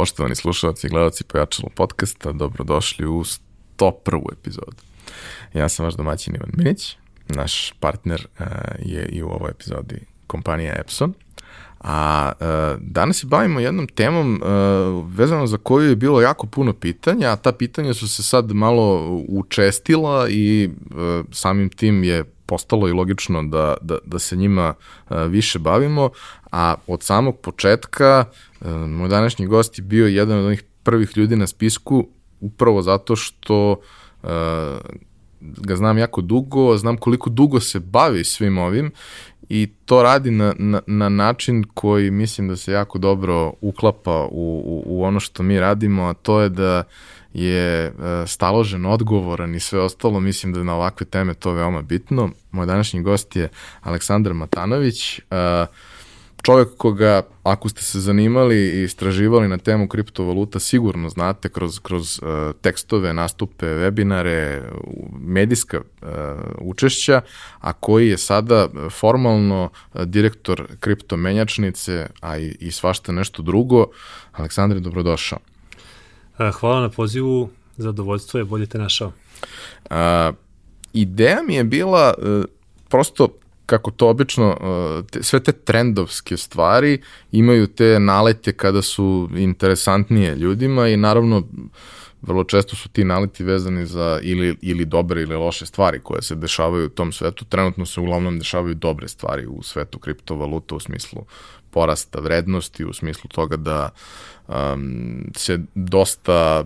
Poštovani slušalci i gledalci Pojačalo podcasta, dobrodošli u 101. epizodu. Ja sam vaš domaćin Ivan Minić, naš partner uh, je i u ovoj epizodi kompanija Epson, a uh, danas se bavimo jednom temom uh, vezano za koju je bilo jako puno pitanja, a ta pitanja su se sad malo učestila i uh, samim tim je postalo i logično da, da, da se njima uh, više bavimo, a od samog početka uh, moj današnji gost je bio jedan od onih prvih ljudi na spisku upravo zato što uh, ga znam jako dugo, znam koliko dugo se bavi svim ovim i to radi na, na, na način koji mislim da se jako dobro uklapa u, u, u ono što mi radimo, a to je da je e, staložen, odgovoran i sve ostalo, mislim da je na ovakve teme to veoma bitno. Moj današnji gost je Aleksandar Matanović, uh, čovjek koga, ako ste se zanimali i istraživali na temu kriptovaluta, sigurno znate kroz, kroz uh, tekstove, nastupe, webinare, medijska uh, učešća, a koji je sada formalno uh, direktor kriptomenjačnice, a i, i svašta nešto drugo. Aleksandre, dobrodošao. E, hvala na pozivu, zadovoljstvo je, bolje te našao. Uh, ideja mi je bila uh, prosto kako to obično, te, sve te trendovske stvari imaju te nalete kada su interesantnije ljudima i naravno vrlo često su ti naleti vezani za ili, ili dobre ili loše stvari koje se dešavaju u tom svetu. Trenutno se uglavnom dešavaju dobre stvari u svetu kriptovaluta u smislu porasta vrednosti, u smislu toga da um, se dosta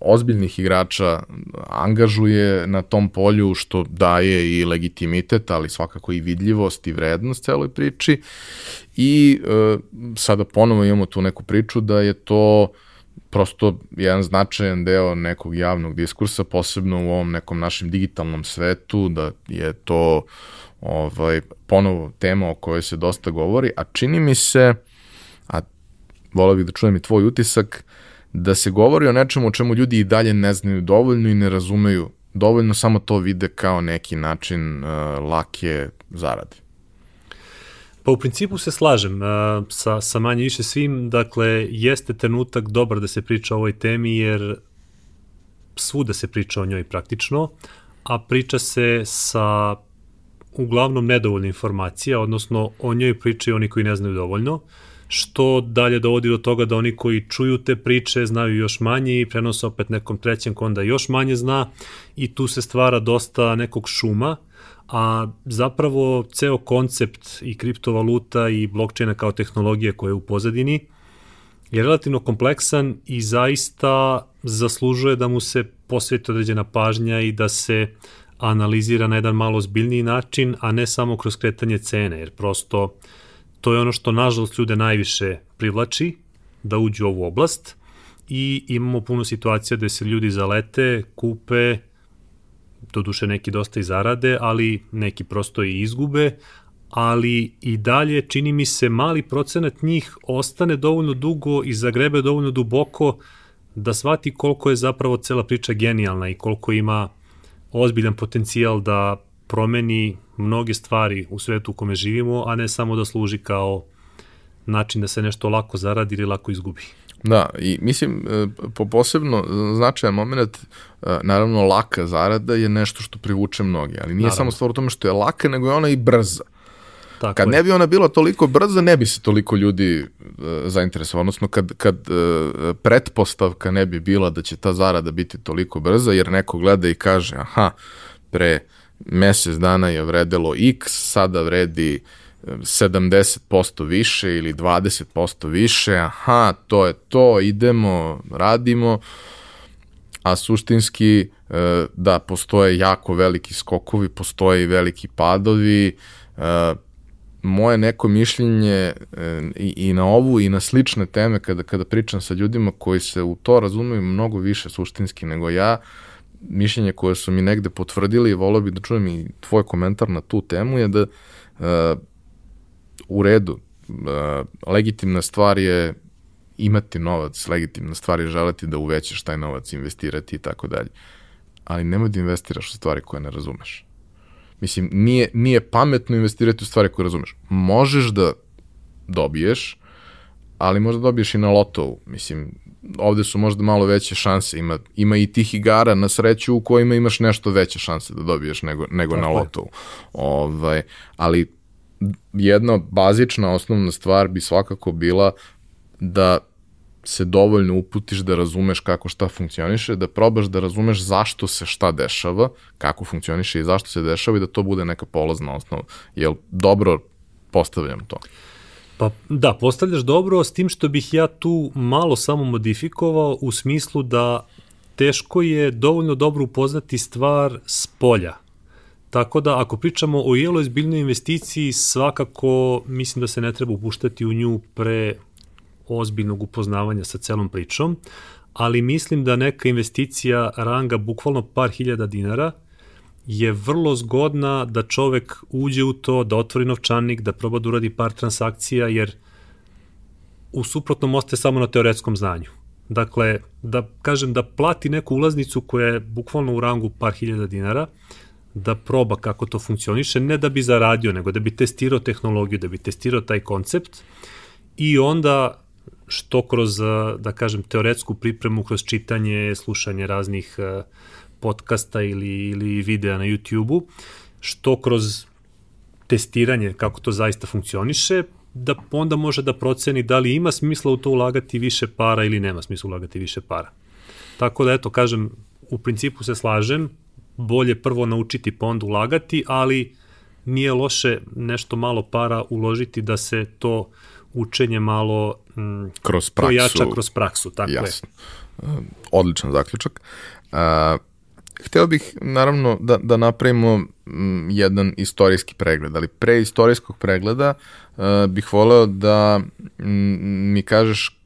ozbiljnih igrača angažuje na tom polju, što daje i legitimitet, ali svakako i vidljivost i vrednost celoj priči. I uh, sada ponovo imamo tu neku priču da je to prosto jedan značajan deo nekog javnog diskursa, posebno u ovom nekom našem digitalnom svetu, da je to ovaj, ponovo tema o kojoj se dosta govori, a čini mi se, volao bih da čujem i tvoj utisak, da se govori o nečemu o čemu ljudi i dalje ne znaju dovoljno i ne razumeju dovoljno, samo to vide kao neki način uh, lake zarade. Pa u principu se slažem uh, sa, sa manje više svim, dakle jeste trenutak dobar da se priča o ovoj temi jer svuda se priča o njoj praktično, a priča se sa uglavnom nedovoljno informacija, odnosno o njoj pričaju oni koji ne znaju dovoljno, što dalje dovodi do toga da oni koji čuju te priče znaju još manje i prenose opet nekom trećem ko onda još manje zna i tu se stvara dosta nekog šuma, a zapravo ceo koncept i kriptovaluta i blockchaina kao tehnologije koje je u pozadini je relativno kompleksan i zaista zaslužuje da mu se posveti određena pažnja i da se analizira na jedan malo zbiljniji način, a ne samo kroz kretanje cene, jer prosto to je ono što nažalost ljude najviše privlači da uđu u ovu oblast i imamo puno situacija gde se ljudi zalete, kupe, to duše neki dosta i zarade, ali neki prosto i izgube, ali i dalje čini mi se mali procenat njih ostane dovoljno dugo i zagrebe dovoljno duboko da shvati koliko je zapravo cela priča genijalna i koliko ima ozbiljan potencijal da promeni mnoge stvari u svetu u kome živimo, a ne samo da služi kao način da se nešto lako zaradi ili lako izgubi. Da, i mislim, e, po posebno značajan moment, e, naravno laka zarada je nešto što privuče mnoge, ali nije naravno. samo stvar u tome što je laka, nego je ona i brza. Tako kad je. ne bi ona bila toliko brza, ne bi se toliko ljudi uh, zainteresovalo. Odnosno, kad, kad uh, pretpostavka ne bi bila da će ta zarada biti toliko brza, jer neko gleda i kaže, aha, pre mesec dana je vredelo x, sada vredi 70% više ili 20% više, aha, to je to, idemo, radimo, a suštinski da, postoje jako veliki skokovi, postoje i veliki padovi, moje neko mišljenje i, i na ovu i na slične teme kada, kada pričam sa ljudima koji se u to razumeju mnogo više suštinski nego ja, mišljenje koje su mi negde potvrdili i volio bih da čujem i tvoj komentar na tu temu je da uh, u redu, uh, legitimna stvar je imati novac, legitimna stvar je želeti da uvećaš taj novac, investirati i tako dalje. Ali nemoj da investiraš u stvari koje ne razumeš. Mislim, nije, nije pametno investirati u stvari koje razumeš. Možeš da dobiješ, ali možda dobiješ i na lotovu. Mislim, ovde su možda malo veće šanse. Ima, ima i tih igara na sreću u kojima imaš nešto veće šanse da dobiješ nego, nego na lotovu. Ovaj, ali jedna bazična osnovna stvar bi svakako bila da se dovoljno uputiš da razumeš kako šta funkcioniše, da probaš da razumeš zašto se šta dešava, kako funkcioniše i zašto se dešava i da to bude neka polazna osnova. Jel dobro postavljam to? Pa da, postavljaš dobro, s tim što bih ja tu malo samo modifikovao u smislu da teško je dovoljno dobro upoznati stvar s polja. Tako da ako pričamo o jelo izbiljnoj investiciji, svakako mislim da se ne treba upuštati u nju pre ozbiljnog upoznavanja sa celom pričom, ali mislim da neka investicija ranga bukvalno par hiljada dinara je vrlo zgodna da čovek uđe u to, da otvori novčanik, da proba da uradi par transakcija, jer u suprotnom ostaje samo na teoretskom znanju. Dakle, da kažem da plati neku ulaznicu koja je bukvalno u rangu par hiljada dinara, da proba kako to funkcioniše, ne da bi zaradio, nego da bi testirao tehnologiju, da bi testirao taj koncept i onda što kroz, da kažem, teoretsku pripremu, kroz čitanje, slušanje raznih uh, podcasta ili, ili videa na YouTube-u, što kroz testiranje kako to zaista funkcioniše, da onda može da proceni da li ima smisla u to ulagati više para ili nema smisla ulagati više para. Tako da, eto, kažem, u principu se slažem, bolje prvo naučiti pa onda ulagati, ali nije loše nešto malo para uložiti da se to učenje malo mm, kroz praksu, pojača kroz praksu. Tako jasno. Je. Odličan zaključak. Uh, Hteo bih, naravno, da, da napravimo mm, jedan istorijski pregled, ali pre istorijskog pregleda uh, bih voleo da mm, mi kažeš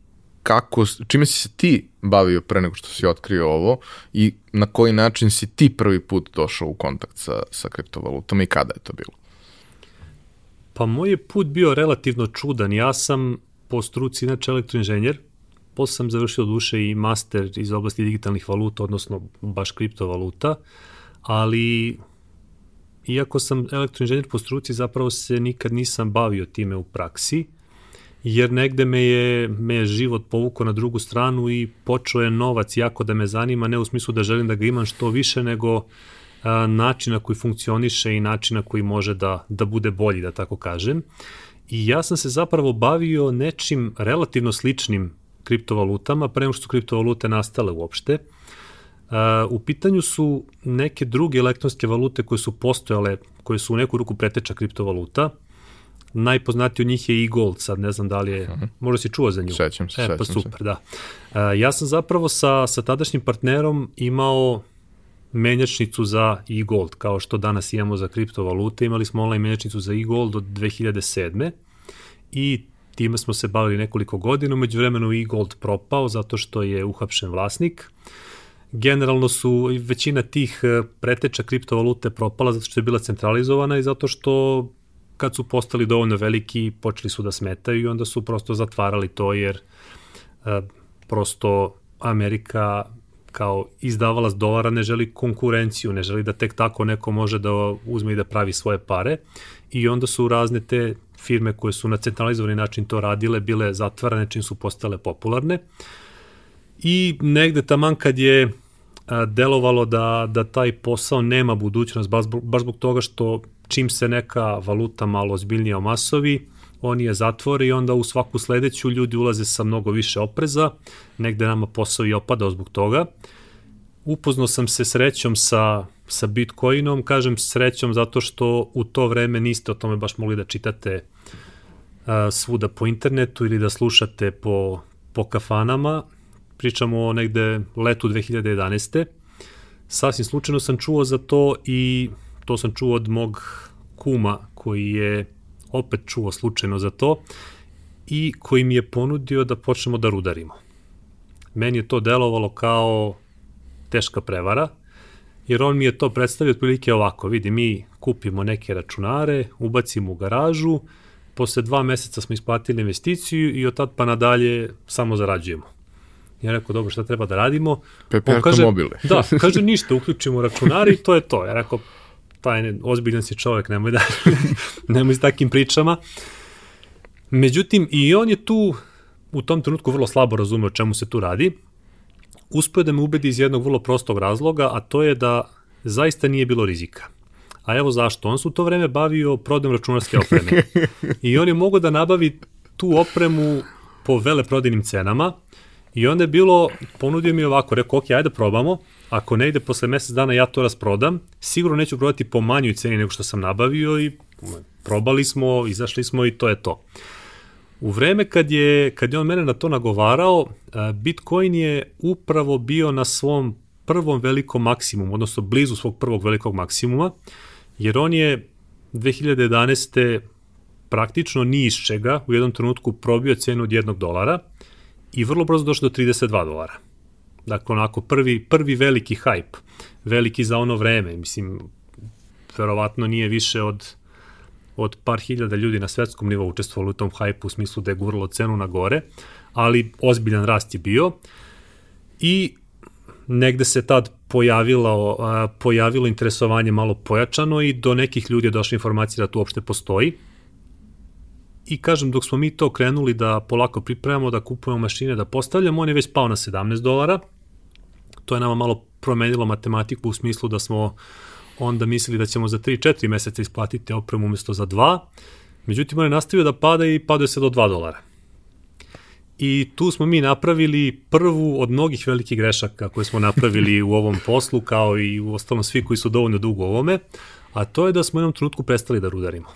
kako, čime si se ti bavio pre nego što si otkrio ovo i na koji način si ti prvi put došao u kontakt sa, sa kriptovalutama i kada je to bilo? Pa moj je put bio relativno čudan. Ja sam po struci inače elektroinženjer, Posle sam završio duše i master iz oblasti digitalnih valuta, odnosno baš kriptovaluta, ali iako sam elektroinženjer po struci, zapravo se nikad nisam bavio time u praksi, jer negde me je, me je život povukao na drugu stranu i počeo je novac jako da me zanima, ne u smislu da želim da ga imam što više, nego a, način na koji funkcioniše i način na koji može da, da bude bolji, da tako kažem. I ja sam se zapravo bavio nečim relativno sličnim kriptovalutama, pre nego što su kriptovalute nastale uopšte. Uh, u pitanju su neke druge elektronske valute koje su postojale, koje su u neku ruku preteča kriptovaluta. Najpoznatiji od njih je e-gold, sad ne znam da li je, mhm. možda si čuo za nju. Sećam se, e, pa super, se. da. Uh, ja sam zapravo sa, sa tadašnjim partnerom imao menjačnicu za e-gold, kao što danas imamo za kriptovalute. Imali smo online menjačnicu za e-gold od 2007. I Time smo se bavili nekoliko godina, među vremenu i Gold propao zato što je uhapšen vlasnik. Generalno su većina tih e, preteča kriptovalute propala zato što je bila centralizovana i zato što kad su postali dovoljno veliki počeli su da smetaju i onda su prosto zatvarali to jer e, prosto Amerika kao izdavalac dolara ne želi konkurenciju, ne želi da tek tako neko može da uzme i da pravi svoje pare i onda su razne te firme koje su na centralizovani način to radile bile zatvarane čim su postale popularne. I negde taman kad je delovalo da, da taj posao nema budućnost, baš, baš zbog toga što čim se neka valuta malo ozbiljnije omasovi, oni je zatvore i onda u svaku sledeću ljudi ulaze sa mnogo više opreza, negde nama posao i opadao zbog toga. Upoznao sam se srećom sa sa Bitcoinom, kažem srećom zato što u to vreme niste o tome baš mogli da čitate a, svuda po internetu ili da slušate po, po kafanama. Pričamo o negde letu 2011. Sasvim slučajno sam čuo za to i to sam čuo od mog kuma koji je opet čuo slučajno za to i koji mi je ponudio da počnemo da rudarimo. Meni je to delovalo kao teška prevara, jer on mi je to predstavio otprilike ovako, vidi, mi kupimo neke računare, ubacimo u garažu, posle dva meseca smo isplatili investiciju i od tad pa nadalje samo zarađujemo. Ja rekao, dobro, šta treba da radimo? Pepe kaže, mobile. da, kaže, ništa, uključimo računare i to je to. Ja rekao, taj ozbiljan si čovek, nemoj da, nemoj s takim pričama. Međutim, i on je tu u tom trenutku vrlo slabo razumeo o čemu se tu radi, uspio da me ubedi iz jednog vrlo prostog razloga, a to je da zaista nije bilo rizika. A evo zašto. On se u to vreme bavio prodajom računarske opreme. I on je mogao da nabavi tu opremu po veleprodajnim cenama i onda je bilo, ponudio mi ovako, rekao, ok, ajde probamo, ako ne ide posle mesec dana ja to rasprodam, sigurno neću prodati po manjoj ceni nego što sam nabavio i probali smo, izašli smo i to je to. U vreme kad je, kad je on mene na to nagovarao, Bitcoin je upravo bio na svom prvom velikom maksimumu, odnosno blizu svog prvog velikog maksimuma, jer on je 2011. praktično ni iz čega u jednom trenutku probio cenu od jednog dolara i vrlo brzo došao do 32 dolara. Dakle, onako prvi, prvi veliki hype, veliki za ono vreme, mislim, verovatno nije više od od par hiljada ljudi na svetskom nivou učestvovalo u tom hajpu u smislu da je guralo cenu na gore, ali ozbiljan rast je bio i negde se tad pojavilo, pojavilo interesovanje malo pojačano i do nekih ljudi je došla informacija da tu uopšte postoji. I kažem, dok smo mi to krenuli da polako pripremamo, da kupujemo mašine, da postavljamo, on je već pao na 17 dolara. To je nama malo promenilo matematiku u smislu da smo onda mislili da ćemo za 3-4 meseca isplatiti opremu umesto za 2. Međutim, on je nastavio da pada i padao se do 2 dolara. I tu smo mi napravili prvu od mnogih velikih grešaka koje smo napravili u ovom poslu, kao i u ostalom svi koji su dovoljno dugo u ovome, a to je da smo u jednom trenutku prestali da rudarimo.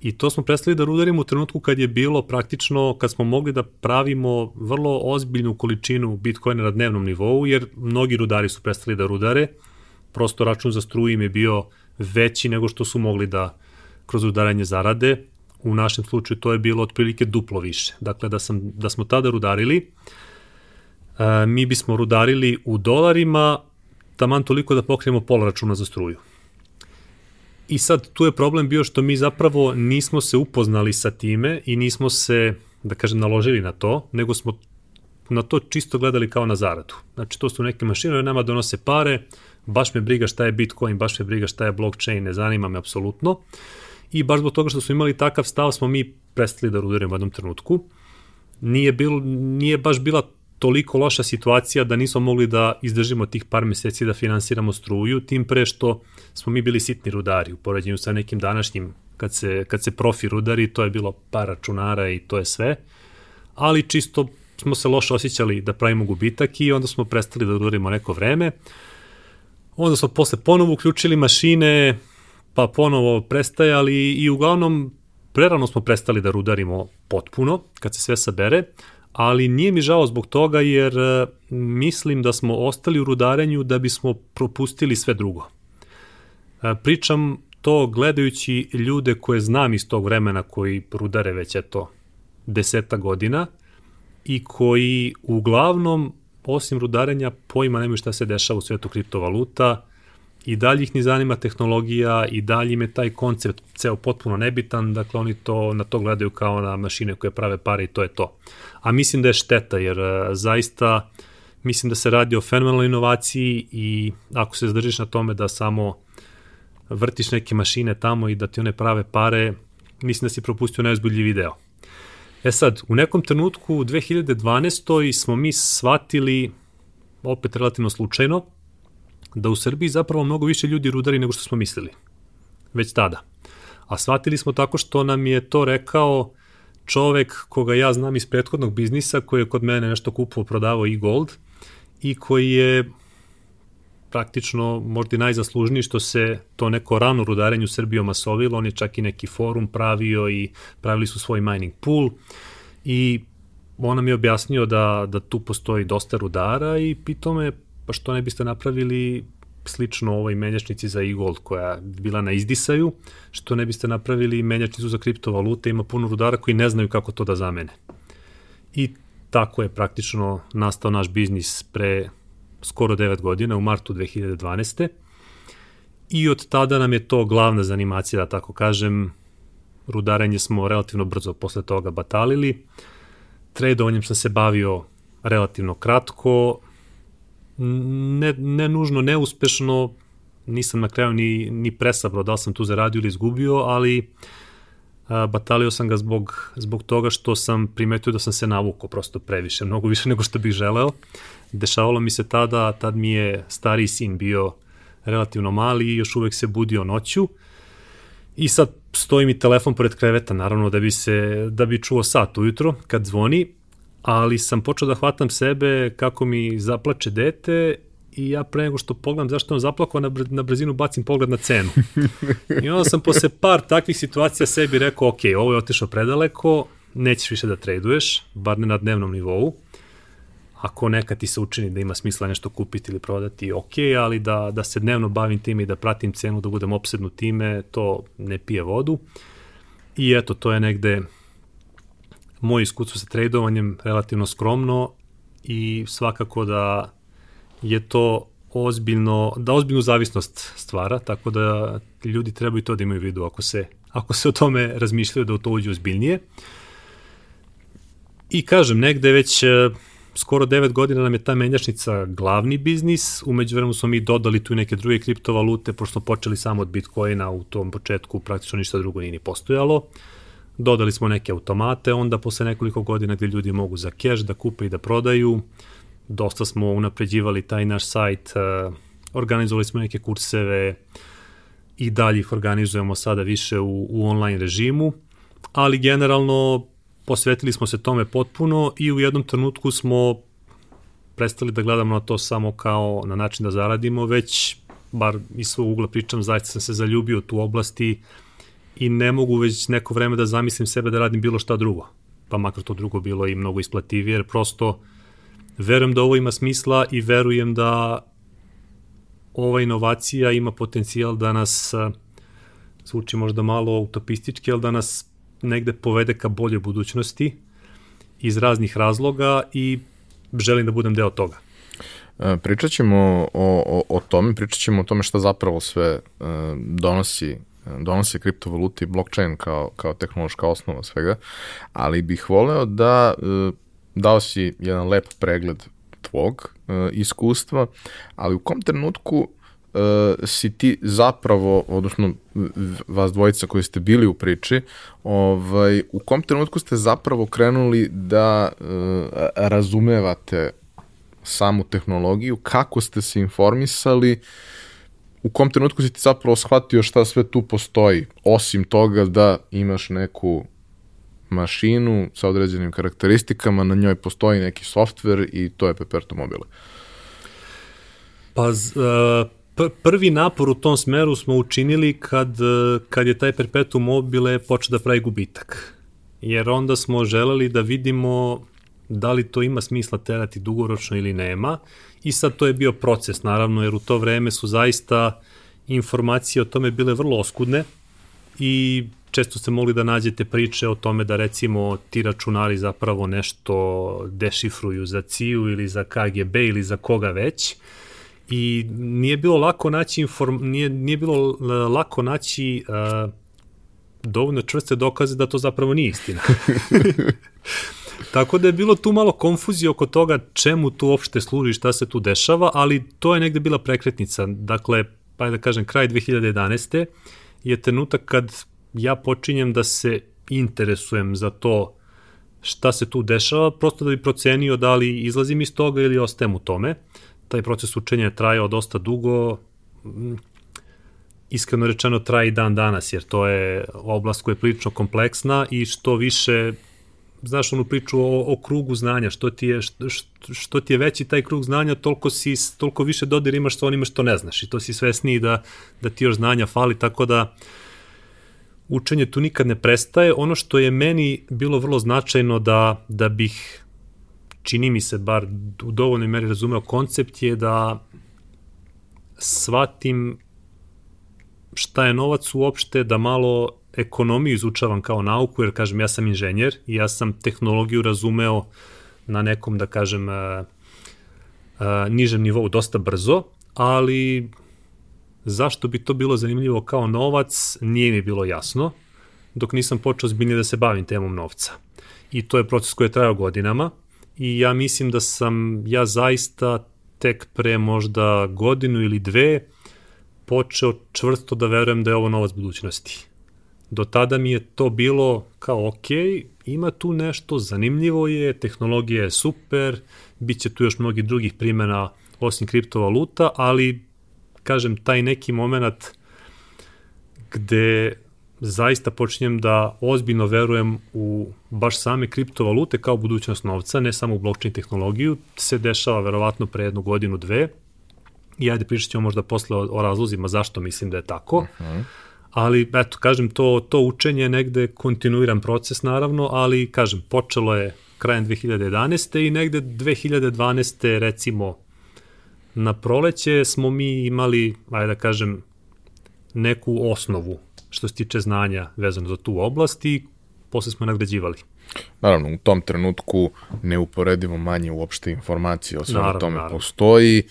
I to smo prestali da rudarimo u trenutku kad je bilo praktično, kad smo mogli da pravimo vrlo ozbiljnu količinu bitcoina na dnevnom nivou, jer mnogi rudari su prestali da rudare, prosto račun za struju im je bio veći nego što su mogli da kroz udaranje zarade. U našem slučaju to je bilo otprilike duplo više. Dakle, da, sam, da smo tada rudarili, a, mi bismo rudarili u dolarima taman toliko da pokrijemo pola računa za struju. I sad tu je problem bio što mi zapravo nismo se upoznali sa time i nismo se, da kažem, naložili na to, nego smo na to čisto gledali kao na zaradu. Znači, to su neke mašine, nama donose pare, baš me briga šta je Bitcoin, baš me briga šta je blockchain, ne zanima me apsolutno. I baš zbog toga što smo imali takav stav smo mi prestali da rudarimo u jednom trenutku. Nije, bil, nije baš bila toliko loša situacija da nismo mogli da izdržimo tih par meseci da finansiramo struju, tim pre što smo mi bili sitni rudari u poređenju sa nekim današnjim kad se, kad se profi rudari, to je bilo par računara i to je sve, ali čisto smo se loše osjećali da pravimo gubitak i onda smo prestali da rudarimo neko vreme. Onda smo posle ponovo uključili mašine, pa ponovo prestajali i uglavnom prerano smo prestali da rudarimo potpuno, kad se sve sabere, ali nije mi žao zbog toga jer e, mislim da smo ostali u rudarenju da bismo propustili sve drugo. E, pričam to gledajući ljude koje znam iz tog vremena koji rudare već eto deseta godina i koji uglavnom osim rudarenja pojma nemaju šta se dešava u svetu kriptovaluta i dalje ih ni zanima tehnologija i dalje im je taj koncept ceo potpuno nebitan, dakle oni to na to gledaju kao na mašine koje prave pare i to je to. A mislim da je šteta jer uh, zaista mislim da se radi o fenomenalnoj inovaciji i ako se zadržiš na tome da samo vrtiš neke mašine tamo i da ti one prave pare, mislim da si propustio najozbiljniji video. E sad, u nekom trenutku u 2012. smo mi shvatili, opet relativno slučajno, da u Srbiji zapravo mnogo više ljudi rudari nego što smo mislili. Već tada. A shvatili smo tako što nam je to rekao čovek koga ja znam iz prethodnog biznisa, koji je kod mene nešto kupovao, prodavao i gold i koji je praktično možda i najzaslužniji što se to neko rano rudarenje u Srbiji omasovilo, on je čak i neki forum pravio i pravili su svoj mining pool. I on nam je objasnio da, da tu postoji dosta rudara i pitao me pa što ne biste napravili slično ovoj menjačnici za e-gold koja bila na izdisaju, što ne biste napravili menjačnicu za kriptovalute, ima puno rudara koji ne znaju kako to da zamene. I tako je praktično nastao naš biznis pre skoro 9 godina, u martu 2012. I od tada nam je to glavna zanimacija, da tako kažem. Rudaranje smo relativno brzo posle toga batalili. Tradovanjem sam se bavio relativno kratko, ne, ne nužno neuspešno, nisam na kraju ni, ni presabrao da li sam tu zaradio ili izgubio, ali batalio sam ga zbog, zbog toga što sam primetio da sam se navukao prosto previše, mnogo više nego što bih želeo. Dešavalo mi se tada, tad mi je stariji sin bio relativno mali i još uvek se budio noću. I sad stoji mi telefon pored kreveta, naravno da bi se da bi čuo sat ujutro kad zvoni, ali sam počeo da hvatam sebe kako mi zaplače dete i ja pre nego što pogledam zašto on zaplakao, na, na brzinu bacim pogled na cenu. I onda sam posle par takvih situacija sebi rekao, ok, ovo je otišao predaleko, nećeš više da traduješ, bar ne na dnevnom nivou. Ako nekad ti se učini da ima smisla nešto kupiti ili prodati, ok, ali da, da se dnevno bavim time i da pratim cenu, da budem opsednu time, to ne pije vodu. I eto, to je negde moje iskustvo sa tradovanjem relativno skromno i svakako da je to ozbiljno, da ozbiljnu zavisnost stvara, tako da ljudi trebaju to da imaju u vidu ako se, ako se o tome razmišljaju da u to uđe ozbiljnije. I kažem, negde već skoro 9 godina nam je ta menjačnica glavni biznis, umeđu vremenu smo mi dodali tu neke druge kriptovalute, pošto smo počeli samo od Bitcoina u tom početku, praktično ništa drugo nije ni postojalo. Dodali smo neke automate, onda posle nekoliko godina gde ljudi mogu za cash da kupe i da prodaju, dosta smo unapređivali taj naš sajt, uh, organizovali smo neke kurseve i dalje ih organizujemo sada više u, u online režimu, ali generalno posvetili smo se tome potpuno i u jednom trenutku smo prestali da gledamo na to samo kao na način da zaradimo, već, bar iz svog ugla pričam, zaista sam se zaljubio tu oblasti i ne mogu već neko vreme da zamislim sebe da radim bilo šta drugo. Pa makar to drugo bilo i mnogo isplativije, jer prosto Verujem da ovo ima smisla i verujem da ova inovacija ima potencijal da nas, zvuči možda malo utopistički, ali da nas negde povede ka boljoj budućnosti iz raznih razloga i želim da budem deo toga. E, pričat ćemo o, o, o tome, pričat ćemo o tome šta zapravo sve uh, donosi donosi kriptovaluti i blockchain kao, kao tehnološka osnova svega, ali bih voleo da dao si jedan lep pregled tvog iskustva, ali u kom trenutku uh, si ti zapravo, odnosno vas dvojica koji ste bili u priči, ovaj, u kom trenutku ste zapravo krenuli da uh, razumevate samu tehnologiju, kako ste se informisali, u kom trenutku si ti zapravo shvatio šta sve tu postoji, osim toga da imaš neku mašinu sa određenim karakteristikama, na njoj postoji neki softver i to je Peperto mobile. Pa uh, prvi napor u tom smeru smo učinili kad, e, kad je taj Perpetuum mobile počeo da pravi gubitak. Jer onda smo želeli da vidimo da li to ima smisla terati dugoročno ili nema. I sad to je bio proces, naravno, jer u to vreme su zaista informacije o tome bile vrlo oskudne i često ste mogli da nađete priče o tome da recimo ti računari zapravo nešto dešifruju za CIA ili za KGB ili za koga već i nije bilo lako naći inform, nije, nije bilo lako naći uh, dovoljno čvrste dokaze da to zapravo nije istina. Tako da je bilo tu malo konfuzije oko toga čemu tu uopšte služi, šta se tu dešava, ali to je negde bila prekretnica. Dakle, pa da kažem, kraj 2011. je trenutak kad ja počinjem da se interesujem za to šta se tu dešava, prosto da bi procenio da li izlazim iz toga ili ostajem u tome. Taj proces učenja je trajao dosta dugo, mm, iskreno rečeno traje i dan danas, jer to je oblast koja je prilično kompleksna i što više znaš onu priču o, o krugu znanja, što ti, je, što, što ti je veći taj krug znanja, toliko, si, toliko više dodir imaš sa onima što ne znaš i to si svesniji da, da ti još znanja fali, tako da učenje tu nikad ne prestaje. Ono što je meni bilo vrlo značajno da, da bih, čini mi se, bar u dovoljnoj meri razumeo koncept je da shvatim šta je novac uopšte, da malo ekonomiju izučavam kao nauku, jer kažem ja sam inženjer i ja sam tehnologiju razumeo na nekom, da kažem, a, a, nižem nivou dosta brzo, ali Zašto bi to bilo zanimljivo kao novac, nije mi bilo jasno, dok nisam počeo zbiljnije da se bavim temom novca. I to je proces koji je trajao godinama i ja mislim da sam ja zaista tek pre možda godinu ili dve počeo čvrsto da verujem da je ovo novac budućnosti. Do tada mi je to bilo kao ok, ima tu nešto, zanimljivo je, tehnologija je super, bit će tu još mnogih drugih primjena osim kriptovaluta, ali kažem, taj neki moment gde zaista počinjem da ozbiljno verujem u baš same kriptovalute kao budućnost novca, ne samo u blockchain tehnologiju, se dešava verovatno pre jednu godinu, dve. I ajde pričat ćemo možda posle o, o razlozima zašto mislim da je tako. Uh -huh. Ali, eto, kažem, to, to učenje je negde kontinuiran proces, naravno, ali, kažem, počelo je krajem 2011. i negde 2012. recimo na proleće smo mi imali, ajde da kažem, neku osnovu što se tiče znanja vezano za tu oblast i posle smo nagrađivali. Naravno, u tom trenutku neuporedivo manje uopšte informacije o svemu tome naravno. postoji,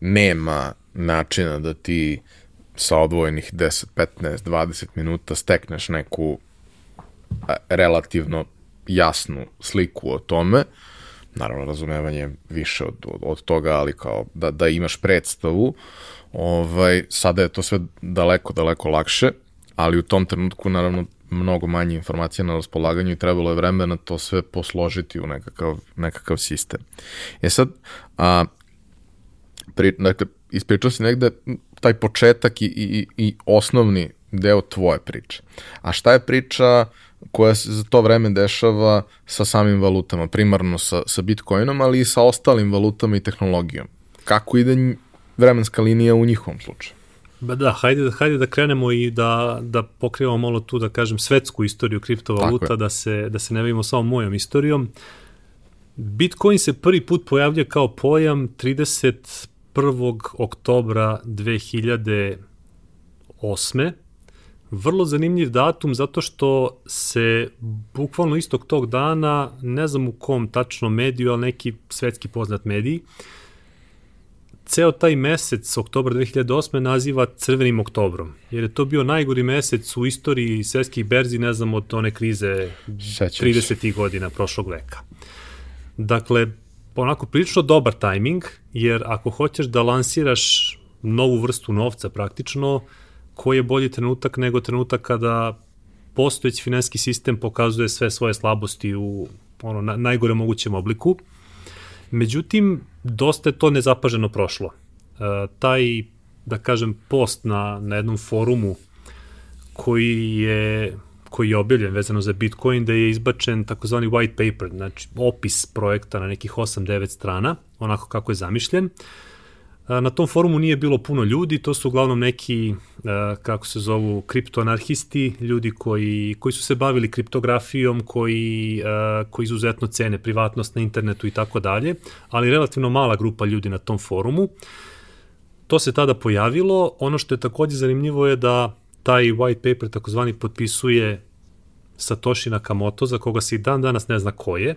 nema načina da ti sa odvojenih 10, 15, 20 minuta stekneš neku relativno jasnu sliku o tome. Naravno, razumevanje više od, od, od toga, ali kao da, da imaš predstavu. Ovaj, sada je to sve daleko, daleko lakše ali u tom trenutku naravno mnogo manje informacija na raspolaganju i trebalo je vremena to sve posložiti u nekakav, nekakav sistem. E sad, a, pri, dakle, ispričao si negde taj početak i, i, i osnovni deo tvoje priče. A šta je priča koja se za to vreme dešava sa samim valutama, primarno sa, sa Bitcoinom, ali i sa ostalim valutama i tehnologijom? Kako ide vremenska linija u njihovom slučaju? Ba da, hajde, hajde da krenemo i da, da pokrivamo malo tu, da kažem, svetsku istoriju kriptovaluta, da se, da se ne bavimo samo mojom istorijom. Bitcoin se prvi put pojavlja kao pojam 31. oktobra 2008. Vrlo zanimljiv datum zato što se bukvalno istog tog dana, ne znam u kom tačno mediju, ali neki svetski poznat mediji, uh, ceo taj mesec, oktobar 2008. naziva crvenim oktobrom, jer je to bio najgori mesec u istoriji svetskih berzi, ne znam, od one krize 30. godina prošlog veka. Dakle, onako prilično dobar tajming, jer ako hoćeš da lansiraš novu vrstu novca praktično, koji je bolji trenutak nego trenutak kada postojeći finanski sistem pokazuje sve svoje slabosti u ono, na, najgore mogućem obliku. Međutim, dosta je to nezapaženo prošlo. E, taj, da kažem, post na, na jednom forumu koji je koji je objavljen vezano za Bitcoin, da je izbačen takozvani white paper, znači opis projekta na nekih 8-9 strana, onako kako je zamišljen. Na tom forumu nije bilo puno ljudi, to su uglavnom neki, kako se zovu, kriptoanarhisti, ljudi koji, koji su se bavili kriptografijom, koji, koji izuzetno cene privatnost na internetu i tako dalje, ali relativno mala grupa ljudi na tom forumu. To se tada pojavilo. Ono što je takođe zanimljivo je da taj white paper takozvani potpisuje Satoshi Nakamoto, za koga se i dan danas ne zna ko je,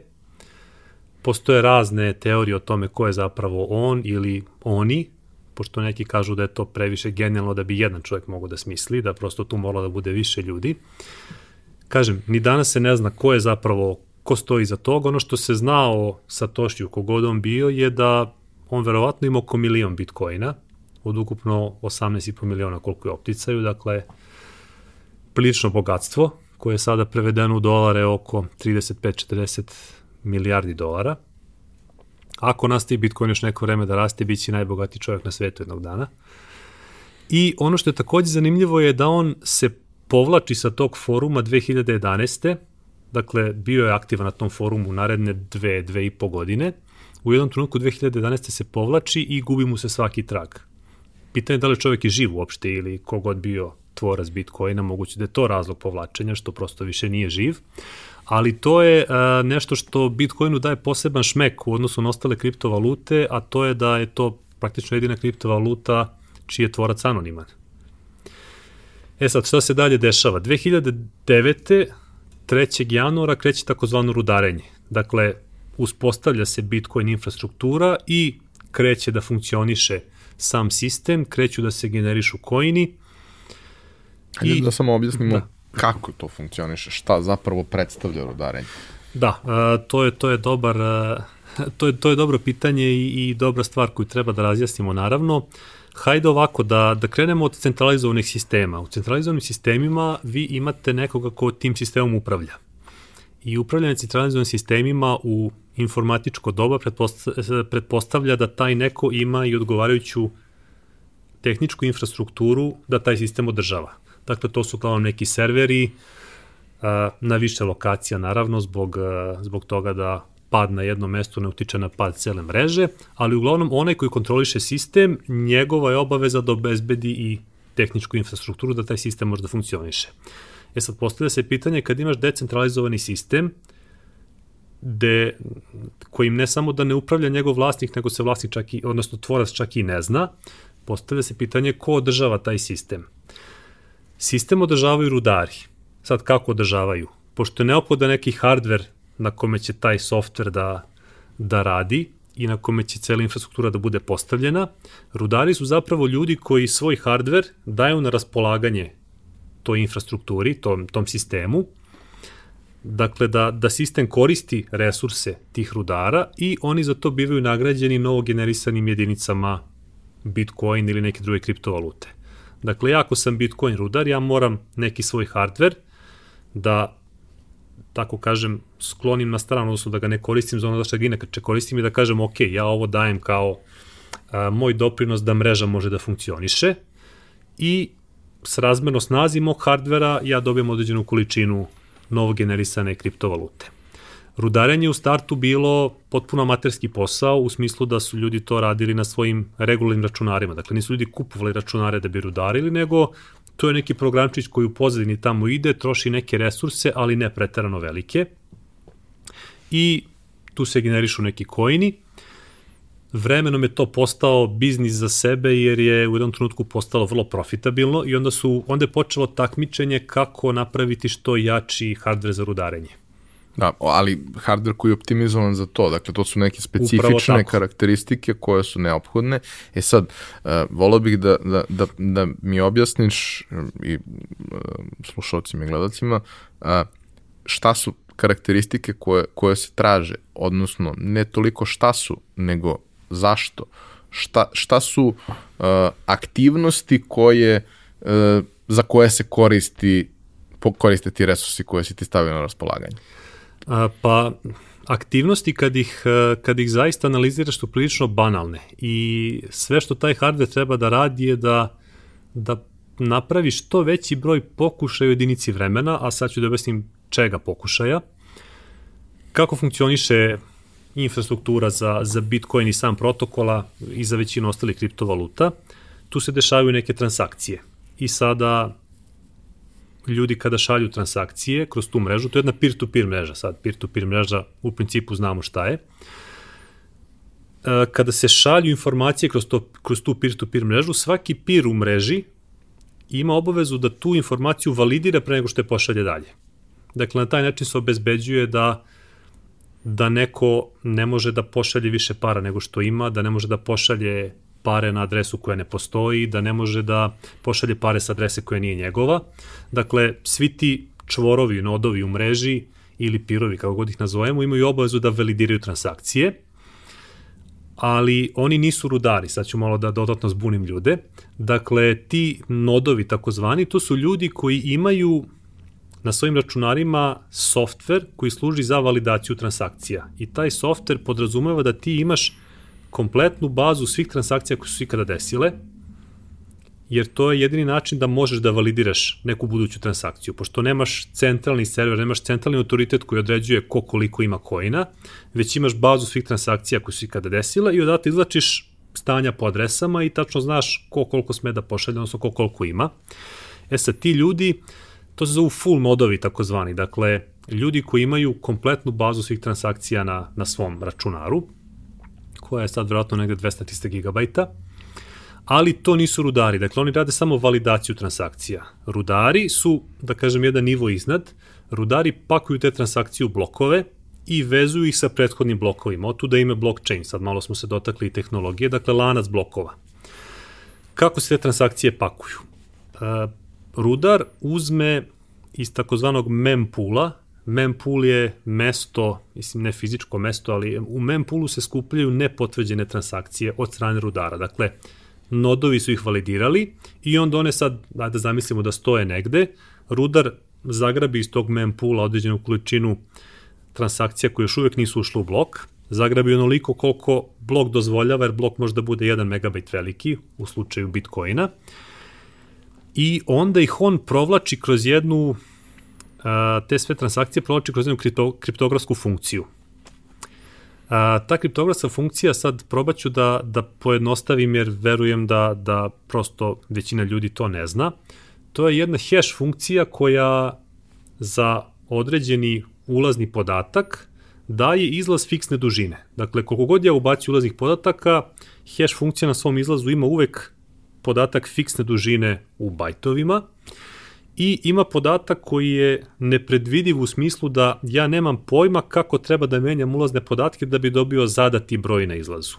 postoje razne teorije o tome ko je zapravo on ili oni, pošto neki kažu da je to previše genijalno da bi jedan čovjek mogao da smisli, da prosto tu moralo da bude više ljudi. Kažem, ni danas se ne zna ko je zapravo, ko stoji za toga. Ono što se zna o Satoshiju, kogod on bio, je da on verovatno ima oko milion bitcoina, od ukupno 18,5 miliona koliko je opticaju, dakle, prilično bogatstvo, koje je sada prevedeno u dolare oko 35-40 milijardi dolara. Ako nastavi Bitcoin još neko vreme da raste, bit će najbogatiji čovjek na svetu jednog dana. I ono što je takođe zanimljivo je da on se povlači sa tog foruma 2011. Dakle, bio je aktivan na tom forumu naredne dve, dve i po godine. U jednom trenutku 2011. se povlači i gubi mu se svaki trag. Pitanje je da li čovjek je živ uopšte ili kogod bio tvorac Bitcoina, moguće da je to razlog povlačenja, što prosto više nije živ ali to je uh, nešto što Bitcoinu daje poseban šmek u odnosu na ostale kriptovalute, a to je da je to praktično jedina kriptovaluta čiji je tvorac anoniman. E sad, šta se dalje dešava? 2009. 3. januara kreće takozvano rudarenje. Dakle, uspostavlja se Bitcoin infrastruktura i kreće da funkcioniše sam sistem, kreću da se generišu koini. Hajde I, da samo objasnimo da kako to funkcioniše, šta zapravo predstavlja rudarenje? Da, uh, to je to je dobar uh, to je to je dobro pitanje i, i dobra stvar koju treba da razjasnimo naravno. hajde ovako, da, da krenemo od centralizovanih sistema. U centralizovanim sistemima vi imate nekoga ko tim sistemom upravlja. I upravljanje centralizovanim sistemima u informatičko doba pretpostavlja da taj neko ima i odgovarajuću tehničku infrastrukturu da taj sistem održava. Dakle, to su kao neki serveri na više lokacija, naravno, zbog, zbog toga da pad na jedno mesto ne utiče na pad cele mreže, ali uglavnom onaj koji kontroliše sistem, njegova je obaveza da obezbedi i tehničku infrastrukturu da taj sistem može da funkcioniše. E sad, postavlja se pitanje kad imaš decentralizovani sistem, de, kojim ne samo da ne upravlja njegov vlasnik, nego se vlasnik čak i, odnosno tvorac čak i ne zna, postavlja se pitanje ko održava taj sistem. Sistem održavaju rudari. Sad kako održavaju? Pošto je neophodan neki hardware na kome će taj softver da, da radi i na kome će cela infrastruktura da bude postavljena, rudari su zapravo ljudi koji svoj hardware daju na raspolaganje toj infrastrukturi, tom, tom sistemu, dakle da, da sistem koristi resurse tih rudara i oni za to bivaju nagrađeni novogenerisanim jedinicama Bitcoin ili neke druge kriptovalute. Dakle, ja ako sam Bitcoin rudar, ja moram neki svoj hardware da tako kažem, sklonim na stranu, odnosno da ga ne koristim za ono što ga inače koristim i da kažem, ok, ja ovo dajem kao a, moj doprinos da mreža može da funkcioniše i s razmerno snazi mog hardvera ja dobijem određenu količinu novogenerisane kriptovalute. Rudarenje u startu bilo potpuno amaterski posao u smislu da su ljudi to radili na svojim regularnim računarima. Dakle, nisu ljudi kupovali računare da bi rudarili, nego to je neki programčić koji u pozadini tamo ide, troši neke resurse, ali ne pretarano velike. I tu se generišu neki koini. Vremenom je to postao biznis za sebe jer je u jednom trenutku postalo vrlo profitabilno i onda su onda je počelo takmičenje kako napraviti što jači hardware za rudarenje. Da, ali hardware koji je optimizovan za to, dakle to su neke specifične karakteristike koje su neophodne. E sad, uh, volao bih da, da, da, da mi objasniš i uh, slušalcima i gledalcima uh, šta su karakteristike koje, koje se traže, odnosno ne toliko šta su, nego zašto. Šta, šta su uh, aktivnosti koje, uh, za koje se koristi koriste ti resursi koje si ti stavio na raspolaganje? A, pa aktivnosti kad ih, kad ih zaista analiziraš su prilično banalne i sve što taj hardware treba da radi je da, da napravi što veći broj pokušaja u jedinici vremena, a sad ću da objasnim čega pokušaja, kako funkcioniše infrastruktura za, za Bitcoin i sam protokola i za većinu ostalih kriptovaluta, tu se dešavaju neke transakcije. I sada ljudi kada šalju transakcije kroz tu mrežu, to je jedna peer-to-peer -peer mreža, sad peer-to-peer -peer mreža u principu znamo šta je, e, kada se šalju informacije kroz, to, kroz tu peer-to-peer -peer mrežu, svaki peer u mreži ima obavezu da tu informaciju validira pre nego što je pošalje dalje. Dakle, na taj način se obezbeđuje da da neko ne može da pošalje više para nego što ima, da ne može da pošalje pare na adresu koja ne postoji, da ne može da pošalje pare sa adrese koja nije njegova. Dakle, svi ti čvorovi, nodovi u mreži ili pirovi, kako god ih nazovemo, imaju obavezu da validiraju transakcije, ali oni nisu rudari, sad ću malo da dodatno zbunim ljude. Dakle, ti nodovi takozvani, to su ljudi koji imaju na svojim računarima softver koji služi za validaciju transakcija. I taj softver podrazumeva da ti imaš kompletnu bazu svih transakcija koje su ikada desile, jer to je jedini način da možeš da validiraš neku buduću transakciju, pošto nemaš centralni server, nemaš centralni autoritet koji određuje ko koliko ima koina, već imaš bazu svih transakcija koje su ikada desile i odatle izlačiš stanja po adresama i tačno znaš ko koliko sme da pošalje, odnosno ko koliko ima. E sad, ti ljudi, to se zovu full modovi takozvani, dakle, ljudi koji imaju kompletnu bazu svih transakcija na, na svom računaru, koja je sad vjerojatno negde 200-300 gigabajta, ali to nisu rudari, dakle oni rade samo validaciju transakcija. Rudari su, da kažem, jedan nivo iznad, rudari pakuju te transakcije u blokove i vezuju ih sa prethodnim blokovima, od tu da ime blockchain, sad malo smo se dotakli i tehnologije, dakle lanac blokova. Kako se te transakcije pakuju? Uh, rudar uzme iz takozvanog mempula, mempool je mesto, mislim ne fizičko mesto, ali u mempoolu se skupljaju nepotvrđene transakcije od strane rudara. Dakle, nodovi su ih validirali i onda one sad, da zamislimo da stoje negde, rudar zagrabi iz tog mempula određenu količinu transakcija koje još uvek nisu ušle u blok, zagrabi onoliko koliko blok dozvoljava, jer blok može da bude 1 megabajt veliki u slučaju Bitcoina, i onda ih on provlači kroz jednu, te sve transakcije provlači kroz jednu kripto, kriptografsku funkciju. A, ta kriptografska funkcija sad probaću da, da pojednostavim jer verujem da, da prosto većina ljudi to ne zna. To je jedna hash funkcija koja za određeni ulazni podatak daje izlaz fiksne dužine. Dakle, koliko god ja ubacio ulaznih podataka, hash funkcija na svom izlazu ima uvek podatak fiksne dužine u bajtovima i ima podatak koji je nepredvidiv u smislu da ja nemam pojma kako treba da menjam ulazne podatke da bi dobio zadati broj na izlazu.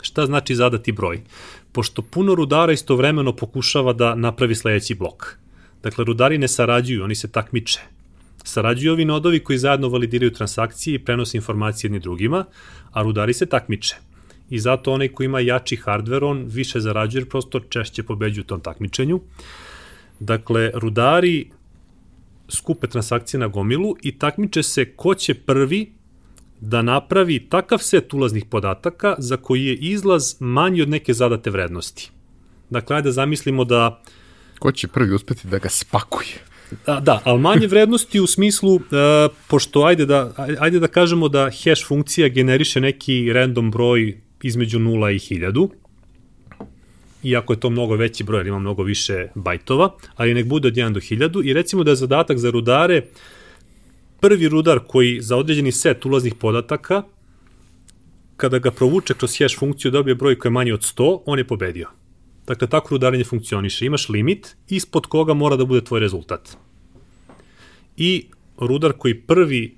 Šta znači zadati broj? Pošto puno rudara istovremeno pokušava da napravi sledeći blok. Dakle, rudari ne sarađuju, oni se takmiče. Sarađuju ovi nodovi koji zajedno validiraju transakcije i prenose informacije jedni drugima, a rudari se takmiče. I zato onaj ko ima jači hardware, on više zarađuje, prosto češće pobeđuje u tom takmičenju. Dakle, rudari skupe transakcije na gomilu i takmiče se ko će prvi da napravi takav set ulaznih podataka za koji je izlaz manji od neke zadate vrednosti. Dakle, ajde da zamislimo da... Ko će prvi uspeti da ga spakuje? Da, da, ali manje vrednosti u smislu, uh, pošto ajde da, ajde da kažemo da hash funkcija generiše neki random broj između 0 i 1000, iako je to mnogo veći broj, jer ima mnogo više bajtova, ali nek bude od 1 do 1000 i recimo da je zadatak za rudare prvi rudar koji za određeni set ulaznih podataka kada ga provuče kroz hash funkciju dobije broj koji je manji od 100, on je pobedio. Dakle, tako rudarenje funkcioniše. Imaš limit ispod koga mora da bude tvoj rezultat. I rudar koji prvi,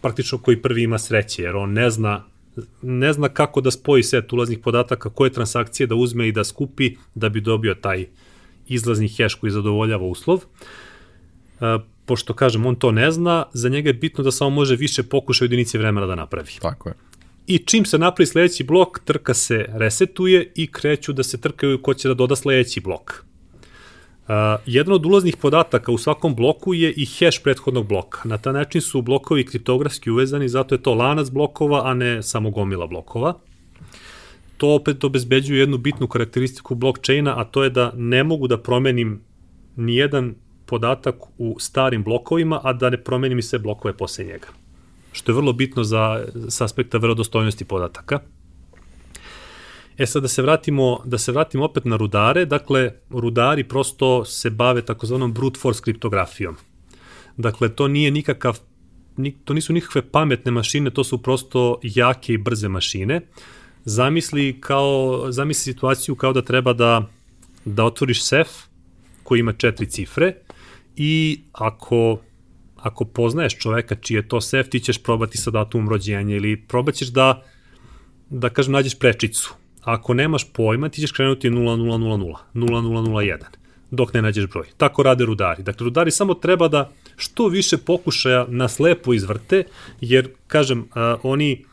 praktično koji prvi ima sreće, jer on ne zna ne zna kako da spoji set ulaznih podataka, koje transakcije da uzme i da skupi da bi dobio taj izlazni hash koji zadovoljava uslov. E, pošto kažem, on to ne zna, za njega je bitno da samo može više pokušaja jedinice vremena da napravi. Tako je. I čim se napravi sledeći blok, trka se resetuje i kreću da se trkaju ko će da doda sledeći blok. Jedan od ulaznih podataka u svakom bloku je i hash prethodnog bloka. Na taj način su blokovi kriptografski uvezani, zato je to lanac blokova, a ne samo gomila blokova. To opet obezbeđuje jednu bitnu karakteristiku blockchaina, a to je da ne mogu da promenim ni jedan podatak u starim blokovima, a da ne promenim i sve blokove posle njega. Što je vrlo bitno za, s aspekta verodostojnosti podataka. E sad da se vratimo, da se vratimo opet na rudare, dakle rudari prosto se bave takozvanom brute force kriptografijom. Dakle to nije nikakav to nisu nikakve pametne mašine, to su prosto jake i brze mašine. Zamisli kao zamisli situaciju kao da treba da da otvoriš sef koji ima četiri cifre i ako ako poznaješ čoveka čiji je to sef, ti ćeš probati sa datumom rođenja ili probaćeš da da kažem nađeš prečicu Ako nemaš pojma, ti ćeš krenuti 0000, 0001, dok ne nađeš broj. Tako rade rudari. Dakle, rudari samo treba da što više pokušaja na slepo izvrte, jer, kažem, a, oni,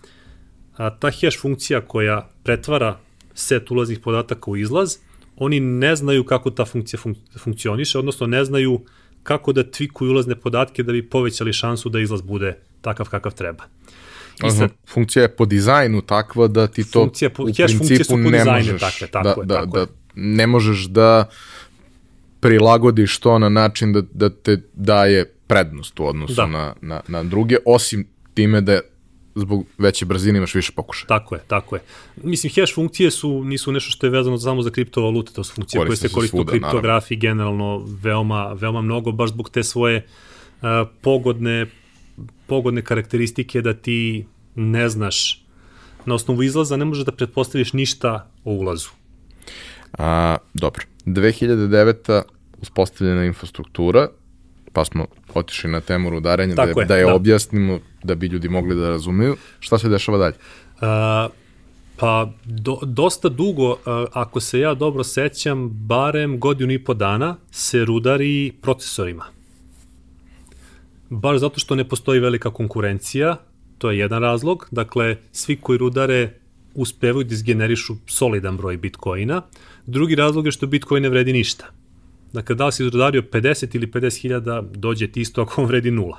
a, ta hash funkcija koja pretvara set ulaznih podataka u izlaz, oni ne znaju kako ta funkcija fun funkcioniše, odnosno ne znaju kako da tvikuju ulazne podatke da bi povećali šansu da izlaz bude takav kakav treba. I sad, funkcija je po dizajnu takva da ti to funkcija po, u principu ne možeš takve, tako da, je, da, tako da, da ne možeš da prilagodiš to na način da, da te daje prednost u odnosu da. na, na, na druge, osim time da zbog veće brzine imaš više pokušaja. Tako je, tako je. Mislim, hash funkcije su, nisu nešto što je vezano samo za kriptovalute, to su funkcije koriste koje se koriste u kriptografiji naravno. generalno veoma, veoma mnogo, baš zbog te svoje uh, pogodne pogodne karakteristike da ti ne znaš na osnovu izlaza, ne možeš da pretpostaviš ništa o ulazu. A, dobro. 2009. uspostavljena infrastruktura, pa smo otišli na temu rudarenja, da, je, je, da je da. objasnimo, da bi ljudi mogli da razumeju. Šta se dešava dalje? A, pa do, dosta dugo, a, ako se ja dobro sećam, barem godinu i po dana se rudari procesorima baš zato što ne postoji velika konkurencija, to je jedan razlog. Dakle, svi koji rudare uspevaju da izgenerišu solidan broj bitcoina. Drugi razlog je što bitcoin ne vredi ništa. Dakle, da li si izrodario 50 ili 50 hiljada, dođe ti isto ako on vredi nula.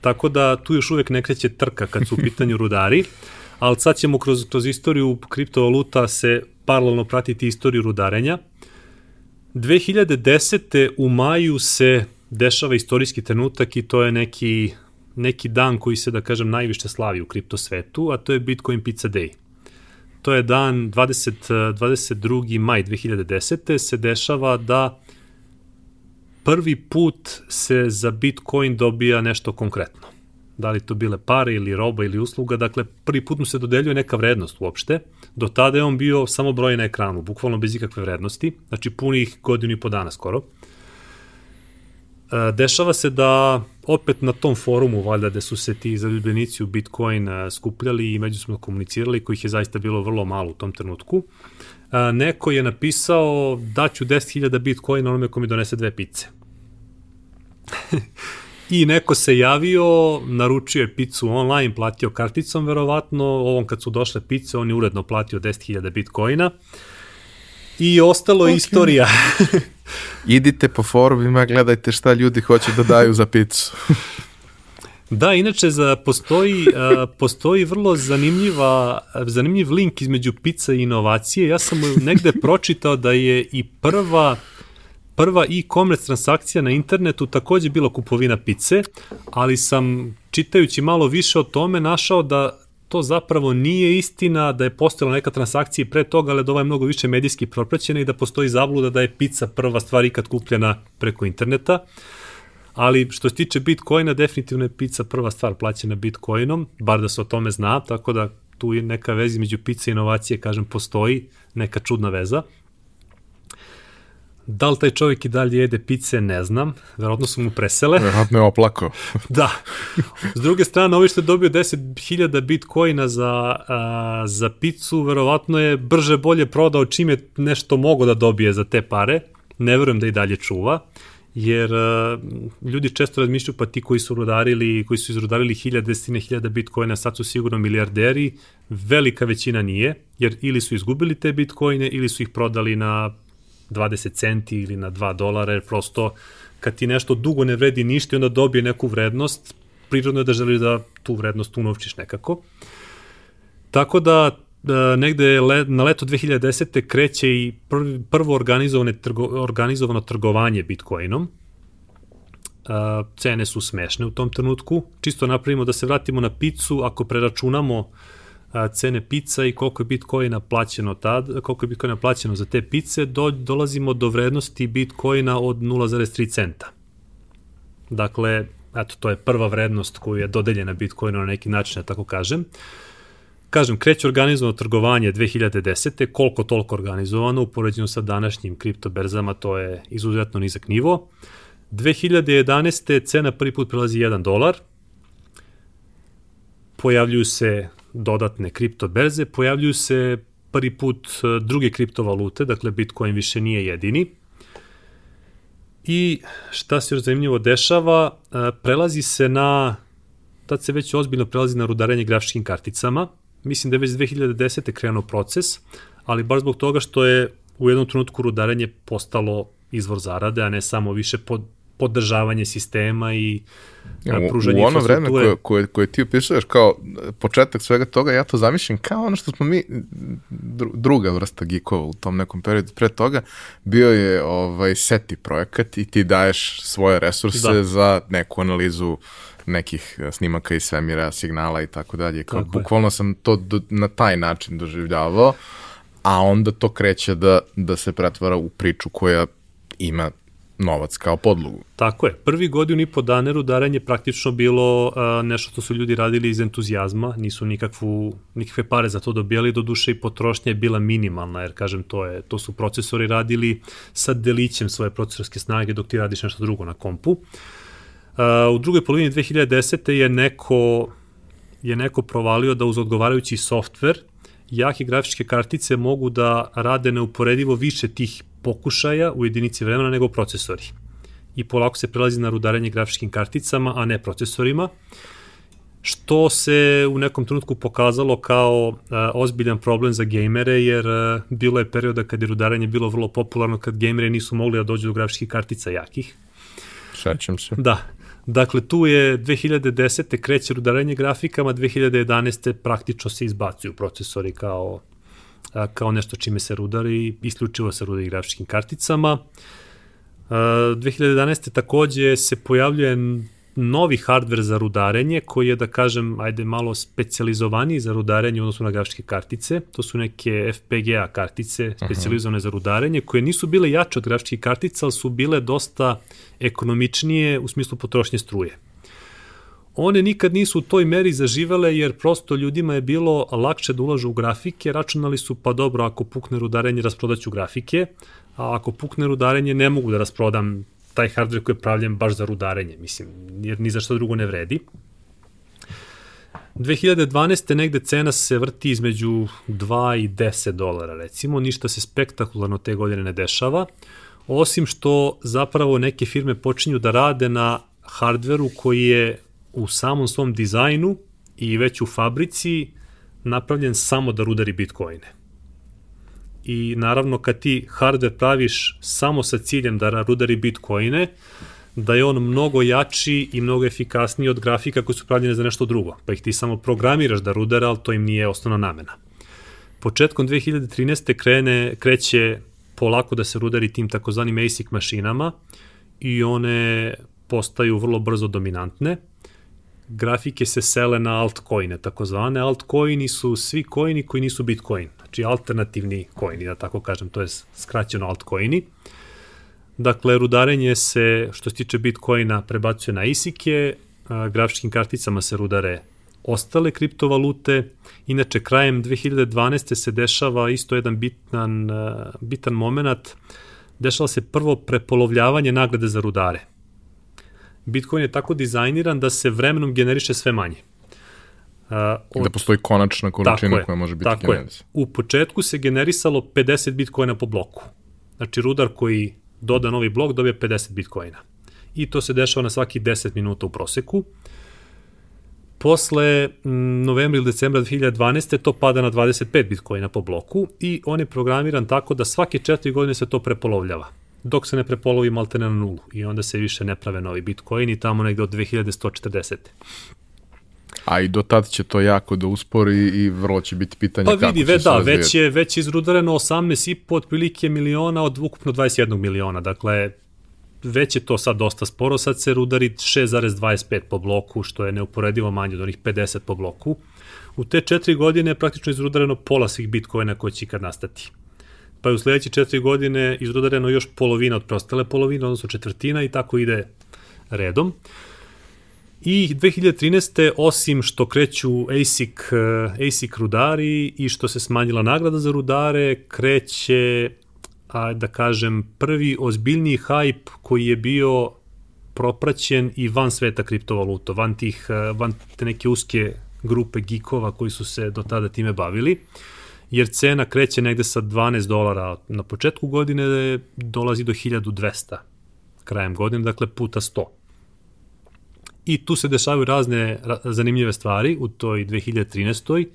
Tako da tu još uvek ne kreće trka kad su u pitanju rudari, ali sad ćemo kroz, kroz istoriju kriptovaluta se paralelno pratiti istoriju rudarenja. 2010. u maju se dešava istorijski trenutak i to je neki, neki dan koji se, da kažem, najviše slavi u kripto svetu, a to je Bitcoin Pizza Day. To je dan 20, 22. maj 2010. se dešava da prvi put se za Bitcoin dobija nešto konkretno. Da li to bile pare ili roba ili usluga, dakle prvi put mu se dodeljuje neka vrednost uopšte. Do tada je on bio samo broj na ekranu, bukvalno bez ikakve vrednosti, znači punih godinu i po dana skoro. Dešava se da opet na tom forumu, valjda, gde su se ti zaljubljenici u Bitcoin e, skupljali i međusobno komunicirali, kojih je zaista bilo vrlo malo u tom trenutku, e, neko je napisao daću 10.000 Bitcoina onome ko mi donese dve pice. I neko se javio, naručio je picu online, platio karticom verovatno, ovom kad su došle pice, on je uredno platio 10.000 bitcoina. I ostalo okay. je istorija. Idite po forumima, gledajte šta ljudi hoće da daju za picu. Da, inače za, postoji, uh, postoji vrlo zanimljiva, zanimljiv link između pizza i inovacije. Ja sam negde pročitao da je i prva prva e-commerce transakcija na internetu takođe bila kupovina pice, ali sam čitajući malo više o tome našao da to zapravo nije istina da je postojala neka transakcija pre toga, ali da ova je mnogo više medijski propraćena i da postoji zabluda da je pizza prva stvar ikad kupljena preko interneta. Ali što se tiče Bitcoina, definitivno je pizza prva stvar plaćena Bitcoinom, bar da se o tome zna, tako da tu je neka veza među pizza i inovacije, kažem, postoji, neka čudna veza. Da li taj čovjek i dalje jede pice, ne znam. Verovatno su mu presele. Verovatno je oplako. da. S druge strane, ovo što je dobio 10.000 bitcoina za, a, za picu, verovatno je brže bolje prodao čim je nešto mogo da dobije za te pare. Ne verujem da i dalje čuva jer uh, ljudi često razmišljaju pa ti koji su rudarili, koji su izrudarili hiljade, desetine hiljada bitcoina, sad su sigurno milijarderi, velika većina nije, jer ili su izgubili te bitcoine ili su ih prodali na 20 centi ili na 2 dolara, jer prosto kad ti nešto dugo ne vredi ništa i onda dobije neku vrednost, prirodno je da želiš da tu vrednost unovčiš nekako. Tako da e, negde na leto 2010. kreće i prvo organizovane trgo, organizovano trgovanje Bitcoinom. E, cene su smešne u tom trenutku. Čisto napravimo da se vratimo na picu, ako preračunamo uh, cene pizza i koliko je bitcoina plaćeno tad, koliko je bitcoina plaćeno za te pice, do, dolazimo do vrednosti bitcoina od 0,3 centa. Dakle, eto, to je prva vrednost koju je dodeljena bitcoinu na neki način, ja tako kažem. Kažem, kreće organizovano trgovanje 2010. koliko toliko organizovano, u poređenju sa današnjim kriptoberzama, to je izuzetno nizak nivo. 2011. cena prvi put prelazi 1 dolar, pojavljuju se dodatne kripto berze, pojavljuju se prvi put e, druge kriptovalute, dakle Bitcoin više nije jedini. I šta se još zanimljivo dešava, e, prelazi se na, tad se već ozbiljno prelazi na rudarenje grafičkim karticama. Mislim da je već 2010. krenuo proces, ali baš zbog toga što je u jednom trenutku rudarenje postalo izvor zarade, a ne samo više pod, podržavanje sistema i pružanje infrastrukture. U ono vreme koje, koje, koje ti opisuješ kao početak svega toga, ja to zamišljam kao ono što smo mi, druga vrsta geekova u tom nekom periodu. Pre toga bio je ovaj SETI projekat i ti daješ svoje resurse da. za neku analizu nekih snimaka iz svemira, signala i tako dalje. Kao, tako bukvalno je. sam to do, na taj način doživljavao, a onda to kreće da, da se pretvara u priču koja ima novac kao podlogu. Tako je. Prvi godin i po dana rudaranje praktično bilo uh, nešto što su ljudi radili iz entuzijazma, nisu nikakvu, nikakve pare za to dobijali, do duše i potrošnja je bila minimalna, jer kažem, to, je, to su procesori radili sa delićem svoje procesorske snage dok ti radiš nešto drugo na kompu. Uh, u drugoj polovini 2010. je neko, je neko provalio da uz odgovarajući softver jake grafičke kartice mogu da rade neuporedivo više tih pokušaja u jedinici vremena nego procesori. I polako se prelazi na rudarenje grafičkim karticama, a ne procesorima. što se u nekom trenutku pokazalo kao a, ozbiljan problem za gejmere, jer a, bilo je perioda kad je rudaranje bilo vrlo popularno, kad gejmeri nisu mogli da dođu do grafičkih kartica jakih. Sećam se. Da. Dakle, tu je 2010. kreće rudarenje grafikama, 2011. praktično se izbacuju procesori kao, a, kao nešto čime se rudari, isključivo se rudari grafičkim karticama. A, 2011. takođe se pojavljuje novi hardver za rudarenje koji je da kažem ajde malo specijalizovaniji za rudarenje u odnosu na grafičke kartice. To su neke FPGA kartice specijalizovane za rudarenje koje nisu bile jače od grafičkih kartica, ali su bile dosta ekonomičnije u smislu potrošnje struje. One nikad nisu u toj meri zaživele jer prosto ljudima je bilo lakše da ulažu u grafike, računali su pa dobro ako pukne rudarenje rasprodaću grafike, a ako pukne rudarenje ne mogu da rasprodam taj hardware koji je pravljen baš za rudarenje, mislim, jer ni za što drugo ne vredi. 2012. negde cena se vrti između 2 i 10 dolara, recimo, ništa se spektakularno te godine ne dešava, osim što zapravo neke firme počinju da rade na hardveru koji je u samom svom dizajnu i već u fabrici napravljen samo da rudari bitcoine i naravno kad ti hardware praviš samo sa ciljem da rudari bitcoine, da je on mnogo jači i mnogo efikasniji od grafika koji su pravljene za nešto drugo, pa ih ti samo programiraš da rudara, ali to im nije osnovna namena. Početkom 2013. krene, kreće polako da se rudari tim takozvanim ASIC mašinama i one postaju vrlo brzo dominantne. Grafike se sele na altcoine, takozvane. Altcoini su svi coini koji nisu bitcoin znači alternativni coini, da tako kažem, to je skraćeno altcoini. Dakle, rudarenje se, što se tiče bitcoina, prebacuje na isike, grafičkim karticama se rudare ostale kriptovalute. Inače, krajem 2012. se dešava isto jedan bitan, bitan moment. Dešava se prvo prepolovljavanje nagrade za rudare. Bitcoin je tako dizajniran da se vremenom generiše sve manje. Uh, od... Da postoji konačna količina koja može biti tako generisana. U početku se generisalo 50 bitcoina po bloku. Znači rudar koji doda novi blok dobije 50 bitcoina. I to se dešava na svaki 10 minuta u proseku. Posle novembra ili decembra 2012. to pada na 25 bitcoina po bloku i on je programiran tako da svake 4 godine se to prepolovljava dok se ne prepolovi maltene na nulu i onda se više ne prave novi bitcoini tamo negde od 2140. A i do tad će to jako da uspori i vrlo će biti pitanje pa kako vidi, će ve, se da, razvijeti. već je, već je izrudareno 18,5 otprilike miliona od ukupno 21 miliona, dakle već je to sad dosta sporo, sad se rudari 6,25 po bloku, što je neuporedivo manje od onih 50 po bloku. U te četiri godine je praktično izrudareno pola svih bitcoina koje će ikad nastati. Pa je u sledeće četiri godine izrudareno još polovina od preostale polovine, odnosno četvrtina i tako ide redom. I 2013. osim što kreću ASIC, eh, ASIC rudari i što se smanjila nagrada za rudare, kreće, a, da kažem, prvi ozbiljniji hype koji je bio propraćen i van sveta kriptovaluta, van, tih, eh, van te neke uske grupe geekova koji su se do tada time bavili, jer cena kreće negde sa 12 dolara na početku godine, dolazi do 1200 krajem godine, dakle puta 100 i tu se dešavaju razne zanimljive stvari u toj 2013.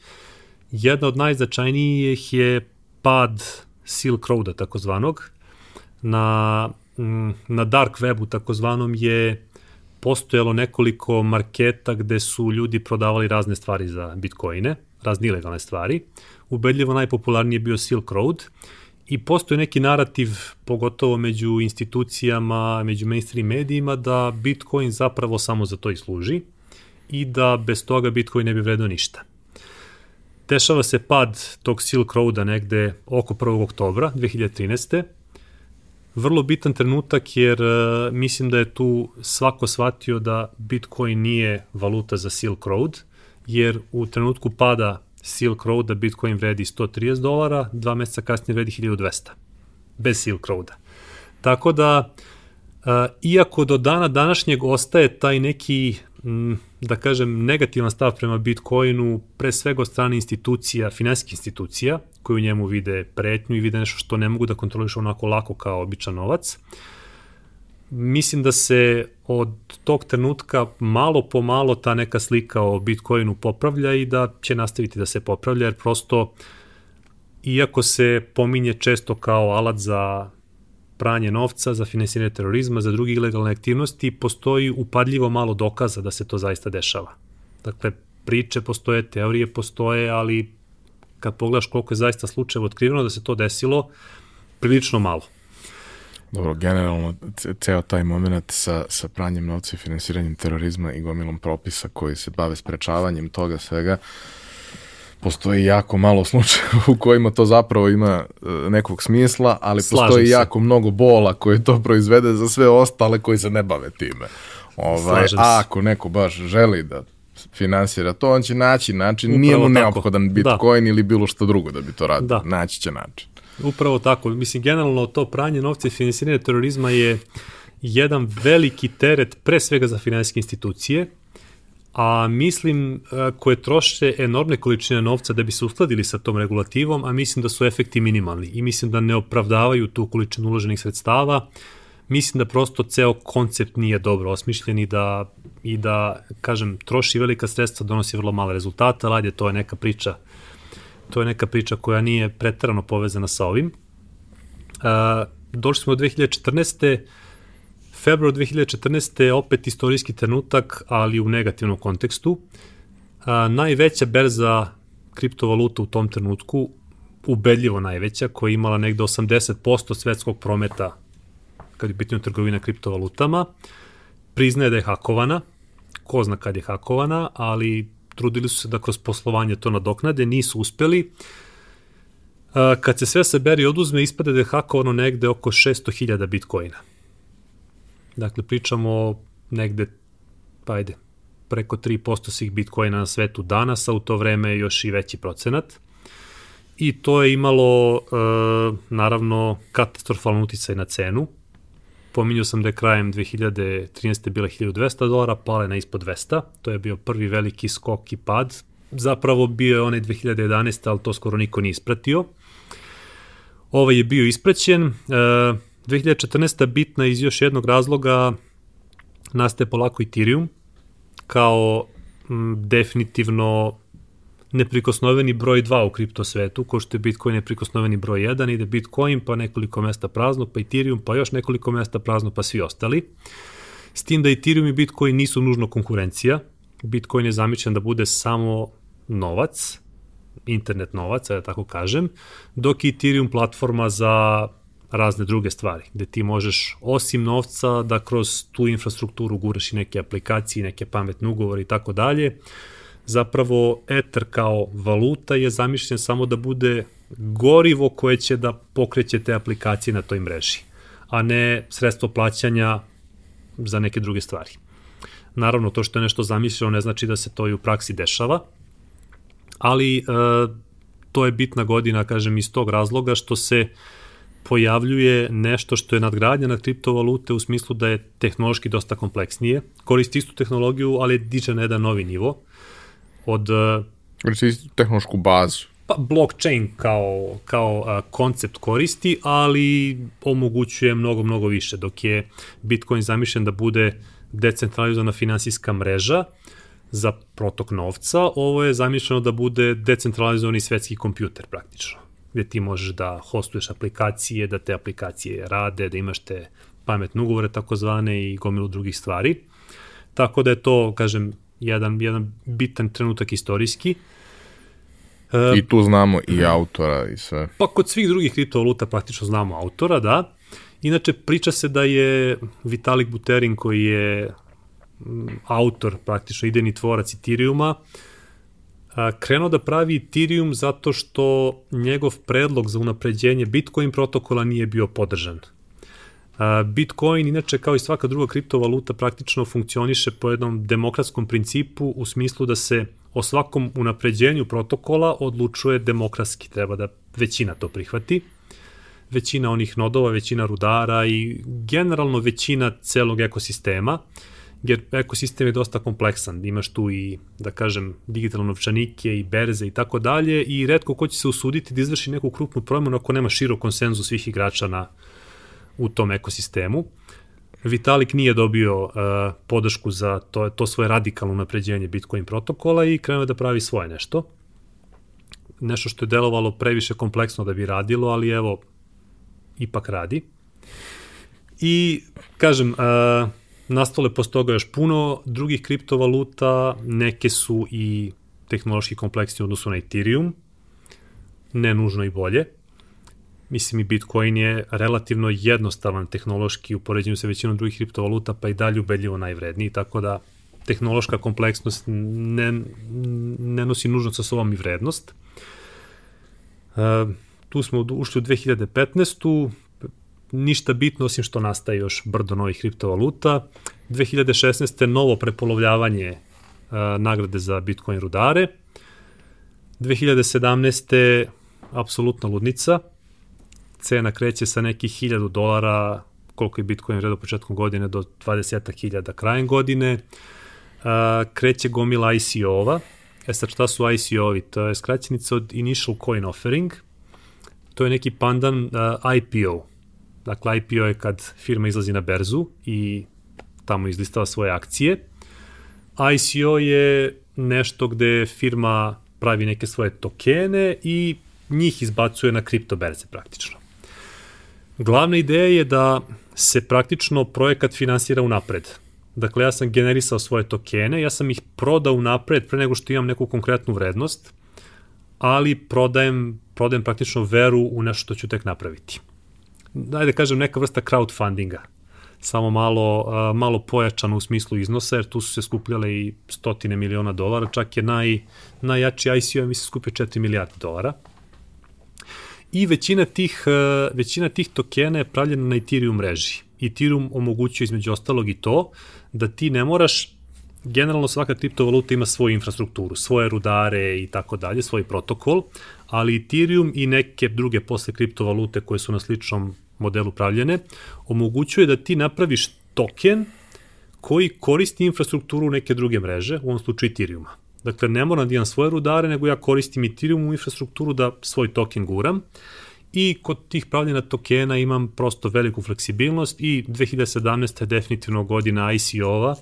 Jedna od najznačajnijih je pad Silk Roada takozvanog. Na, mm, na dark webu takozvanom je postojalo nekoliko marketa gde su ljudi prodavali razne stvari za bitcoine, razne ilegalne stvari. Ubedljivo najpopularniji je bio Silk Road i postoje neki narativ, pogotovo među institucijama, među mainstream medijima, da Bitcoin zapravo samo za to i služi i da bez toga Bitcoin ne bi vredao ništa. Dešava se pad tog Silk Roada negde oko 1. oktobra 2013. Vrlo bitan trenutak jer uh, mislim da je tu svako shvatio da Bitcoin nije valuta za Silk Road, jer u trenutku pada Silk Road-a Bitcoin vredi 130 dolara, dva meseca kasnije vredi 1200. Bez Silk Road-a. Tako da, uh, iako do dana današnjeg ostaje taj neki, m, da kažem, negativan stav prema Bitcoinu, pre svega od strane institucija, finansijskih institucija, koji u njemu vide pretnju i vide nešto što ne mogu da kontrolišu onako lako kao običan novac, mislim da se od tog trenutka malo po malo ta neka slika o Bitcoinu popravlja i da će nastaviti da se popravlja, jer prosto iako se pominje često kao alat za pranje novca, za finansiranje terorizma, za drugi ilegalne aktivnosti, postoji upadljivo malo dokaza da se to zaista dešava. Dakle, priče postoje, teorije postoje, ali kad pogledaš koliko je zaista slučajeva otkriveno da se to desilo, prilično malo. Dobro, generalno, ceo taj moment sa, sa pranjem novca i finansiranjem terorizma i gomilom propisa koji se bave sprečavanjem toga svega, postoji jako malo slučaja u kojima to zapravo ima e, nekog smisla, ali Slažem postoji se. jako mnogo bola koje to proizvede za sve ostale koji se ne bave time. Ovaj, a ako neko baš želi da finansira to, on će naći način, Upravo nije mu neophodan da. Bitcoin da. ili bilo što drugo da bi to radio, da. naći će način. Upravo tako. Mislim, generalno to pranje novca i finansiranje terorizma je jedan veliki teret pre svega za finansijske institucije, a mislim e, koje troše enormne količine novca da bi se uskladili sa tom regulativom, a mislim da su efekti minimalni i mislim da ne opravdavaju tu količinu uloženih sredstava. Mislim da prosto ceo koncept nije dobro osmišljen i da, i da kažem, troši velika sredstva, donosi vrlo male rezultata, ali to je neka priča uh, to je neka priča koja nije pretarano povezana sa ovim. Uh, došli smo do 2014. Februar 2014. je opet istorijski trenutak, ali u negativnom kontekstu. Uh, najveća berza kriptovaluta u tom trenutku, ubedljivo najveća, koja je imala negde 80% svetskog prometa kad je pitanje trgovina kriptovalutama, priznaje da je hakovana, ko zna kad je hakovana, ali trudili su se da kroz poslovanje to nadoknade, nisu uspeli. Kad se sve saberi oduzme, ispade da je hakovano negde oko 600.000 bitcoina. Dakle, pričamo negde, pa ajde, preko 3% svih bitcoina na svetu danas, a u to vreme još i veći procenat. I to je imalo, e, naravno, katastrofalan uticaj na cenu. Pominjao sam da je krajem 2013. bila 1200 dolara, pale na ispod 200. To je bio prvi veliki skok i pad. Zapravo bio je onaj 2011. ali to skoro niko nije ispratio. Ovaj je bio ispraćen. E, 2014. bitna iz još jednog razloga nastaje polako Ethereum kao definitivno neprikosnoveni broj 2 u kripto svetu, ko što je Bitcoin neprikosnoveni broj 1, ide Bitcoin, pa nekoliko mesta prazno, pa Ethereum, pa još nekoliko mesta prazno, pa svi ostali. S tim da Ethereum i Bitcoin nisu nužno konkurencija. Bitcoin je zamišljen da bude samo novac, internet novac, da tako kažem, dok je Ethereum platforma za razne druge stvari, gde ti možeš osim novca da kroz tu infrastrukturu guraš i neke aplikacije, neke pametne ugovore i tako dalje, zapravo Ether kao valuta je zamišljen samo da bude gorivo koje će da pokreće te aplikacije na toj mreži, a ne sredstvo plaćanja za neke druge stvari. Naravno, to što je nešto zamišljeno ne znači da se to i u praksi dešava, ali e, to je bitna godina, kažem, iz tog razloga što se pojavljuje nešto što je nadgradnja na kriptovalute u smislu da je tehnološki dosta kompleksnije, koristi istu tehnologiju, ali diže na jedan novi nivo od... Znači tehnološku bazu. Pa blockchain kao, kao uh, koncept koristi, ali omogućuje mnogo, mnogo više, dok je Bitcoin zamišljen da bude decentralizovana finansijska mreža za protok novca, ovo je zamišljeno da bude decentralizovani svetski kompjuter praktično, gde ti možeš da hostuješ aplikacije, da te aplikacije rade, da imaš te pametne ugovore takozvane i gomilu drugih stvari. Tako da je to, kažem, jedan, jedan bitan trenutak istorijski. I tu znamo i autora i sve. Pa kod svih drugih kriptovaluta praktično znamo autora, da. Inače, priča se da je Vitalik Buterin, koji je autor, praktično idejni tvorac Ethereuma, krenuo da pravi Ethereum zato što njegov predlog za unapređenje Bitcoin protokola nije bio podržan. Bitcoin, inače, kao i svaka druga kriptovaluta, praktično funkcioniše po jednom demokratskom principu u smislu da se o svakom unapređenju protokola odlučuje demokratski. Treba da većina to prihvati. Većina onih nodova, većina rudara i generalno većina celog ekosistema, jer ekosistem je dosta kompleksan. Imaš tu i, da kažem, digitalne novčanike i berze i tako dalje i redko ko će se usuditi da izvrši neku krupnu promenu ako nema širok konsenzus svih igrača na, u tom ekosistemu. Vitalik nije dobio uh, podršku za to, to svoje radikalno napređenje Bitcoin protokola i krenuo da pravi svoje nešto. Nešto što je delovalo previše kompleksno da bi radilo, ali evo, ipak radi. I, kažem, uh, nastale posle toga još puno drugih kriptovaluta, neke su i tehnološki kompleksni u odnosu na Ethereum, ne nužno i bolje. Mislim i Bitcoin je relativno jednostavan tehnološki u poređenju sa većinom drugih kriptovaluta, pa i dalje ubedljivo najvredniji, tako da tehnološka kompleksnost ne, ne nosi nužno sa sobom i vrednost. Uh, tu smo ušli u 2015 ništa bitno osim što nastaje još brdo novih kriptovaluta. 2016. novo prepolovljavanje uh, nagrade za Bitcoin rudare. 2017. apsolutna ludnica. Cena kreće sa nekih 1000 dolara, koliko je Bitcoin vredo početkom godine, do 20.000 krajem godine. Uh, kreće gomila ICO-ova. E sad šta su ICO-ovi? To je skraćenica od Initial Coin Offering. To je neki pandan IPO, Dakle, IPO je kad firma izlazi na berzu i tamo izlistava svoje akcije. ICO je nešto gde firma pravi neke svoje tokene i njih izbacuje na kripto berze praktično. Glavna ideja je da se praktično projekat finansira unapred. Dakle, ja sam generisao svoje tokene, ja sam ih prodao unapred pre nego što imam neku konkretnu vrednost, ali prodajem, prodajem praktično veru u nešto što ću tek napraviti dajde da kažem, neka vrsta crowdfundinga. Samo malo, malo pojačano u smislu iznosa, jer tu su se skupljale i stotine miliona dolara, čak je naj, najjači ICO, mi se skupio 4 milijarde dolara. I većina tih, većina tih tokena je pravljena na Ethereum mreži. Ethereum omogućuje između ostalog i to da ti ne moraš generalno svaka kriptovaluta ima svoju infrastrukturu, svoje rudare i tako dalje, svoj protokol, ali Ethereum i neke druge posle kriptovalute koje su na sličnom modelu pravljene, omogućuje da ti napraviš token koji koristi infrastrukturu neke druge mreže, u ovom slučaju Ethereuma. Dakle, ne moram da imam svoje rudare, nego ja koristim Ethereum u infrastrukturu da svoj token guram i kod tih pravljena tokena imam prosto veliku fleksibilnost i 2017. je definitivno godina ICO-ova.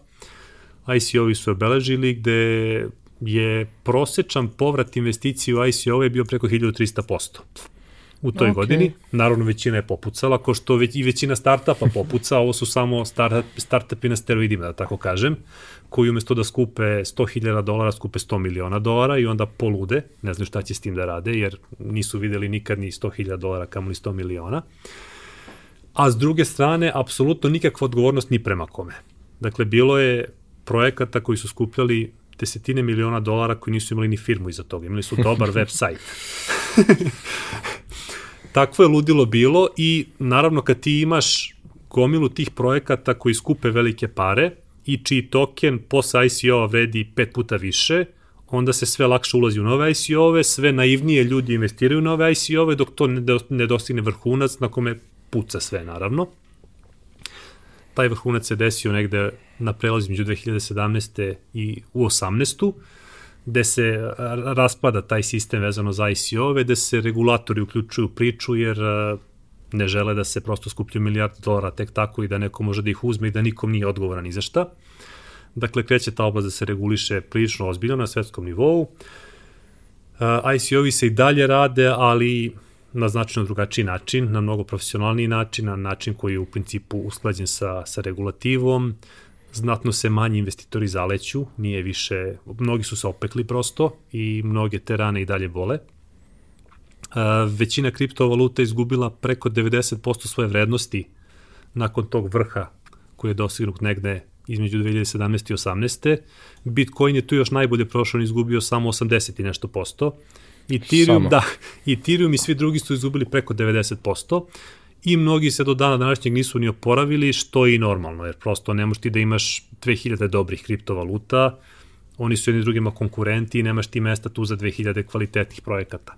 ICO-vi su obeležili gde je prosečan povrat investicije u ICO je bio preko 1300% u toj okay. godini. Naravno, većina je popucala, ko što već, i većina startupa popuca, ovo su samo start, startupi na steroidima, da tako kažem, koji umesto da skupe 100.000 dolara, skupe 100 miliona dolara i onda polude, ne znaju šta će s tim da rade, jer nisu videli nikad ni 100.000 dolara, kamo ni 100 miliona. A s druge strane, apsolutno nikakva odgovornost ni prema kome. Dakle, bilo je projekata koji su skupljali desetine miliona dolara koji nisu imali ni firmu iza toga, imali su dobar web sajt. Takvo je ludilo bilo i naravno kad ti imaš gomilu tih projekata koji skupe velike pare i čiji token posle ICO-a vredi pet puta više, onda se sve lakše ulazi u nove ICO-ove, sve naivnije ljudi investiraju u nove ICO-ove dok to ne dostigne vrhunac na kome puca sve naravno. Taj vrhunac se desio negde na prelazu među 2017. i u 18 gde se raspada taj sistem vezano za ICO-ove, gde se regulatori uključuju priču jer ne žele da se prosto skuplju milijarde dolara tek tako i da neko može da ih uzme i da nikom nije odgovoran ni za šta. Dakle, kreće ta oblast da se reguliše prilično ozbiljno na svetskom nivou. ICO-vi se i dalje rade, ali na značajno drugačiji način, na mnogo profesionalniji način, na način koji je u principu usklađen sa, sa regulativom, znatno se manji investitori zaleću, nije više, mnogi su se opekli prosto i mnoge te rane i dalje bole. većina kriptovaluta izgubila preko 90% svoje vrednosti nakon tog vrha koji je dosignut negde između 2017. i 18. Bitcoin je tu još najbolje prošao, on izgubio samo 80 i nešto posto. Ethereum, samo. da, Ethereum i svi drugi su izgubili preko 90% i mnogi se do dana današnjeg nisu ni oporavili, što je i normalno, jer prosto ne možeš ti da imaš 2000 dobrih kriptovaluta, oni su jedni drugima konkurenti i nemaš ti mesta tu za 2000 kvalitetnih projekata.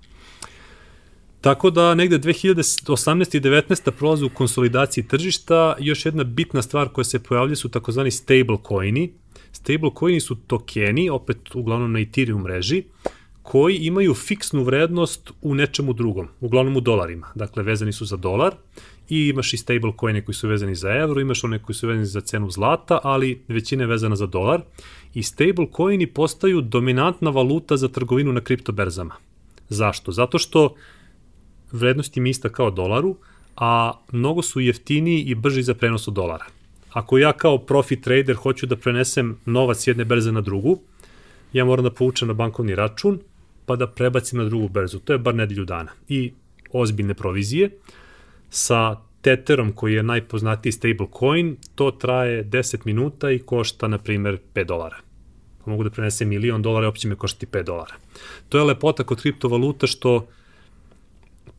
Tako da negde 2018. i 19. prolaze u konsolidaciji tržišta. Još jedna bitna stvar koja se pojavlja su takozvani stable coini. Stable coini su tokeni, opet uglavnom na Ethereum mreži, koji imaju fiksnu vrednost u nečemu drugom, uglavnom u dolarima. Dakle, vezani su za dolar i imaš i stable coine koji su vezani za euro, imaš one koji su vezani za cenu zlata, ali većina je vezana za dolar. I stable coini postaju dominantna valuta za trgovinu na kriptoberzama. Zašto? Zato što vrednost im ista kao dolaru, a mnogo su jeftiniji i brži za prenos od dolara. Ako ja kao profit trader hoću da prenesem novac jedne berze na drugu, ja moram da povučem na bankovni račun, pa da prebacim na drugu berzu. To je bar nedelju dana. I ozbiljne provizije. Sa Tetherom, koji je najpoznatiji stablecoin, to traje 10 minuta i košta, na primer, 5 dolara. Mogu da prenesem milion dolara i opće me koštati 5 dolara. To je lepota kod kriptovaluta što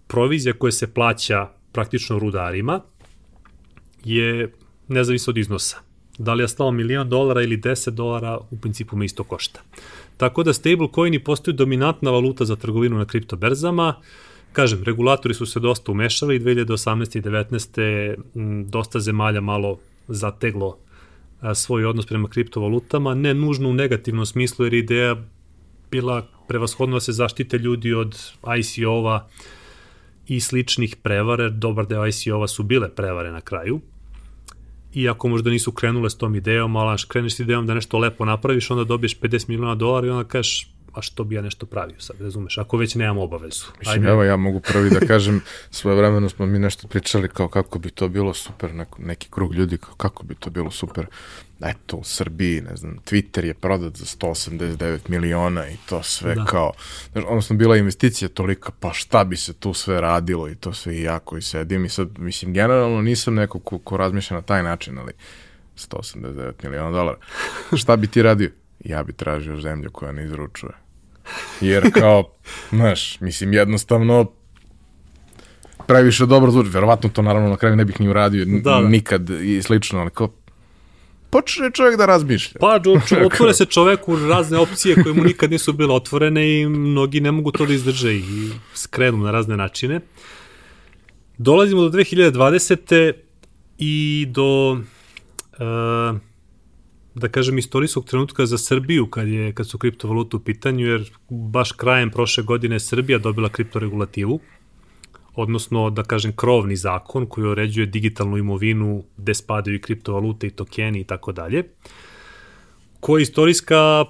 provizija koja se plaća praktično rudarima je nezavisno od iznosa. Da li je stalo milion dolara ili 10 dolara, u principu me isto košta. Tako da stablecoini postaju dominantna valuta za trgovinu na kriptoberzama. Kažem, regulatori su se dosta umešali, 2018. i 2019. dosta zemalja malo zateglo svoj odnos prema kriptovalutama, ne nužno u negativnom smislu, jer ideja bila prevashodno da se zaštite ljudi od ICO-ova i sličnih prevare, dobar deo ICO-ova su bile prevare na kraju, iako možda nisu krenule s tom idejom, ali aš kreneš s idejom da nešto lepo napraviš, onda dobiješ 50 miliona dolara i onda kažeš, a što bi ja nešto pravio sad, razumeš, ako već nemam obavezu. Mislim, Ajde. evo ja mogu prvi da kažem, svoje vremeno smo mi nešto pričali kao kako bi to bilo super, neko, neki krug ljudi kao kako bi to bilo super, eto, u Srbiji, ne znam, Twitter je prodat za 189 miliona i to sve da. kao, znaš, odnosno bila investicija tolika, pa šta bi se tu sve radilo i to sve i ja koji sedim i sad, mislim, generalno nisam neko ko, ko razmišlja na taj način, ali 189 miliona dolara. Šta bi ti radio? Ja bi tražio zemlju koja ne izručuje. Jer kao, znaš, mislim, jednostavno previše dobro zvuči. Verovatno to naravno na kraju ne bih ni uradio da, da. nikad i slično, ali kao počne čovjek da razmišlja. Pa, otvore se čoveku razne opcije koje mu nikad nisu bile otvorene i mnogi ne mogu to da izdrže i skrenu na razne načine. Dolazimo do 2020. i do uh, da kažem, istorijskog trenutka za Srbiju kad, je, kad su kriptovalute u pitanju, jer baš krajem prošle godine Srbija dobila kriptoregulativu, odnosno, da kažem, krovni zakon koji uređuje digitalnu imovinu gde spadaju i kriptovalute i tokeni i tako dalje, koja je istorijska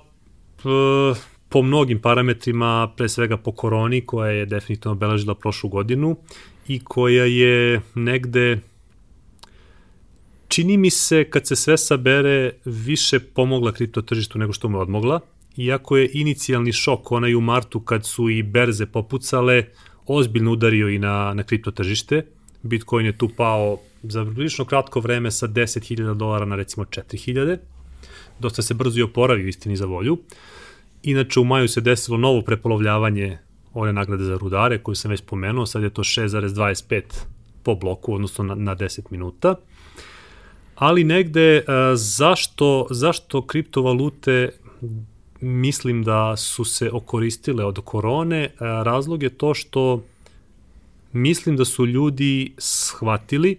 po mnogim parametrima, pre svega po koroni, koja je definitivno obeležila prošlu godinu i koja je negde čini mi se kad se sve sabere više pomogla kripto tržištu nego što mu je odmogla, iako je inicijalni šok onaj u martu kad su i berze popucale, ozbiljno udario i na, na kripto tržište. Bitcoin je tu pao za prilično kratko vreme sa 10.000 dolara na recimo 4.000. Dosta se brzo i oporavio istini za volju. Inače u maju se desilo novo prepolovljavanje ove nagrade za rudare koju sam već pomenuo, sad je to 6,25 po bloku, odnosno na, na 10 minuta ali negde uh, zašto, zašto kriptovalute mislim da su se okoristile od korone, uh, razlog je to što mislim da su ljudi shvatili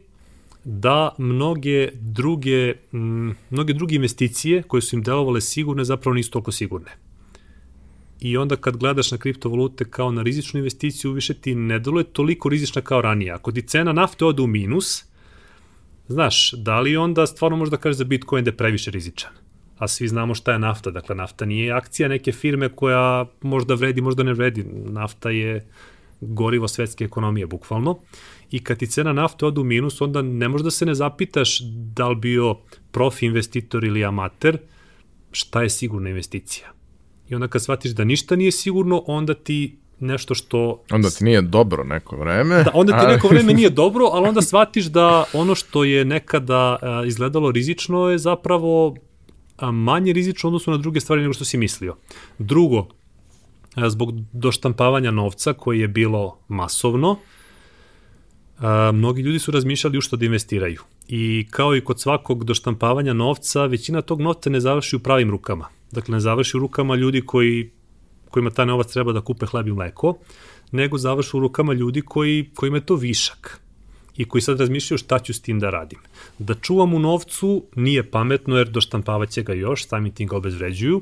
da mnoge druge, mnoge druge investicije koje su im delovale sigurne zapravo nisu toliko sigurne. I onda kad gledaš na kriptovalute kao na rizičnu investiciju, više ti ne deluje toliko rizična kao ranije. Ako ti cena nafte ode u minus, Znaš, da li onda stvarno možda kažeš za Bitcoin da je previše rizičan? A svi znamo šta je nafta. Dakle, nafta nije akcija neke firme koja možda vredi, možda ne vredi. Nafta je gorivo svetske ekonomije, bukvalno. I kad ti cena nafte ode u minus, onda ne možda se ne zapitaš da li bio profi investitor ili amater, šta je sigurna investicija. I onda kad shvatiš da ništa nije sigurno, onda ti nešto što... Onda ti nije dobro neko vreme. Da, onda ti neko vreme nije dobro, ali onda shvatiš da ono što je nekada izgledalo rizično je zapravo manje rizično odnosno na druge stvari nego što si mislio. Drugo, zbog doštampavanja novca koji je bilo masovno, mnogi ljudi su razmišljali u što da investiraju. I kao i kod svakog doštampavanja novca, većina tog novca ne završi u pravim rukama. Dakle, ne završi u rukama ljudi koji kojima ta novac treba da kupe hleb i mleko, nego završu u rukama ljudi koji, kojima je to višak. i koji sad razmišljaju šta ću s tim da radim. Da čuvam u novcu nije pametno jer doštampavaće ga još, samim tim ga obezvređuju.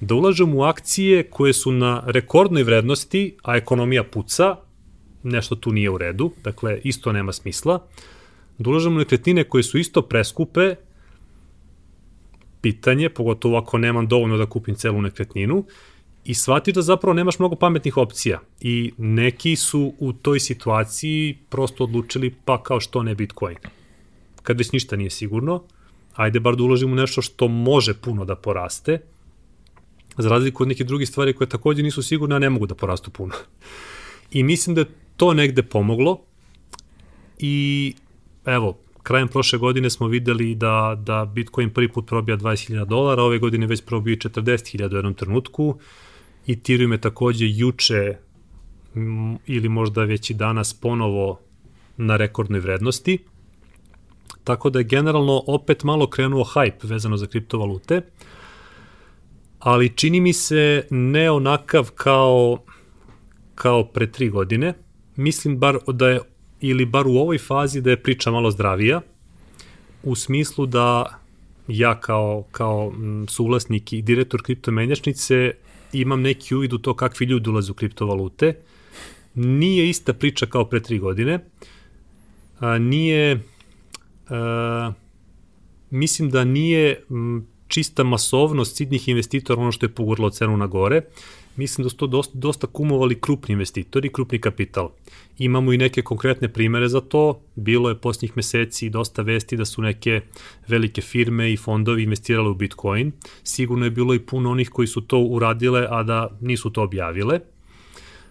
Da ulažem u akcije koje su na rekordnoj vrednosti, a ekonomija puca, nešto tu nije u redu, dakle isto nema smisla. Da ulažem u nekretnine koje su isto preskupe, pitanje, pogotovo ako nemam dovoljno da kupim celu nekretninu, i shvatiš da zapravo nemaš mnogo pametnih opcija i neki su u toj situaciji prosto odlučili pa kao što ne Bitcoin. Kad već ništa nije sigurno, ajde bar da uložimo nešto što može puno da poraste, za razliku od neke druge stvari koje takođe nisu sigurne, a ne mogu da porastu puno. I mislim da je to negde pomoglo i evo, krajem prošle godine smo videli da, da Bitcoin prvi put probija 20.000 dolara, ove godine već probio 40.000 u jednom trenutku. Ethereum je takođe juče ili možda već i danas ponovo na rekordnoj vrednosti. Tako da je generalno opet malo krenuo hype vezano za kriptovalute, ali čini mi se ne onakav kao, kao pre tri godine. Mislim bar da je ili bar u ovoj fazi da je priča malo zdravija, u smislu da ja kao, kao suvlasnik i direktor kriptomenjačnice imam neki uvid u to kakvi ljudi ulaze u kriptovalute. Nije ista priča kao pre tri godine. A, nije, a, mislim da nije m, čista masovnost sidnih investitora ono što je pogurlo cenu na gore mislim da su to dosta, dosta kumovali krupni investitori, krupni kapital. Imamo i neke konkretne primere za to, bilo je posljednjih meseci dosta vesti da su neke velike firme i fondovi investirale u Bitcoin, sigurno je bilo i puno onih koji su to uradile, a da nisu to objavile.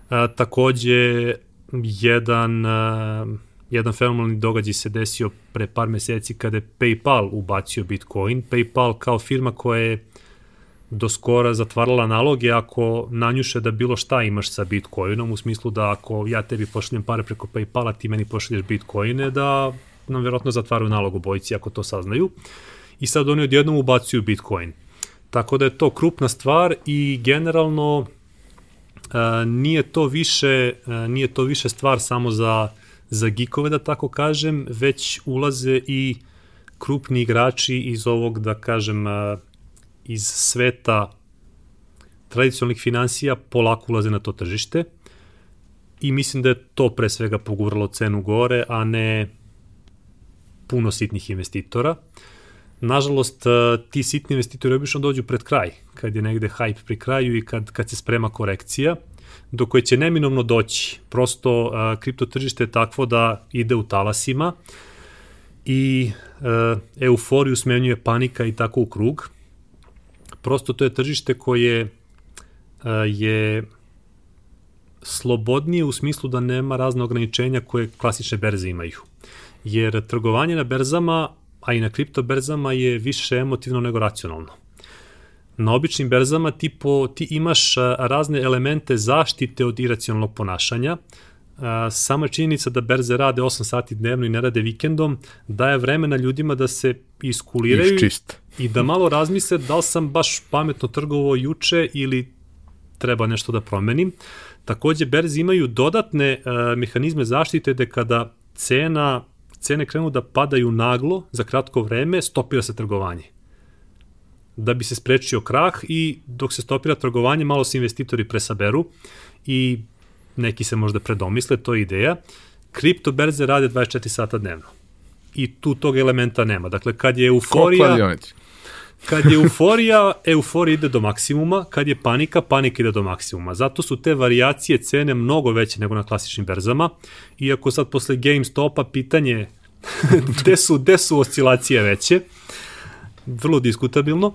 A, takođe, jedan, a, jedan fenomenalni događaj se desio pre par meseci kada je PayPal ubacio Bitcoin. PayPal kao firma koja je do skora zatvarala naloge ako nanjuše da bilo šta imaš sa Bitcoinom, u smislu da ako ja tebi pošaljem pare preko Paypala, ti meni pošalješ Bitcoine, da nam verovatno zatvaraju nalog u bojici ako to saznaju. I sad oni odjednom ubacuju Bitcoin. Tako da je to krupna stvar i generalno a, nije to više a, nije to više stvar samo za za gikove da tako kažem, već ulaze i krupni igrači iz ovog da kažem iz sveta tradicionalnih financija polako ulaze na to tržište i mislim da je to pre svega poguralo cenu gore, a ne puno sitnih investitora. Nažalost, e, ti sitni investitori obično dođu pred kraj, kad je negde hype pri kraju i kad, kad se sprema korekcija, do koje će neminovno doći. Prosto, uh, kripto tržište je takvo da ide u talasima i uh, euforiju smenjuje panika i tako u krug prosto to je tržište koje je slobodnije u smislu da nema razne ograničenja koje klasične berze imaju. Jer trgovanje na berzama, a i na kripto berzama je više emotivno nego racionalno. Na običnim berzama ti, po, ti imaš razne elemente zaštite od iracionalnog ponašanja, sama činjenica da berze rade 8 sati dnevno i ne rade vikendom daje vremena ljudima da se iskuliraju i da malo razmisle da li sam baš pametno trgovao juče ili treba nešto da promenim. Takođe, berze imaju dodatne uh, mehanizme zaštite da kada cena, cene krenu da padaju naglo za kratko vreme, stopira se trgovanje da bi se sprečio krah i dok se stopira trgovanje malo se investitori presaberu i neki se možda predomisle, to je ideja. Kripto berze rade 24 sata dnevno. I tu tog elementa nema. Dakle, kad je euforija... Kad je euforija, euforija ide do maksimuma, kad je panika, panika ide do maksimuma. Zato su te varijacije cene mnogo veće nego na klasičnim berzama, iako sad posle GameStopa pitanje gde su, gde su oscilacije veće, vrlo diskutabilno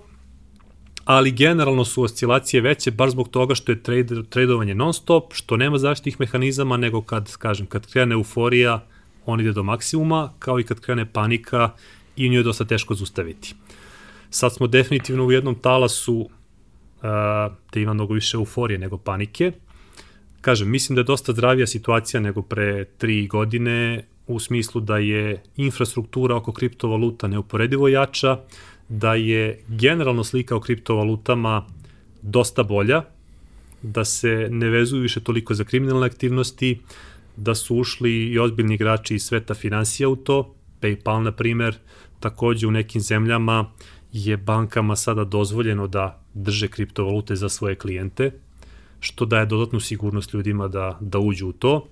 ali generalno su oscilacije veće baš zbog toga što je trade, tradovanje non stop, što nema zaštitih mehanizama, nego kad, kažem, kad krene euforija, on ide do maksimuma, kao i kad krene panika i nju je dosta teško zustaviti. Sad smo definitivno u jednom talasu uh, da ima mnogo više euforije nego panike. Kažem, mislim da je dosta zdravija situacija nego pre tri godine, u smislu da je infrastruktura oko kriptovaluta neuporedivo jača, da je generalno slika o kriptovalutama dosta bolja, da se ne vezuju više toliko za kriminalne aktivnosti, da su ušli i ozbiljni igrači iz sveta financija u to, PayPal na primer, takođe u nekim zemljama je bankama sada dozvoljeno da drže kriptovalute za svoje klijente, što daje dodatnu sigurnost ljudima da, da uđu u to.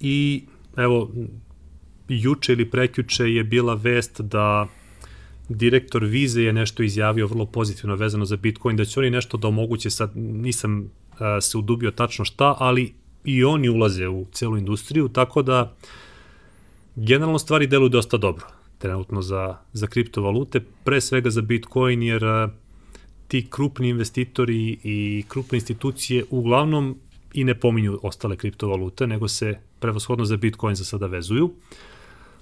I evo, juče ili prekjuče je bila vest da direktor Vize je nešto izjavio vrlo pozitivno vezano za Bitcoin, da će oni nešto da omoguće, sad nisam uh, se udubio tačno šta, ali i oni ulaze u celu industriju, tako da generalno stvari deluju dosta dobro trenutno za, za kriptovalute, pre svega za Bitcoin, jer uh, ti krupni investitori i krupne institucije uglavnom i ne pominju ostale kriptovalute, nego se prevoshodno za Bitcoin za sada vezuju,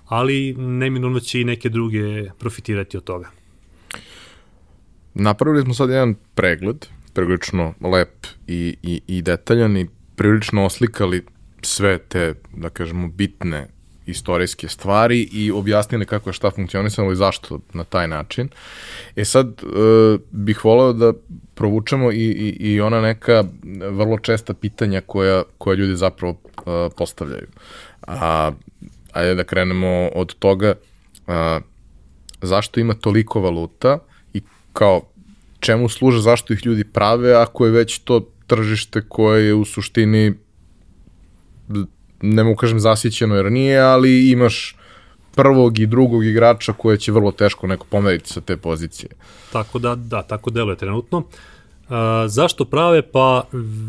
ali neminovno će i neke druge profitirati od toga. Napravili smo sad jedan pregled, prilično lep i, i, i detaljan i prilično oslikali sve te, da kažemo, bitne istorijske stvari i objasnili kako je šta funkcionisalo i zašto na taj način. E sad e, bih voleo da provučemo i, i, i ona neka vrlo česta pitanja koja, koja ljudi zapravo e, postavljaju. A, ajde da krenemo od toga a, zašto ima toliko valuta i kao čemu služe, zašto ih ljudi prave ako je već to tržište koje je u suštini ne mogu kažem zasićeno jer nije, ali imaš prvog i drugog igrača koje će vrlo teško neko pomeriti sa te pozicije. Tako da, da, tako deluje trenutno. A, zašto prave? Pa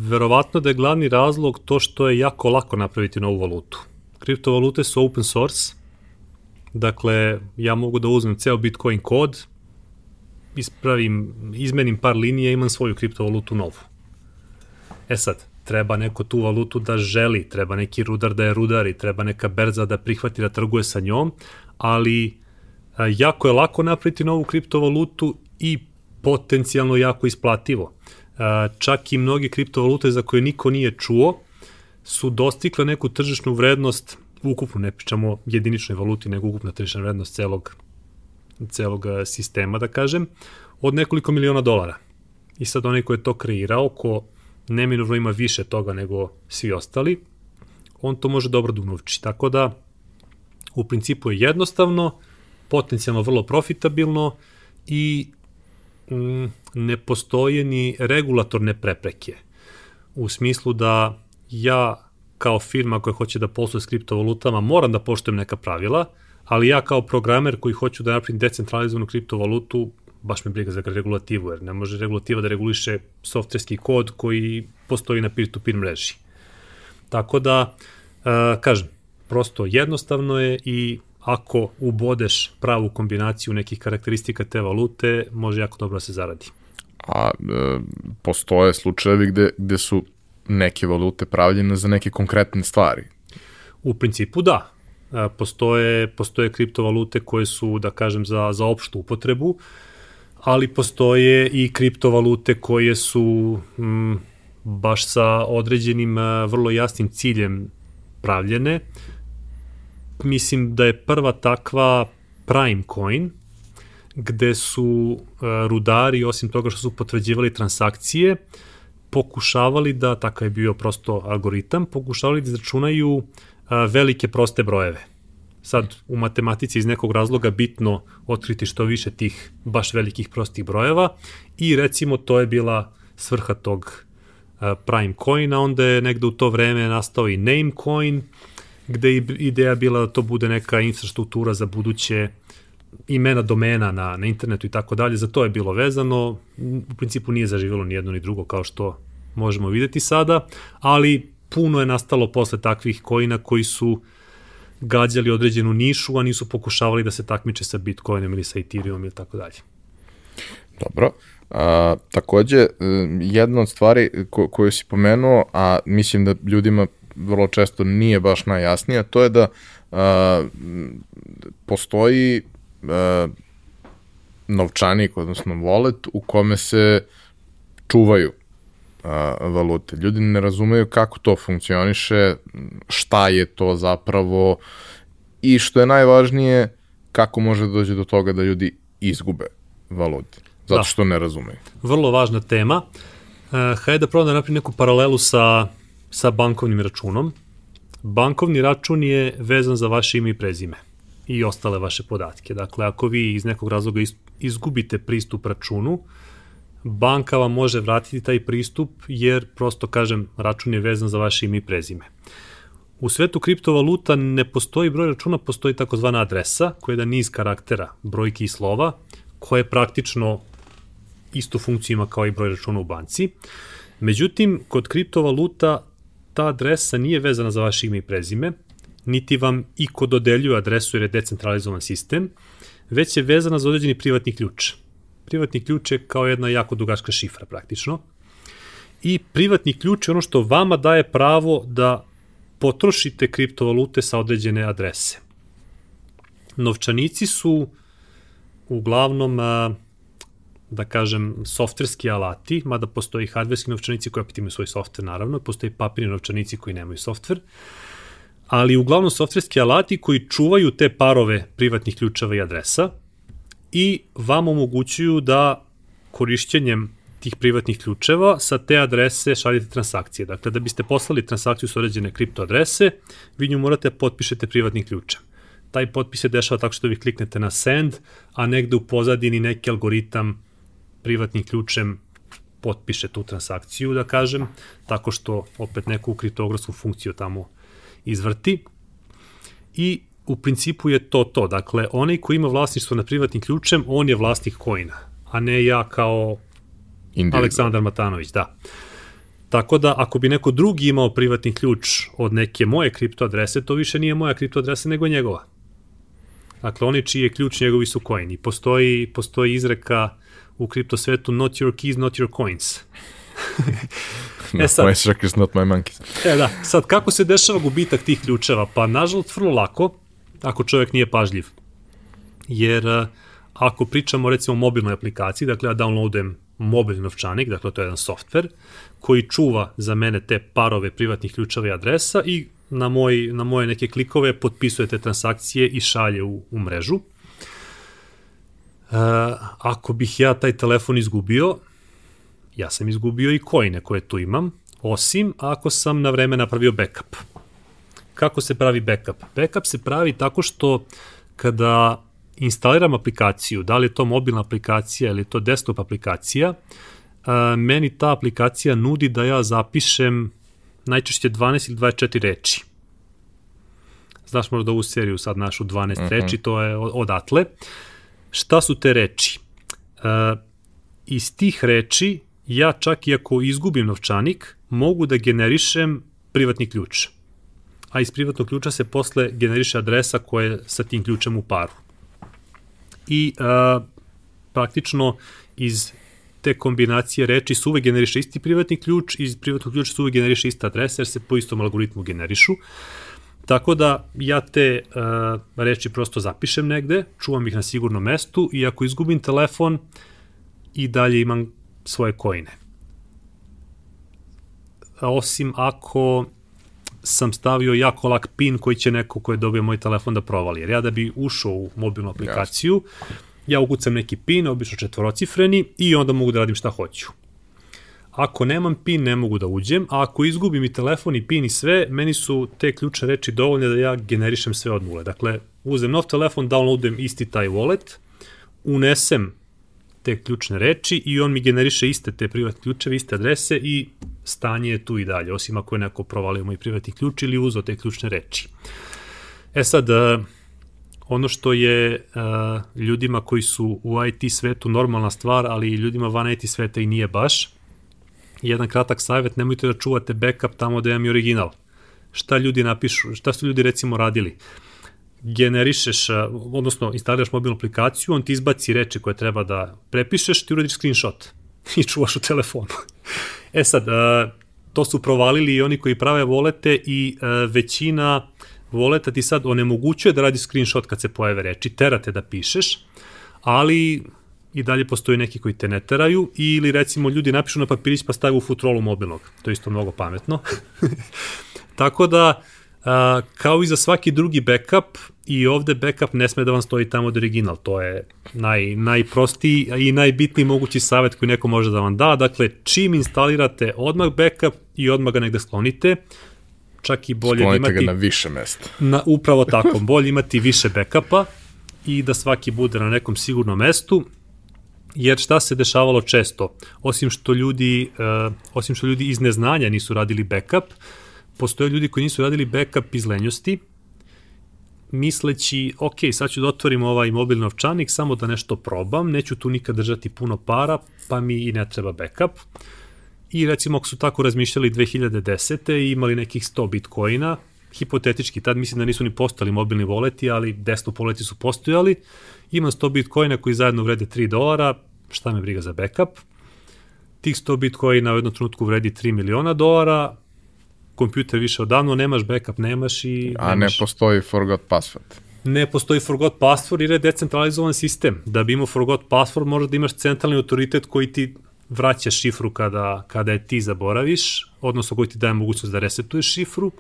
verovatno da je glavni razlog to što je jako lako napraviti novu valutu. Kriptovalute su open source, dakle ja mogu da uzmem ceo Bitcoin kod, ispravim, izmenim par linija i imam svoju kriptovalutu novu. E sad, treba neko tu valutu da želi, treba neki rudar da je rudari, treba neka berza da prihvati da trguje sa njom, ali a, jako je lako napraviti novu kriptovalutu i potencijalno jako isplativo. A, čak i mnoge kriptovalute za koje niko nije čuo su dostikle neku tržišnu vrednost, ukupno ne pričamo jediničnoj valuti, nego ukupna tržišna vrednost celog, celog sistema, da kažem, od nekoliko miliona dolara. I sad onaj ko je to kreirao, ko neminovno ima više toga nego svi ostali, on to može dobro da unovči. Tako da, u principu je jednostavno, potencijalno vrlo profitabilno i mm, ne postoje ni regulatorne prepreke. U smislu da ja kao firma koja hoće da posluje s kriptovalutama moram da poštujem neka pravila, ali ja kao programer koji hoću da napravim decentralizovanu kriptovalutu baš me briga za regulativu, jer ne može regulativa da reguliše softverski kod koji postoji na peer-to-peer mreži. Tako da, uh, kažem, prosto jednostavno je i ako ubodeš pravu kombinaciju nekih karakteristika te valute, može jako dobro da se zaradi. A e, postoje slučajevi gde, gde su neke valute pravljene za neke konkretne stvari? U principu da. E, postoje, postoje kriptovalute koje su, da kažem, za, za opštu upotrebu, ali postoje i kriptovalute koje su mm, baš sa određenim vrlo jasnim ciljem pravljene. Mislim da je prva takva Prime Coin, gde su rudari, osim toga što su potvrđivali transakcije, pokušavali da, takav je bio prosto algoritam, pokušavali da izračunaju velike proste brojeve sad u matematici iz nekog razloga bitno otkriti što više tih baš velikih prostih brojeva. I recimo to je bila svrha tog prime coina, onda je negde u to vreme nastao i name coin, gde je ideja bila da to bude neka infrastruktura za buduće imena domena na, na internetu i tako dalje, za to je bilo vezano, u principu nije zaživjelo ni jedno ni drugo kao što možemo videti sada, ali puno je nastalo posle takvih koina koji su gađali određenu nišu, a nisu pokušavali da se takmiče sa Bitcoinom ili sa Ethereum ili tako dalje. Dobro. A, takođe, e, jedna od stvari ko, koju si pomenuo, a mislim da ljudima vrlo često nije baš najjasnija, to je da a, postoji a, novčanik, odnosno wallet, u kome se čuvaju valute. Ljudi ne razumeju kako to funkcioniše, šta je to zapravo i što je najvažnije, kako može da dođe do toga da ljudi izgube valute. Zato da. što ne razumeju. Vrlo važna tema. Uh, hajde da probam da napravim neku paralelu sa, sa bankovnim računom. bankovni račun je vezan za vaše ime i prezime i ostale vaše podatke. Dakle, ako vi iz nekog razloga izgubite pristup računu, banka vam može vratiti taj pristup jer prosto kažem račun je vezan za vaše ime i prezime. U svetu kriptovaluta ne postoji broj računa, postoji takozvana adresa koja je da niz karaktera, brojki i slova, koje praktično istu funkciju ima kao i broj računa u banci. Međutim, kod kriptovaluta ta adresa nije vezana za vaše ime i prezime, niti vam iko dodeljuje adresu jer je decentralizovan sistem, već je vezana za određeni privatni ključ. Privatni ključ je kao jedna jako dugačka šifra praktično. I privatni ključ je ono što vama daje pravo da potrošite kriptovalute sa određene adrese. Novčanici su uglavnom, da kažem, softverski alati, mada postoji hardverski novčanici koji opet imaju svoj softver, naravno, postoji papirni novčanici koji nemaju softver, ali uglavnom softverski alati koji čuvaju te parove privatnih ključeva i adresa i vam omogućuju da korišćenjem tih privatnih ključeva sa te adrese šaljete transakcije. Dakle, da biste poslali transakciju sa određene kripto adrese, vi nju morate da potpišete privatnim ključem. Taj potpis se dešava tako što vi kliknete na send, a negde u pozadini neki algoritam privatnim ključem potpiše tu transakciju, da kažem, tako što opet neku kriptografsku funkciju tamo izvrti. I u principu je to to. Dakle, onaj ko ima vlasništvo na privatnim ključem, on je vlasnik coina, a ne ja kao Individual. Aleksandar Matanović, da. Tako da, ako bi neko drugi imao privatni ključ od neke moje kripto adrese, to više nije moja kripto adresa, nego njegova. Dakle, oni čiji je ključ, njegovi su coini. Postoji, postoji izreka u kripto svetu not your keys, not your coins. no, e sad, my circus, not my monkeys. E da, sad kako se dešava gubitak tih ključeva? Pa, nažalost, vrlo lako, ako čovjek nije pažljiv. Jer ako pričamo recimo o mobilnoj aplikaciji, dakle ja downloadujem mobilni novčanik, dakle to je jedan softver koji čuva za mene te parove privatnih ključeva i adresa i na, moj, na moje neke klikove potpisuje te transakcije i šalje u, u mrežu. E, ako bih ja taj telefon izgubio, ja sam izgubio i kojine koje tu imam, osim ako sam na vreme napravio backup. Kako se pravi backup? Backup se pravi tako što kada instaliram aplikaciju, da li je to mobilna aplikacija ili je to desktop aplikacija, meni ta aplikacija nudi da ja zapišem najčešće 12 ili 24 reči. Znaš možda ovu seriju sad našu 12 uh -huh. reči, to je odatle. Šta su te reči? Uh, iz tih reči ja čak i ako izgubim novčanik, mogu da generišem privatni ključ. A iz privatnog ključa se posle generiše adresa koja je sa tim ključem u paru i a, praktično iz te kombinacije reči se uvek generiše isti privatni ključ, iz privatnog ključa se uvek generiše ista adresa jer se po istom algoritmu generišu. Tako da ja te uh, reči prosto zapišem negde, čuvam ih na sigurnom mestu i ako izgubim telefon i dalje imam svoje kojine. Osim ako sam stavio jako lak pin koji će neko ko je dobio moj telefon da provali. Jer ja da bi ušao u mobilnu aplikaciju, ja ukucam neki pin, obično četvorocifreni, i onda mogu da radim šta hoću. Ako nemam pin, ne mogu da uđem, a ako izgubim i telefon i pin i sve, meni su te ključne reči dovoljne da ja generišem sve od nule. Dakle, uzem nov telefon, downloadem isti taj wallet, unesem te ključne reči i on mi generiše iste te privatne ključeve, iste adrese i stanje je tu i dalje, osim ako je neko provalio moj privatni ključ ili uzao te ključne reči. E sad, e, ono što je uh, ljudima koji su u IT svetu normalna stvar, ali i ljudima van IT sveta i nije baš, jedan kratak savjet, nemojte da čuvate backup tamo da imam i original. Šta ljudi napišu, šta su ljudi recimo radili? Generišeš, odnosno instaliraš mobilnu aplikaciju, on ti izbaci reči koje treba da prepišeš, ti uradiš screenshot i čuvaš u telefonu. E sad, to su provalili i oni koji prave volete i većina voleta ti sad onemogućuje da radi screenshot kad se pojave reči, terate da pišeš, ali i dalje postoji neki koji te ne teraju ili recimo ljudi napišu na papirić pa stave u futrolu mobilnog. To je isto mnogo pametno. Tako da, kao i za svaki drugi backup, i ovde backup ne sme da vam stoji tamo od original. To je naj, najprostiji i najbitniji mogući savet koji neko može da vam da. Dakle, čim instalirate odmah backup i odmah ga negde sklonite, čak i bolje da Sklonite imati... ga na više mesta. Na, upravo tako, bolje imati više backupa i da svaki bude na nekom sigurnom mestu, jer šta se dešavalo često? Osim što ljudi, uh, osim što ljudi iz neznanja nisu radili backup, postoje ljudi koji nisu radili backup iz lenjosti, misleći, ok, sad ću da otvorim ovaj mobilni novčanik, samo da nešto probam, neću tu nikad držati puno para, pa mi i ne treba backup. I recimo, ako su tako razmišljali 2010. i imali nekih 100 bitcoina, hipotetički, tad mislim da nisu ni postali mobilni voleti, ali desktop voleti su postojali, imam 100 bitcoina koji zajedno vrede 3 dolara, šta me briga za backup, tih 100 bitcoina u jednom trenutku vredi 3 miliona dolara, kompjuter više odavno, nemaš backup, nemaš i... A ne postoji forgot password. Ne postoji forgot password jer je decentralizovan sistem. Da bi imao forgot password možeš da imaš centralni autoritet koji ti vraća šifru kada, kada je ti zaboraviš, odnosno koji ti daje mogućnost da resetuješ šifru.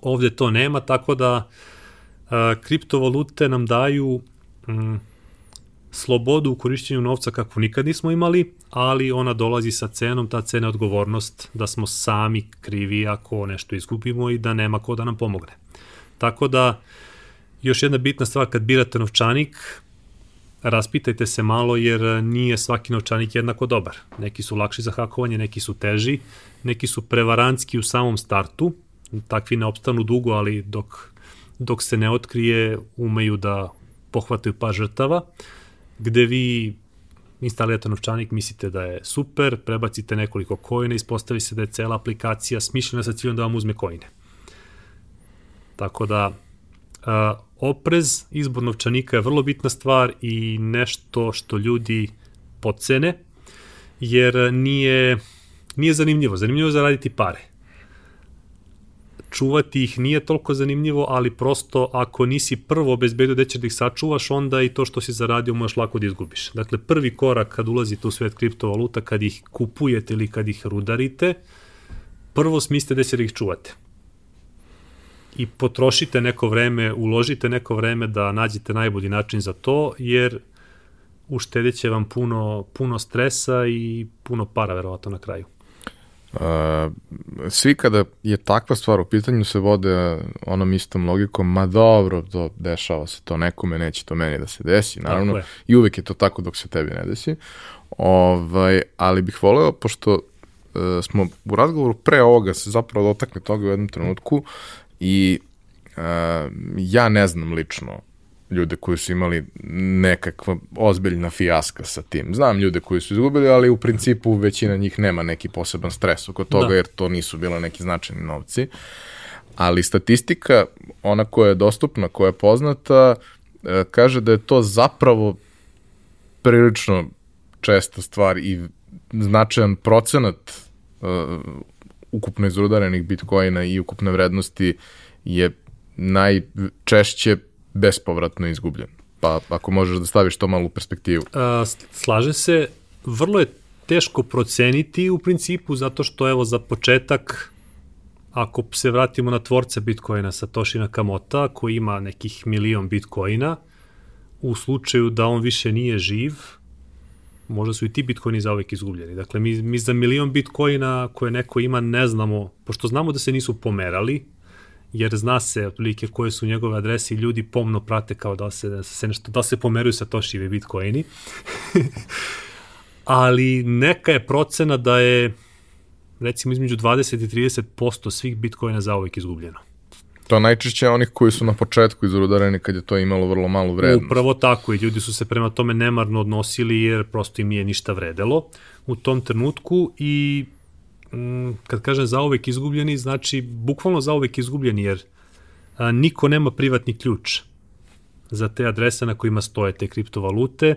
Ovde to nema, tako da a, kriptovalute nam daju mm, slobodu u korišćenju novca kakvu nikad nismo imali, ali ona dolazi sa cenom, ta cena je odgovornost da smo sami krivi ako nešto izgubimo i da nema ko da nam pomogne. Tako da, još jedna bitna stvar kad birate novčanik, raspitajte se malo jer nije svaki novčanik jednako dobar. Neki su lakši za hakovanje, neki su teži, neki su prevarantski u samom startu, takvi ne opstanu dugo, ali dok, dok se ne otkrije umeju da pohvataju par žrtava, gde vi instalirate novčanik, mislite da je super, prebacite nekoliko kojine, ispostavi se da je cela aplikacija smišljena sa ciljom da vam uzme kojine. Tako da, uh, oprez, izbor novčanika je vrlo bitna stvar i nešto što ljudi pocene, jer nije, nije zanimljivo. Zanimljivo je zaraditi pare. Čuvati ih nije toliko zanimljivo, ali prosto ako nisi prvo obezbedio da ćeš da ih sačuvaš, onda i to što si zaradio možeš lako da izgubiš. Dakle, prvi korak kad ulazite u svet kriptovaluta, kad ih kupujete ili kad ih rudarite, prvo smislite da će da ih čuvate i potrošite neko vreme, uložite neko vreme da nađete najbolji način za to, jer uštedeće vam puno, puno stresa i puno para, verovatno, na kraju. Uh, svi kada je takva stvar u pitanju se vode onom istom logikom, ma dobro, to dešava se to nekome, neće to meni da se desi, naravno, i uvek je to tako dok se tebi ne desi. Ovaj, ali bih voleo, pošto uh, smo u razgovoru pre ovoga se zapravo dotakli toga u jednom trenutku i uh, ja ne znam lično ljude koji su imali nekakva ozbiljna fijaska sa tim. Znam ljude koji su izgubili, ali u principu većina njih nema neki poseban stres oko toga, da. jer to nisu bila neki značajni novci. Ali statistika, ona koja je dostupna, koja je poznata, e, kaže da je to zapravo prilično česta stvar i značajan procenat uh, ukupno izrudarenih bitcoina i ukupne vrednosti je najčešće bespovratno izgubljen. Pa ako možeš da staviš to malo u perspektivu. A, slaže se, vrlo je teško proceniti u principu, zato što evo za početak, ako se vratimo na tvorca Bitcoina Satoshi Nakamoto, koji ima nekih milion Bitcoina, u slučaju da on više nije živ, možda su i ti bitcoini zauvek izgubljeni. Dakle, mi, mi za milion bitcoina koje neko ima ne znamo, pošto znamo da se nisu pomerali, jer zna se otprilike koje su njegove adrese i ljudi pomno prate kao da se, da se, nešto, da se pomeruju sa tošivi bitcoini. Ali neka je procena da je recimo između 20 i 30% svih bitcoina zauvek izgubljeno. To najčešće onih koji su na početku izrudareni kad je to imalo vrlo malu vrednost. Upravo tako i ljudi su se prema tome nemarno odnosili jer prosto im nije ništa vredelo u tom trenutku i kad kažem zauvek izgubljeni, znači bukvalno zauvek izgubljeni jer a, niko nema privatni ključ za te adrese na kojima stoje te kriptovalute,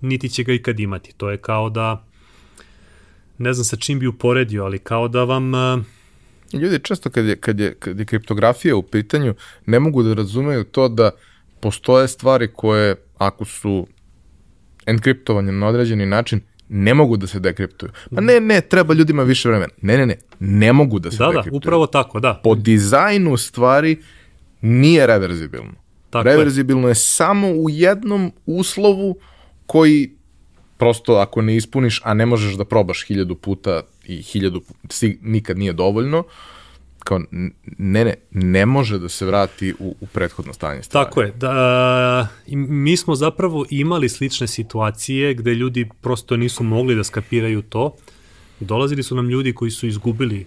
niti će ga ikad imati. To je kao da ne znam sa čim bi uporedio, ali kao da vam a, Ljudi često kad je, kad, je, kad je kriptografija u pitanju ne mogu da razumeju to da postoje stvari koje ako su enkriptovanje na određeni način ne mogu da se dekriptuju. Pa ne, ne, treba ljudima više vremena. Ne, ne, ne, ne mogu da se da, dekriptuju. Da, upravo tako, da. Po dizajnu stvari nije reverzibilno. Tako reverzibilno je. je samo u jednom uslovu koji prosto ako ne ispuniš, a ne možeš da probaš hiljadu puta i hiljadu si, nikad nije dovoljno, kao ne, ne, ne može da se vrati u, u prethodno stanje stvari. Tako je. Da, mi smo zapravo imali slične situacije gde ljudi prosto nisu mogli da skapiraju to. Dolazili su nam ljudi koji su izgubili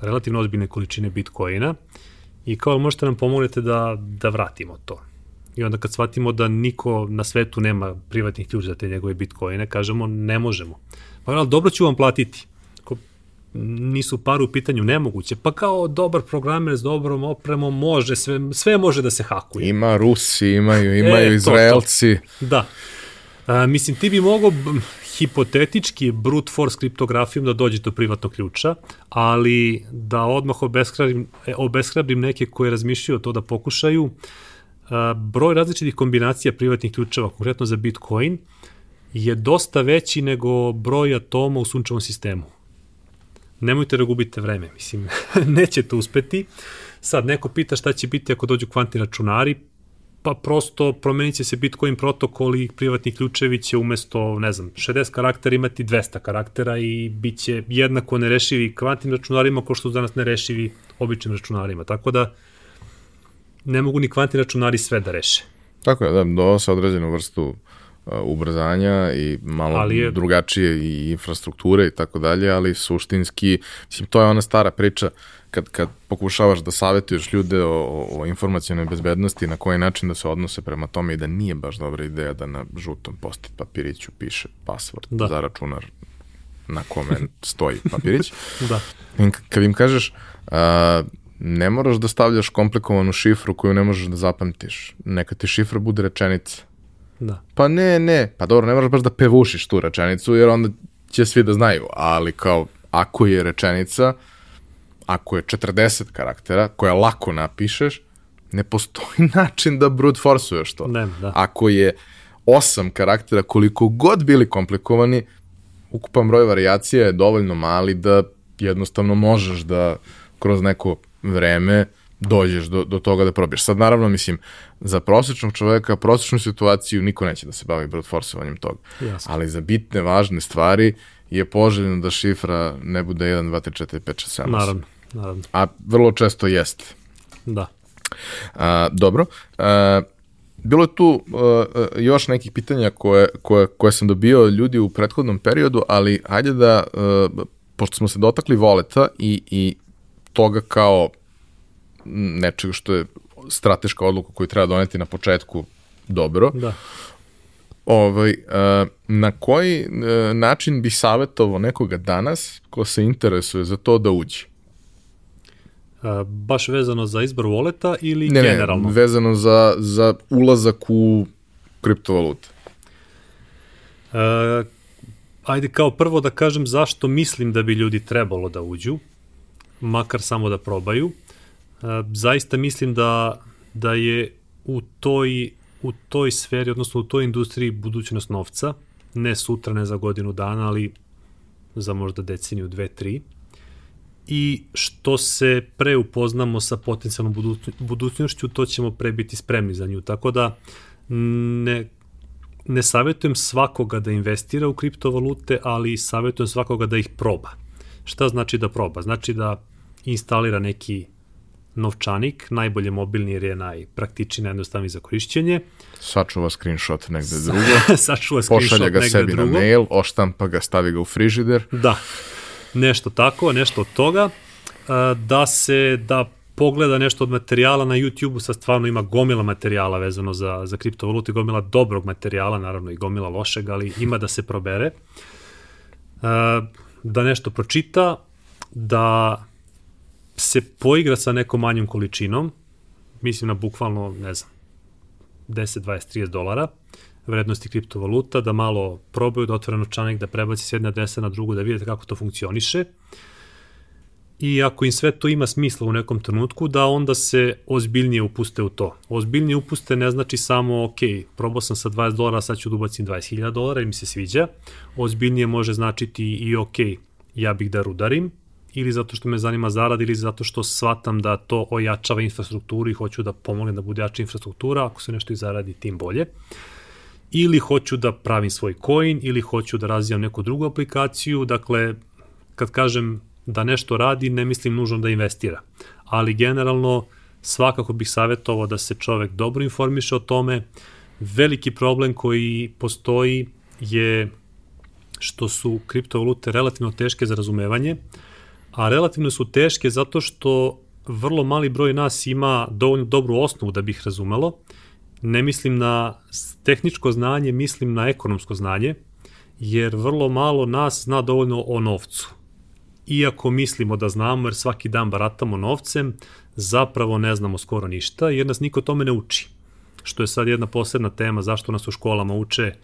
relativno ozbiljne količine bitcoina i kao možete nam pomognete da, da vratimo to. I onda kad shvatimo da niko na svetu nema privatnih ključ za te njegove bitcoine, kažemo ne možemo. Pa ali dobro ću vam platiti nisu par u pitanju nemoguće. Pa kao dobar programer s dobrom opremom može, sve, sve može da se hakuje. Ima Rusi, imaju, imaju e, Izraelci. To, to. Da. A, mislim, ti bi mogao hipotetički brute force kriptografijom da dođe do privatnog ključa, ali da odmah obeshrabrim, e, obeshrabrim neke koje razmišljaju to da pokušaju, a, broj različitih kombinacija privatnih ključeva, konkretno za Bitcoin, je dosta veći nego broj atoma u sunčevom sistemu nemojte da gubite vreme, mislim, nećete uspeti. Sad, neko pita šta će biti ako dođu kvantni računari, pa prosto promenit će se Bitcoin protokol i privatni ključevi će umesto, ne znam, 60 karaktera imati 200 karaktera i bit će jednako nerešivi kvantnim računarima kao što su danas nerešivi običnim računarima. Tako da ne mogu ni kvantni računari sve da reše. Tako je, da, do se određenu vrstu Uh, ubrzanja i malo ali je... drugačije i infrastrukture i tako dalje, ali suštinski, mislim, to je ona stara priča kad, kad pokušavaš da savjetuješ ljude o, o informacijalnoj bezbednosti, na koji način da se odnose prema tome i da nije baš dobra ideja da na žutom post papiriću piše password da. za računar na kome stoji papirić. da. Kad im kažeš, a, ne moraš da stavljaš komplikovanu šifru koju ne možeš da zapamtiš. Neka ti šifra bude rečenica Da. Pa ne, ne, pa dobro, ne moraš baš da pevušiš tu rečenicu, jer onda će svi da znaju, ali kao, ako je rečenica, ako je 40 karaktera, koja lako napišeš, ne postoji način da brute forsuješ to. Ne, da. Ako je 8 karaktera, koliko god bili komplikovani, ukupan broj variacija je dovoljno mali da jednostavno možeš da kroz neko vreme dođeš do, do toga da probiješ. Sad, naravno, mislim, za prosječnog čoveka, prosječnu situaciju, niko neće da se bavi brute forsovanjem toga. Jasne. Ali za bitne, važne stvari je poželjno da šifra ne bude 1, 2, 3, 4, 5, 6, 7, 8. Naravno, naravno. A vrlo često jeste. Da. A, dobro. A, bilo je tu uh, još nekih pitanja koje, koje, koje sam dobio ljudi u prethodnom periodu, ali hajde da, uh, pošto smo se dotakli voleta i, i toga kao nečega što je strateška odluka koju treba doneti na početku dobro. Da. Ovaj, uh, na koji uh, način bi savjetovao nekoga danas ko se interesuje za to da uđe? Uh, baš vezano za izbor voleta ili ne, generalno? Ne, vezano za, za ulazak u kriptovalute. Uh, ajde kao prvo da kažem zašto mislim da bi ljudi trebalo da uđu, makar samo da probaju. Zaista mislim da da je u toj, u toj sferi, odnosno u toj industriji budućnost novca, ne sutra, ne za godinu dana, ali za možda deceniju, dve, tri. I što se pre upoznamo sa potencijalnom budućnošću, to ćemo pre biti spremni za nju. Tako da ne, ne savjetujem svakoga da investira u kriptovalute, ali savjetujem svakoga da ih proba. Šta znači da proba? Znači da instalira neki novčanik, najbolje mobilni jer je najpraktičniji, najjednostavniji za korišćenje. Sačuva screenshot negde drugo. Sačuva screenshot Pošalja ga sebi drugo. na mail, oštampa ga, stavi ga u frižider. Da, nešto tako, nešto od toga. Da se, da pogleda nešto od materijala na YouTube-u, sad stvarno ima gomila materijala vezano za, za kriptovalute, gomila dobrog materijala, naravno i gomila lošeg, ali ima da se probere. Da nešto pročita, da se poigra sa nekom manjom količinom, mislim na bukvalno, ne znam, 10, 20, 30 dolara vrednosti kriptovaluta, da malo probaju da otvore novčanik, da prebaci s jedne adrese na drugu, da vidite kako to funkcioniše. I ako im sve to ima smisla u nekom trenutku, da onda se ozbiljnije upuste u to. Ozbiljnije upuste ne znači samo, ok, probao sam sa 20 dolara, sad ću da ubacim 20.000 dolara i mi se sviđa. Ozbiljnije može značiti i, ok, ja bih da rudarim, ili zato što me zanima zarad ili zato što shvatam da to ojačava infrastrukturu i hoću da pomognem da bude jača infrastruktura, ako se nešto i zaradi, tim bolje. Ili hoću da pravim svoj coin, ili hoću da razvijam neku drugu aplikaciju, dakle, kad kažem da nešto radi, ne mislim nužno da investira. Ali generalno, svakako bih savjetovao da se čovek dobro informiše o tome. Veliki problem koji postoji je što su kriptovalute relativno teške za razumevanje, a relativno su teške zato što vrlo mali broj nas ima dovoljno dobru osnovu da bi razumelo. Ne mislim na tehničko znanje, mislim na ekonomsko znanje, jer vrlo malo nas zna dovoljno o novcu. Iako mislimo da znamo, jer svaki dan baratamo novcem, zapravo ne znamo skoro ništa, jer nas niko tome ne uči. Što je sad jedna posebna tema, zašto nas u školama uče uh,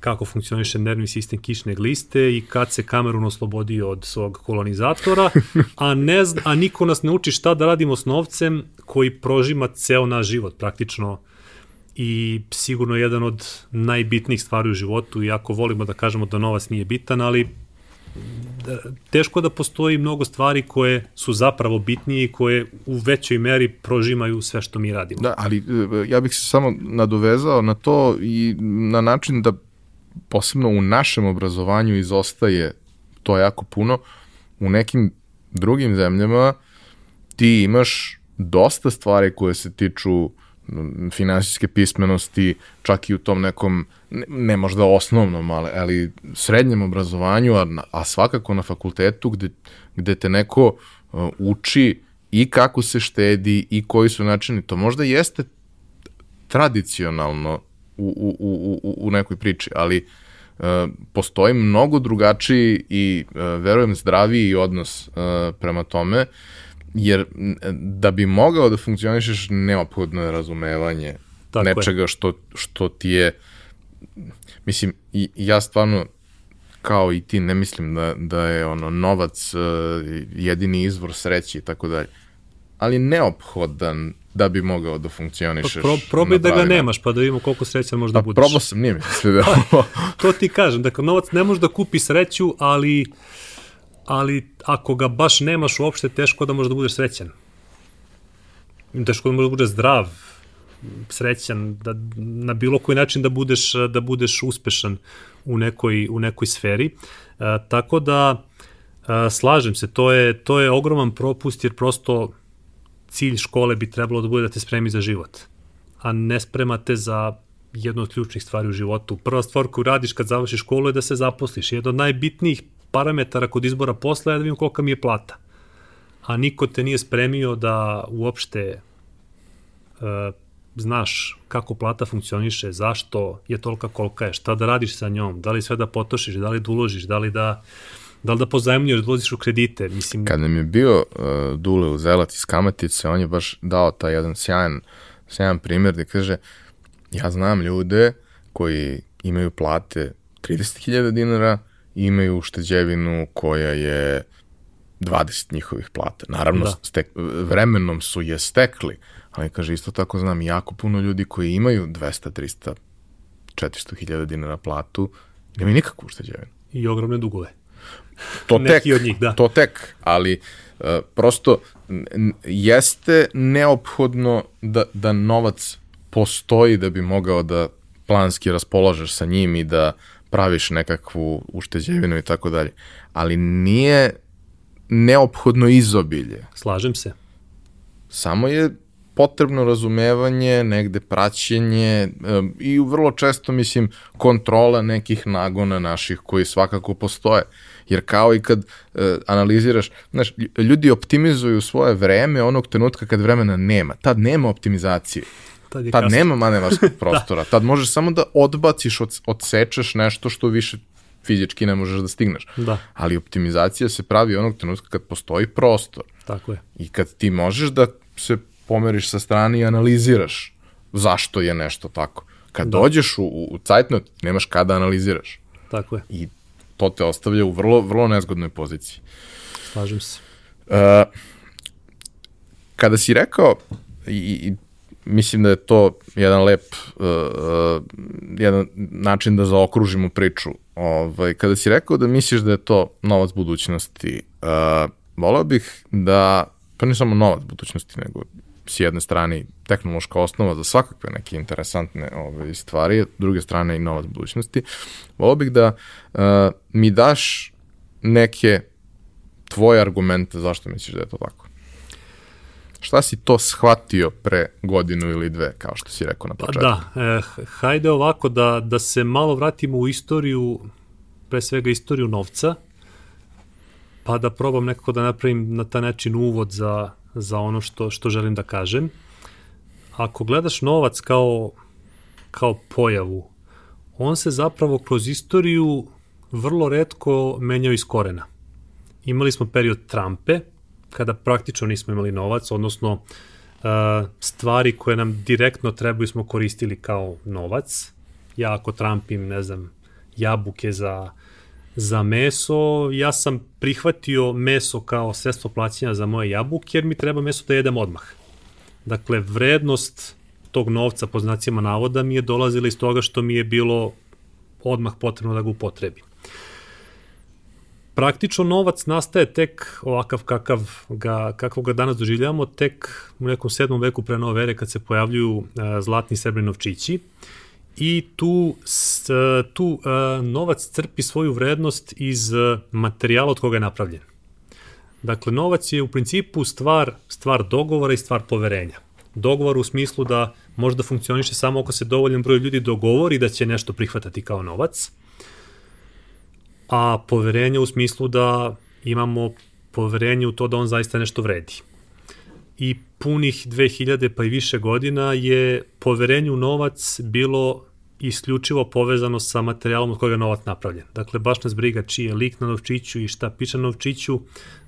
kako funkcioniše nervni sistem kišne gliste i kad se Kamerun oslobodi od svog kolonizatora, a, ne, a niko nas ne uči šta da radimo s novcem koji prožima ceo naš život praktično i sigurno jedan od najbitnijih stvari u životu, iako volimo da kažemo da novac nije bitan, ali da, teško da postoji mnogo stvari koje su zapravo bitnije i koje u većoj meri prožimaju sve što mi radimo. Da, ali e, ja bih se samo nadovezao na to i na način da posebno u našem obrazovanju izostaje to jako puno. U nekim drugim zemljama ti imaš dosta stvari koje se tiču finansijske pismenosti, čak i u tom nekom, ne, ne možda osnovnom, ali, ali srednjem obrazovanju, a, a svakako na fakultetu gde, gde te neko uh, uči i kako se štedi i koji su načini. To možda jeste tradicionalno u, u, u, u nekoj priči, ali uh, postoji mnogo drugačiji i uh, verujem zdraviji odnos uh, prema tome, jer da bi mogao da funkcionišeš neophodno je razumevanje Tako nečega je. što, što ti je mislim, i, ja stvarno kao i ti ne mislim da, da je ono novac jedini izvor sreće i tako dalje ali neophodan da bi mogao da funkcionišeš. Pa pro, probaj da ga nemaš, pa da vidimo koliko srećan možda pa, budeš. Probao sam, nije mi se da... To ti kažem, dakle, novac ne može da kupi sreću, ali, ali ako ga baš nemaš uopšte, teško da možeš da budeš srećan. Teško da možeš da budeš zdrav, srećan, da, na bilo koji način da budeš, da budeš uspešan u nekoj, u nekoj sferi. E, tako da, e, slažem se, to je, to je ogroman propust, jer prosto cilj škole bi trebalo da bude da te spremi za život, a ne spremate za jednu od ključnih stvari u životu. Prva stvar koju radiš kad završiš školu je da se zaposliš. Jedan od najbitnijih parametara kod izbora posla je da vidim kolika mi je plata. A niko te nije spremio da uopšte uh, znaš kako plata funkcioniše, zašto je tolika kolika je, šta da radiš sa njom, da li sve da potošiš, da li da uložiš, da li da da li da pozajemljuješ, da ulaziš u kredite, mislim... Kad nam je bio uh, Dule u Zelac iz Kamatice, on je baš dao taj jedan sjajan, sjajan primjer gde kaže, ja znam ljude koji imaju plate 30.000 dinara i imaju ušteđevinu koja je 20 njihovih plata. Naravno, da. stek, vremenom su je stekli, ali kaže, isto tako znam jako puno ljudi koji imaju 200, 300, 400 hiljada dinara platu, nemaju nikakvu ušteđevinu. I ogromne dugove to tek, od njih, da. to tek, ali uh, prosto jeste neophodno da, da novac postoji da bi mogao da planski raspolažeš sa njim i da praviš nekakvu ušteđevinu i tako dalje. Ali nije neophodno izobilje. Slažem se. Samo je potrebno razumevanje, negde praćenje i vrlo često, mislim, kontrola nekih nagona naših koji svakako postoje. Jer kao i kad uh, analiziraš, znaš, ljudi optimizuju svoje vreme onog trenutka kad vremena nema. Tad nema optimizacije. Tad, tad kasno. nema manevarskog prostora. da. Tad možeš samo da odbaciš, od, odsečeš nešto što više fizički ne možeš da stigneš. Da. Ali optimizacija se pravi onog trenutka kad postoji prostor. Tako je. I kad ti možeš da se pomeriš sa strane i analiziraš zašto je nešto tako. Kad da. dođeš u, u cajtnot, nemaš kada analiziraš. Tako je. I to te ostavlja u vrlo, vrlo nezgodnoj poziciji. Slažem se. Uh, kada si rekao, i, i mislim da je to jedan lep, uh, uh, jedan način da zaokružimo priču. Ovaj, kada si rekao da misliš da je to novac budućnosti, uh, volao bih da, pa ne samo novac budućnosti, nego s jedne strane tehnološka osnova za svakakve neke interesantne ove, stvari, s druge strane i novac budućnosti. Volio bih da uh, mi daš neke tvoje argumente zašto misliš da je to tako? Šta si to shvatio pre godinu ili dve, kao što si rekao na Pa početku? da, e, hajde ovako da, da se malo vratimo u istoriju, pre svega istoriju novca, pa da probam nekako da napravim na taj način uvod za, za ono što, što želim da kažem. Ako gledaš novac kao, kao pojavu, on se zapravo kroz istoriju vrlo redko menjao iz korena. Imali smo period Trumpe, kada praktično nismo imali novac, odnosno uh, stvari koje nam direktno trebaju smo koristili kao novac. Ja ako trampim, ne znam, jabuke za, za meso, ja sam prihvatio meso kao sredstvo plaćanja za moje jabuke, jer mi treba meso da jedem odmah. Dakle, vrednost tog novca, po znacima navoda, mi je dolazila iz toga što mi je bilo odmah potrebno da ga upotrebim praktično novac nastaje tek ovakav kakav ga, kakvog ga danas doživljavamo, tek u nekom sedmom veku pre nove ere kad se pojavljuju uh, zlatni srebrni novčići i tu, s, tu uh, novac crpi svoju vrednost iz uh, materijala od koga je napravljen. Dakle, novac je u principu stvar, stvar dogovora i stvar poverenja. Dogovor u smislu da može da funkcioniše samo ako se dovoljan broj ljudi dogovori da će nešto prihvatati kao novac, a poverenje u smislu da imamo poverenje u to da on zaista nešto vredi. I punih 2000 pa i više godina je poverenje u novac bilo isključivo povezano sa materijalom od koga je novac napravljen. Dakle, baš nas briga čiji je lik na novčiću i šta piše na novčiću,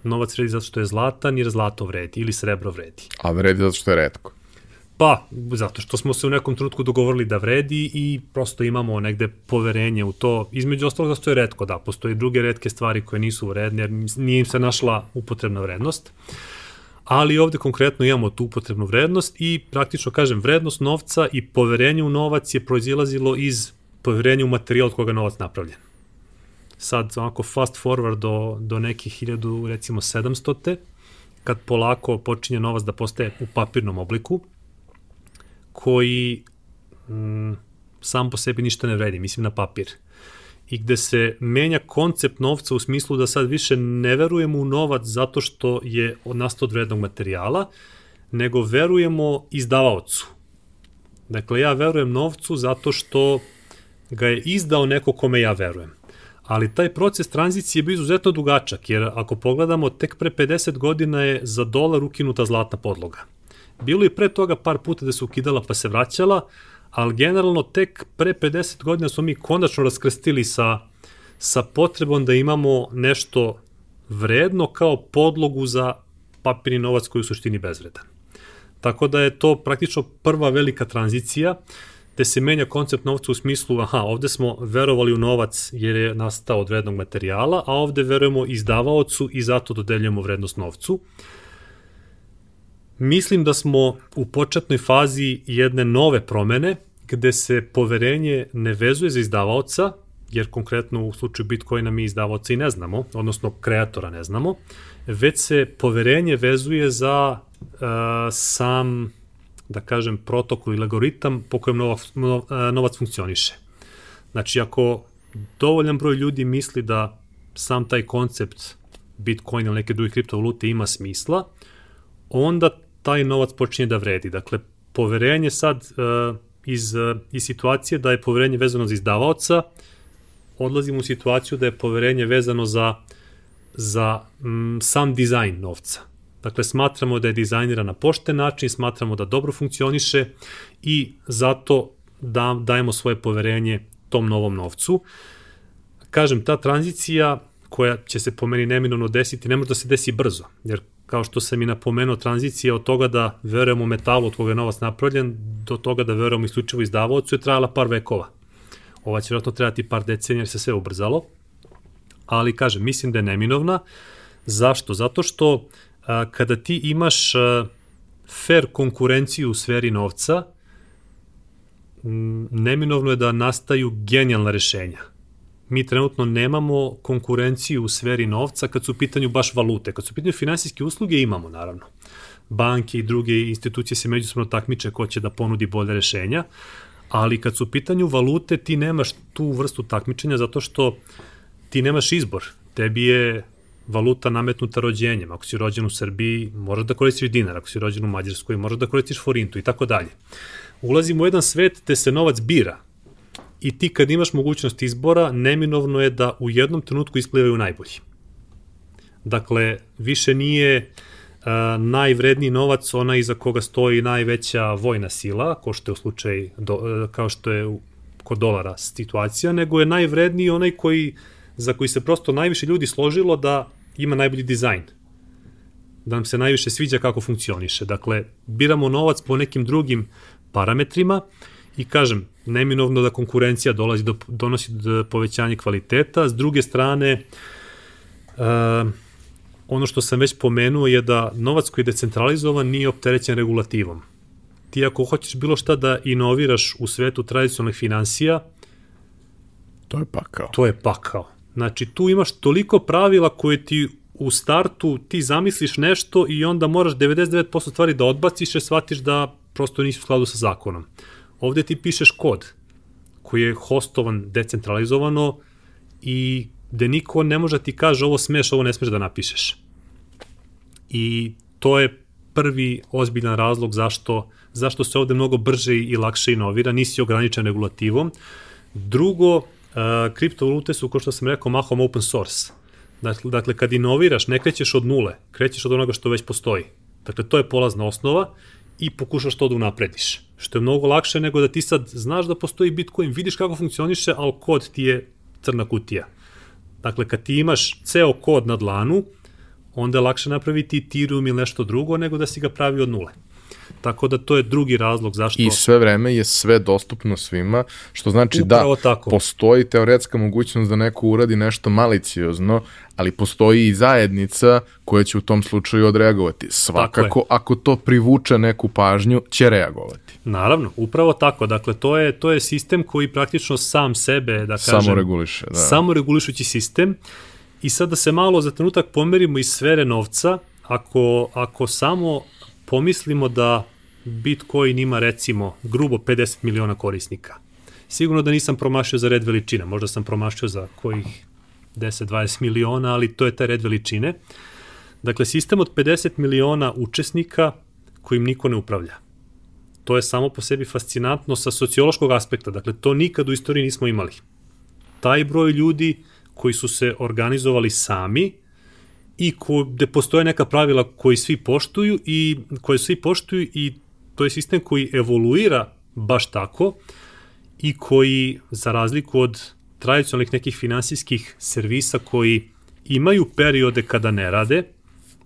novac vredi zato što je zlatan jer zlato vredi ili srebro vredi. A vredi zato što je redko. Pa, zato što smo se u nekom trenutku dogovorili da vredi i prosto imamo negde poverenje u to. Između ostalog zato što je redko, da, postoje druge redke stvari koje nisu vredne, jer nije im se našla upotrebna vrednost. Ali ovde konkretno imamo tu upotrebnu vrednost i praktično kažem, vrednost novca i poverenje u novac je proizilazilo iz poverenja u materijal od koga novac napravljen. Sad, onako fast forward do, do nekih 1000, recimo 700 te, kad polako počinje novac da postaje u papirnom obliku, koji mm, sam po sebi ništa ne vredi, mislim na papir. I gde se menja koncept novca u smislu da sad više ne verujemo u novac zato što je nastao od vrednog materijala, nego verujemo izdavaocu. Dakle, ja verujem novcu zato što ga je izdao neko kome ja verujem. Ali taj proces tranzicije je bio izuzetno dugačak, jer ako pogledamo, tek pre 50 godina je za dolar ukinuta zlatna podloga. Bilo je pre toga par puta da se ukidala pa se vraćala, ali generalno tek pre 50 godina smo mi konačno raskrstili sa, sa potrebom da imamo nešto vredno kao podlogu za papirni novac koji je u suštini bezvredan. Tako da je to praktično prva velika tranzicija gde se menja koncept novca u smislu, aha, ovde smo verovali u novac jer je nastao od vrednog materijala, a ovde verujemo izdavaocu i zato dodeljujemo vrednost novcu. Mislim da smo u početnoj fazi jedne nove promene, gde se poverenje ne vezuje za izdavaoca, jer konkretno u slučaju Bitcoina mi izdavaoca i ne znamo, odnosno kreatora ne znamo, već se poverenje vezuje za uh, sam, da kažem, protokol ili algoritam po kojem novac, novac funkcioniše. Znači, ako dovoljan broj ljudi misli da sam taj koncept Bitcoin ili neke druge kriptovalute ima smisla, onda taj novac počinje da vredi. Dakle, poverenje sad uh, iz, uh, iz situacije da je poverenje vezano za izdavaoca, odlazimo u situaciju da je poverenje vezano za, za mm, sam dizajn novca. Dakle, smatramo da je dizajniran na pošten način, smatramo da dobro funkcioniše i zato da, dajemo svoje poverenje tom novom novcu. Kažem, ta tranzicija koja će se po meni neminovno desiti, ne može da se desi brzo, jer kao što sam i napomenuo, tranzicija od toga da verujemo metalu od koga je novac napravljen, do toga da verujemo isključivo izdavaocu je trajala par vekova. Ova će vjerojatno trebati par decenija jer se sve ubrzalo, ali kažem, mislim da je neminovna. Zašto? Zato što a, kada ti imaš a, fair konkurenciju u sferi novca, m, neminovno je da nastaju genijalna rešenja mi trenutno nemamo konkurenciju u sferi novca kad su u pitanju baš valute. Kad su u pitanju finansijske usluge imamo, naravno. Banke i druge institucije se međusobno takmiče ko će da ponudi bolje rešenja, ali kad su u pitanju valute ti nemaš tu vrstu takmičenja zato što ti nemaš izbor. Tebi je valuta nametnuta rođenjem. Ako si rođen u Srbiji, možeš da koristiš dinar. Ako si rođen u Mađarskoj, možeš da koristiš forintu i tako dalje. Ulazimo u jedan svet gde se novac bira. I ti kad imaš mogućnost izbora, neminovno je da u jednom trenutku isplivaju najbolji. Dakle, više nije uh, najvredniji novac onaj iza koga stoji najveća vojna sila, kao što je u slučaju, do, uh, kao što je kod dolara situacija, nego je najvredniji onaj koji, za koji se prosto najviše ljudi složilo da ima najbolji dizajn da nam se najviše sviđa kako funkcioniše. Dakle, biramo novac po nekim drugim parametrima i kažem, neminovno da konkurencija dolazi do, donosi do povećanja kvaliteta, s druge strane, uh, ono što sam već pomenuo je da novac koji je decentralizovan nije opterećen regulativom. Ti ako hoćeš bilo šta da inoviraš u svetu tradicionalnih financija, To je pakao. to je pakao. Znači, tu imaš toliko pravila koje ti u startu ti zamisliš nešto i onda moraš 99% stvari da odbaciš jer shvatiš da prosto nisi u skladu sa zakonom. Ovde ti pišeš kod koji je hostovan decentralizovano i gde niko ne može da ti kaže ovo smeš, ovo ne smeš da napišeš. I to je prvi ozbiljan razlog zašto, zašto se ovde mnogo brže i lakše inovira, nisi ograničen regulativom. Drugo, uh, kriptovalute su, kao što sam rekao, mahom open source. Dakle, dakle, kad inoviraš, ne krećeš od nule, krećeš od onoga što već postoji. Dakle, to je polazna osnova i pokušaš to da unaprediš. Što je mnogo lakše nego da ti sad znaš da postoji Bitcoin, vidiš kako funkcioniše, ali kod ti je crna kutija. Dakle, kad ti imaš ceo kod na dlanu, onda je lakše napraviti Ethereum ili nešto drugo nego da si ga pravi od nule. Tako da to je drugi razlog zašto... I sve vreme je sve dostupno svima, što znači Upravo da tako. postoji teoretska mogućnost da neko uradi nešto maliciozno, ali postoji i zajednica koja će u tom slučaju odreagovati. Svakako, ako to privuče neku pažnju, će reagovati. Naravno, upravo tako. Dakle, to je, to je sistem koji praktično sam sebe, da kažem... Samo reguliše, da. Samo regulišući sistem. I sad da se malo za trenutak pomerimo iz sfere novca, ako, ako samo pomislimo da Bitcoin ima recimo grubo 50 miliona korisnika. Sigurno da nisam promašio za red veličina, možda sam promašio za kojih 10-20 miliona, ali to je taj red veličine. Dakle, sistem od 50 miliona učesnika kojim niko ne upravlja. To je samo po sebi fascinantno sa sociološkog aspekta, dakle to nikad u istoriji nismo imali. Taj broj ljudi koji su se organizovali sami i ko, gde postoje neka pravila koji svi poštuju i koje svi poštuju i to je sistem koji evoluira baš tako i koji za razliku od tradicionalnih nekih finansijskih servisa koji imaju periode kada ne rade,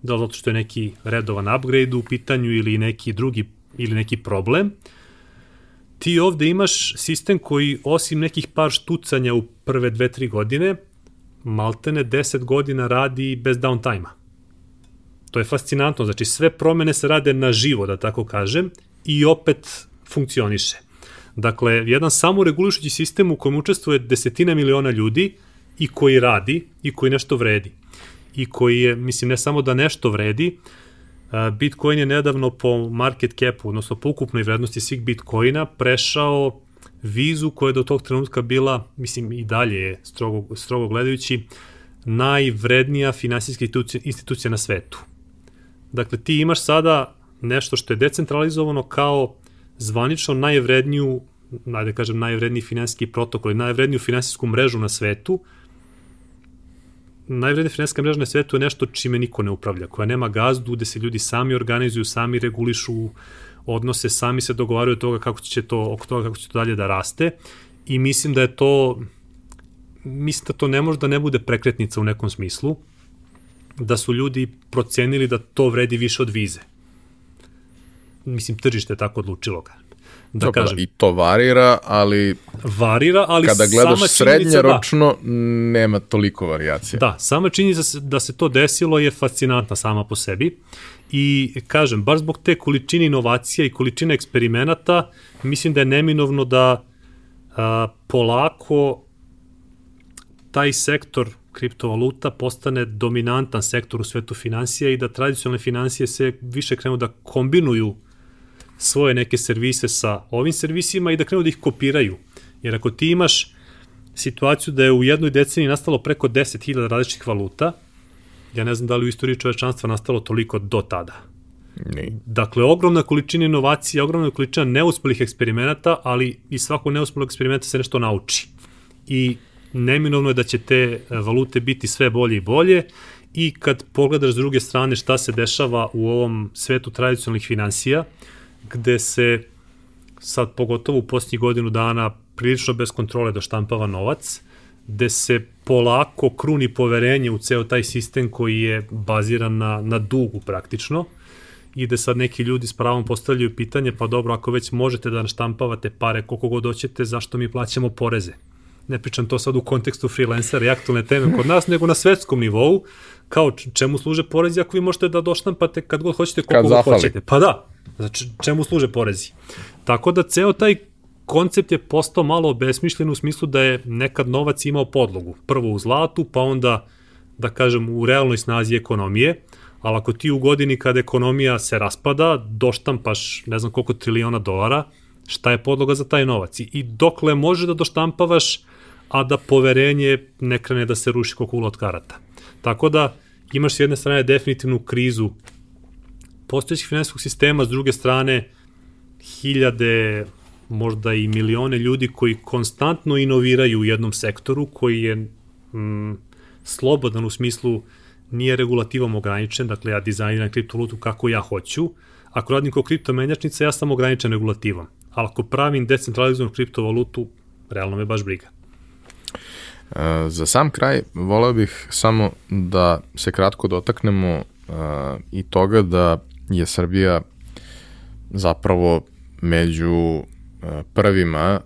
da li zato što je neki redovan upgrade u pitanju ili neki drugi ili neki problem, ti ovde imaš sistem koji osim nekih par štucanja u prve dve, tri godine, maltene 10 godina radi bez downtime-a. To je fascinantno, znači sve promene se rade na živo, da tako kažem, i opet funkcioniše. Dakle, jedan samoregulišući sistem u kojem učestvuje desetina miliona ljudi i koji radi i koji nešto vredi. I koji je, mislim, ne samo da nešto vredi, Bitcoin je nedavno po market capu, odnosno po ukupnoj vrednosti svih Bitcoina, prešao vizu koja je do tog trenutka bila, mislim i dalje je strogo, strogo gledajući, najvrednija finansijska institucija, na svetu. Dakle, ti imaš sada nešto što je decentralizovano kao zvanično najvredniju, najde kažem, najvredniji finansijski protokol i najvredniju finansijsku mrežu na svetu, najvrednija finansijska mreža na svetu je nešto čime niko ne upravlja, koja nema gazdu, gde se ljudi sami organizuju, sami regulišu odnose, sami se dogovaraju toga kako će to, oko toga kako će to dalje da raste i mislim da je to mislim da to ne može da ne bude prekretnica u nekom smislu, da su ljudi procenili da to vredi više od vize. Mislim, tržište je tako odlučilo ga. Da Dobro, kažem, I to varira, ali varira, ali kada gledaš sama srednjeročno, nema toliko varijacija. Da, sama činjenica da se, da se to desilo je fascinantna sama po sebi. I kažem, baš zbog te količine inovacija i količine eksperimenata, mislim da je neminovno da a, polako taj sektor kriptovaluta postane dominantan sektor u svetu financija i da tradicionalne financije se više krenu da kombinuju svoje neke servise sa ovim servisima i da krenu da ih kopiraju. Jer ako ti imaš situaciju da je u jednoj deceniji nastalo preko 10.000 različitih valuta ja ne znam da li u istoriji čovečanstva nastalo toliko do tada. Ni. Dakle, ogromna količina inovacija, ogromna količina neuspelih eksperimenata, ali iz svakog neuspelog eksperimenta se nešto nauči. I neminovno je da će te e, valute biti sve bolje i bolje i kad pogledaš s druge strane šta se dešava u ovom svetu tradicionalnih financija, gde se sad pogotovo u posljednjih godinu dana prilično bez kontrole doštampava novac, gde se polako kruni poverenje u ceo taj sistem koji je baziran na, na dugu praktično i da sad neki ljudi s pravom postavljaju pitanje, pa dobro, ako već možete da naštampavate pare koliko god hoćete, zašto mi plaćamo poreze? Ne pričam to sad u kontekstu freelancera i aktualne teme kod nas, nego na svetskom nivou, kao čemu služe porezi ako vi možete da doštampate kad god hoćete koliko god hoćete. Pa da, znači čemu služe porezi. Tako da ceo taj koncept je postao malo obesmišljen u smislu da je nekad novac imao podlogu. Prvo u zlatu, pa onda, da kažem, u realnoj snazi ekonomije, ali ako ti u godini kada ekonomija se raspada, doštampaš ne znam koliko triliona dolara, šta je podloga za taj novac? I dokle može da doštampavaš, a da poverenje ne krene da se ruši koliko ula od karata. Tako da imaš s jedne strane definitivnu krizu postojećeg finansijskog sistema, s druge strane hiljade, možda i milione ljudi koji konstantno inoviraju u jednom sektoru koji je mm, slobodan u smislu nije regulativom ograničen, dakle ja dizajniram kriptovalutu kako ja hoću, ako radim kao kriptomenjačnica ja sam ograničen regulativom, ali ako pravim decentralizovanu kriptovalutu, realno me baš briga. E, za sam kraj voleo bih samo da se kratko dotaknemo uh, i toga da je Srbija zapravo među uh, prvima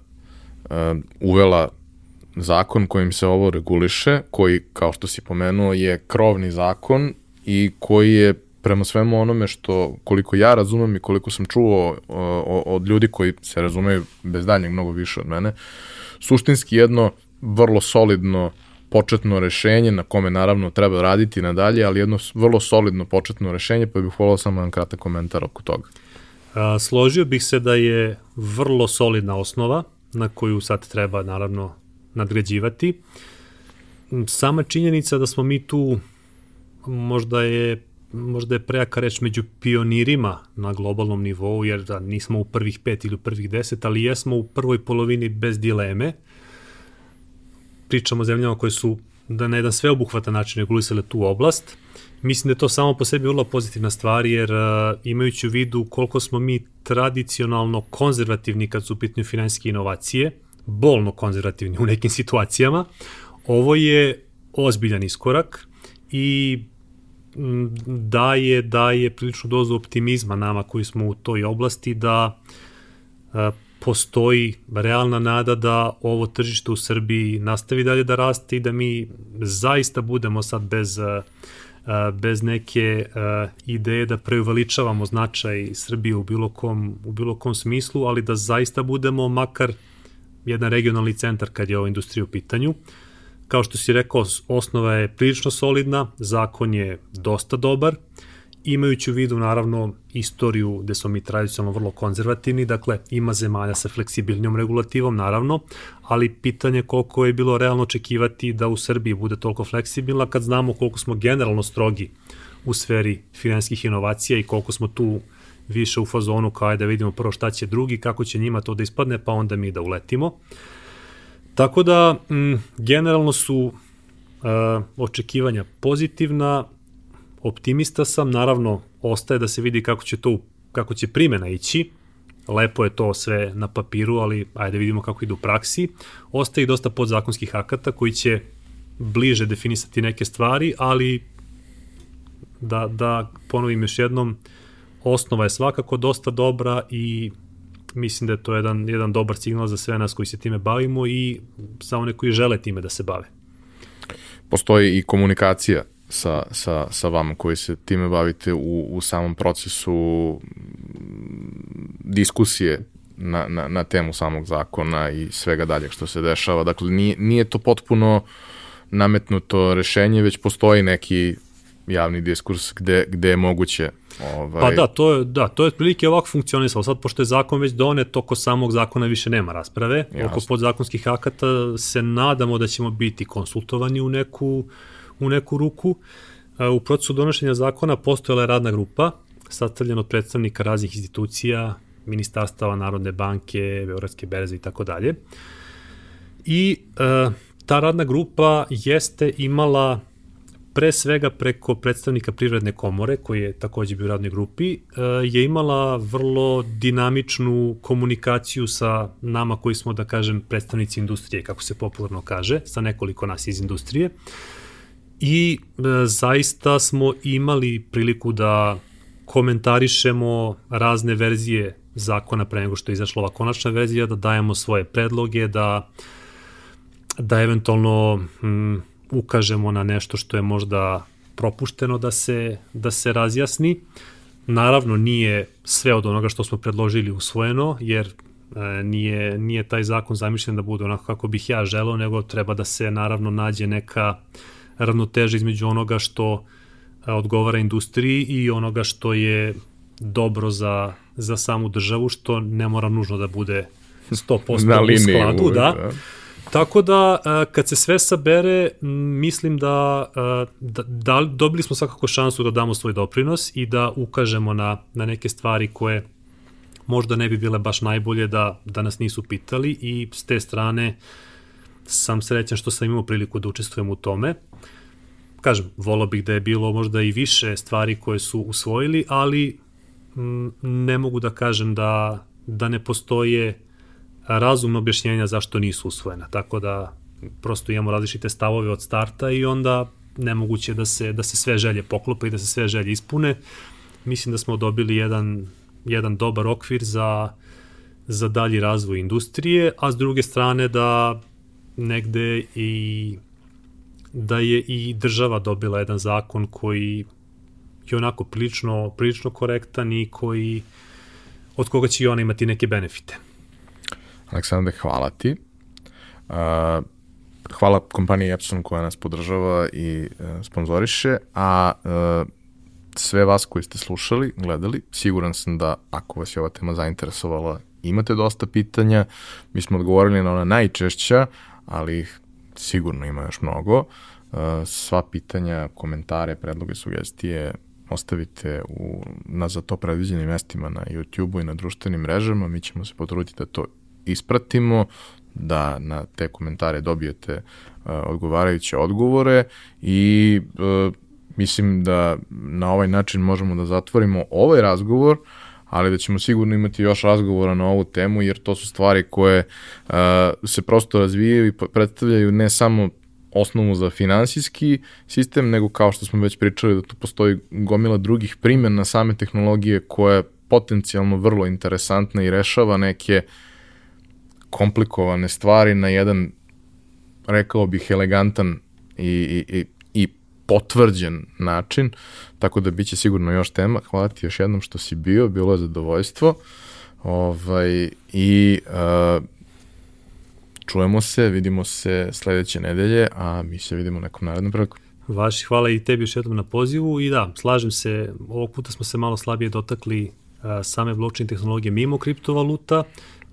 uh, uvela zakon kojim se ovo reguliše, koji, kao što si pomenuo, je krovni zakon i koji je prema svemu onome što, koliko ja razumem i koliko sam čuo od ljudi koji se razumeju bez daljnjeg mnogo više od mene, suštinski jedno vrlo solidno početno rešenje na kome naravno treba raditi nadalje, ali jedno vrlo solidno početno rešenje, pa bih volao samo jedan kratak komentar oko toga. A, složio bih se da je vrlo solidna osnova na koju sad treba naravno nadgrađivati. Sama činjenica da smo mi tu možda je možda je prejaka reč među pionirima na globalnom nivou, jer da nismo u prvih pet ili u prvih deset, ali jesmo u prvoj polovini bez dileme. Pričamo o zemljama koje su da na jedan sveobuhvatan način regulisale tu oblast. Mislim da je to samo po sebi vrlo pozitivna stvar, jer uh, imajući u vidu koliko smo mi tradicionalno konzervativni kad su u pitanju finansijske inovacije, bolno konzervativni u nekim situacijama, ovo je ozbiljan iskorak i daje, daje priličnu dozu optimizma nama koji smo u toj oblasti da a, postoji realna nada da ovo tržište u Srbiji nastavi dalje da raste i da mi zaista budemo sad bez a, bez neke a, ideje da preuveličavamo značaj Srbije u bilo kom, u bilo kom smislu, ali da zaista budemo makar jedan regionalni centar kad je ova industrija u pitanju. Kao što si rekao, osnova je prilično solidna, zakon je dosta dobar, imajući u vidu naravno istoriju gde smo mi tradicionalno vrlo konzervativni, dakle ima zemalja sa fleksibilnijom regulativom naravno, ali pitanje koliko je bilo realno očekivati da u Srbiji bude toliko fleksibilna kad znamo koliko smo generalno strogi u sferi finanskih inovacija i koliko smo tu više u fazonu kao da vidimo prvo šta će drugi, kako će njima to da ispadne, pa onda mi da uletimo. Tako da, m, generalno su uh, očekivanja pozitivna, optimista sam, naravno ostaje da se vidi kako će to kako će primena ići. Lepo je to sve na papiru, ali ajde vidimo kako ide u praksi. Ostaje i dosta podzakonskih akata koji će bliže definisati neke stvari, ali da, da ponovim još jednom, osnova je svakako dosta dobra i mislim da je to jedan, jedan dobar signal za sve nas koji se time bavimo i za one koji žele time da se bave. Postoji i komunikacija sa, sa, sa vama koji se time bavite u, u samom procesu diskusije na, na, na temu samog zakona i svega dalje što se dešava. Dakle, nije, nije to potpuno nametnuto rešenje, već postoji neki javni diskurs gde, gde je moguće Ovaj... Pa da, to je, da, to je otprilike ovako funkcionisalo. Sad, pošto je zakon već donet, oko samog zakona više nema rasprave. Jasne. Oko podzakonskih akata se nadamo da ćemo biti konsultovani u neku, u neku ruku. u procesu donošenja zakona postojala je radna grupa sastavljena od predstavnika raznih institucija, ministarstava Narodne banke, Beogradske berze i tako dalje. I e, ta radna grupa jeste imala pre svega preko predstavnika Privredne komore, koji je takođe bio u radnoj grupi, e, je imala vrlo dinamičnu komunikaciju sa nama koji smo, da kažem, predstavnici industrije, kako se popularno kaže, sa nekoliko nas iz industrije. I e, zaista smo imali priliku da komentarišemo razne verzije zakona pre nego što je izašla ova konačna verzija, da dajemo svoje predloge, da da eventualno mm, ukažemo na nešto što je možda propušteno da se, da se razjasni. Naravno, nije sve od onoga što smo predložili usvojeno, jer e, nije, nije taj zakon zamišljen da bude onako kako bih ja želeo, nego treba da se naravno nađe neka ravnoteža između onoga što e, odgovara industriji i onoga što je dobro za, za samu državu, što ne mora nužno da bude 100% Na u skladu, uvijek, da. da. Tako da, e, kad se sve sabere, mislim da, e, da, da dobili smo svakako šansu da damo svoj doprinos i da ukažemo na, na neke stvari koje možda ne bi bile baš najbolje da, da nas nisu pitali i s te strane sam srećan što sam imao priliku da učestvujem u tome. Kažem, volao bih da je bilo možda i više stvari koje su usvojili, ali m, ne mogu da kažem da, da ne postoje razumno objašnjenja zašto nisu usvojena. Tako da prosto imamo različite stavove od starta i onda nemoguće da se, da se sve želje poklope i da se sve želje ispune. Mislim da smo dobili jedan, jedan dobar okvir za, za dalji razvoj industrije, a s druge strane da negde i da je i država dobila jedan zakon koji je onako prilično, prilično korektan i koji od koga će i ona imati neke benefite. Aleksandre, hvala ti. Uh, hvala kompaniji Epson koja nas podržava i uh, sponzoriše, a uh, sve vas koji ste slušali, gledali, siguran sam da ako vas je ova tema zainteresovala, imate dosta pitanja, mi smo odgovorili na ona najčešća, ali ih sigurno ima još mnogo. Uh, sva pitanja, komentare, predloge, sugestije ostavite u, na za to predviđenim mestima na YouTube-u i na društvenim mrežama, mi ćemo se potruditi da to ispratimo, da na te komentare dobijete uh, odgovarajuće odgovore i uh, mislim da na ovaj način možemo da zatvorimo ovaj razgovor, ali da ćemo sigurno imati još razgovora na ovu temu, jer to su stvari koje uh, se prosto razvijaju i predstavljaju ne samo osnovu za finansijski sistem, nego kao što smo već pričali da tu postoji gomila drugih primjena same tehnologije koja je potencijalno vrlo interesantna i rešava neke komplikovane stvari na jedan, rekao bih, elegantan i, i, i potvrđen način, tako da biće sigurno još tema. Hvala ti još jednom što si bio, bilo je zadovoljstvo. Ovaj, I uh, čujemo se, vidimo se sledeće nedelje, a mi se vidimo nekom narednom priliku. Vaši, hvala i tebi još jednom na pozivu i da, slažem se, ovog puta smo se malo slabije dotakli uh, same blockchain tehnologije mimo kriptovaluta,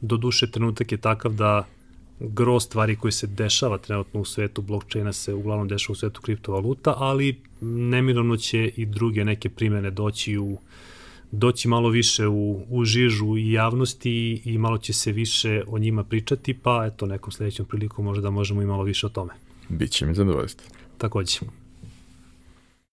Do duše, trenutak je takav da gro stvari koje se dešava trenutno u svetu blockchaina se uglavnom dešava u svetu kriptovaluta, ali neminovno će i druge neke primene doći u doći malo više u, u žižu i javnosti i malo će se više o njima pričati, pa eto nekom sledećom prilikom možda možemo i malo više o tome. Biće mi zadovoljstvo. Takođe.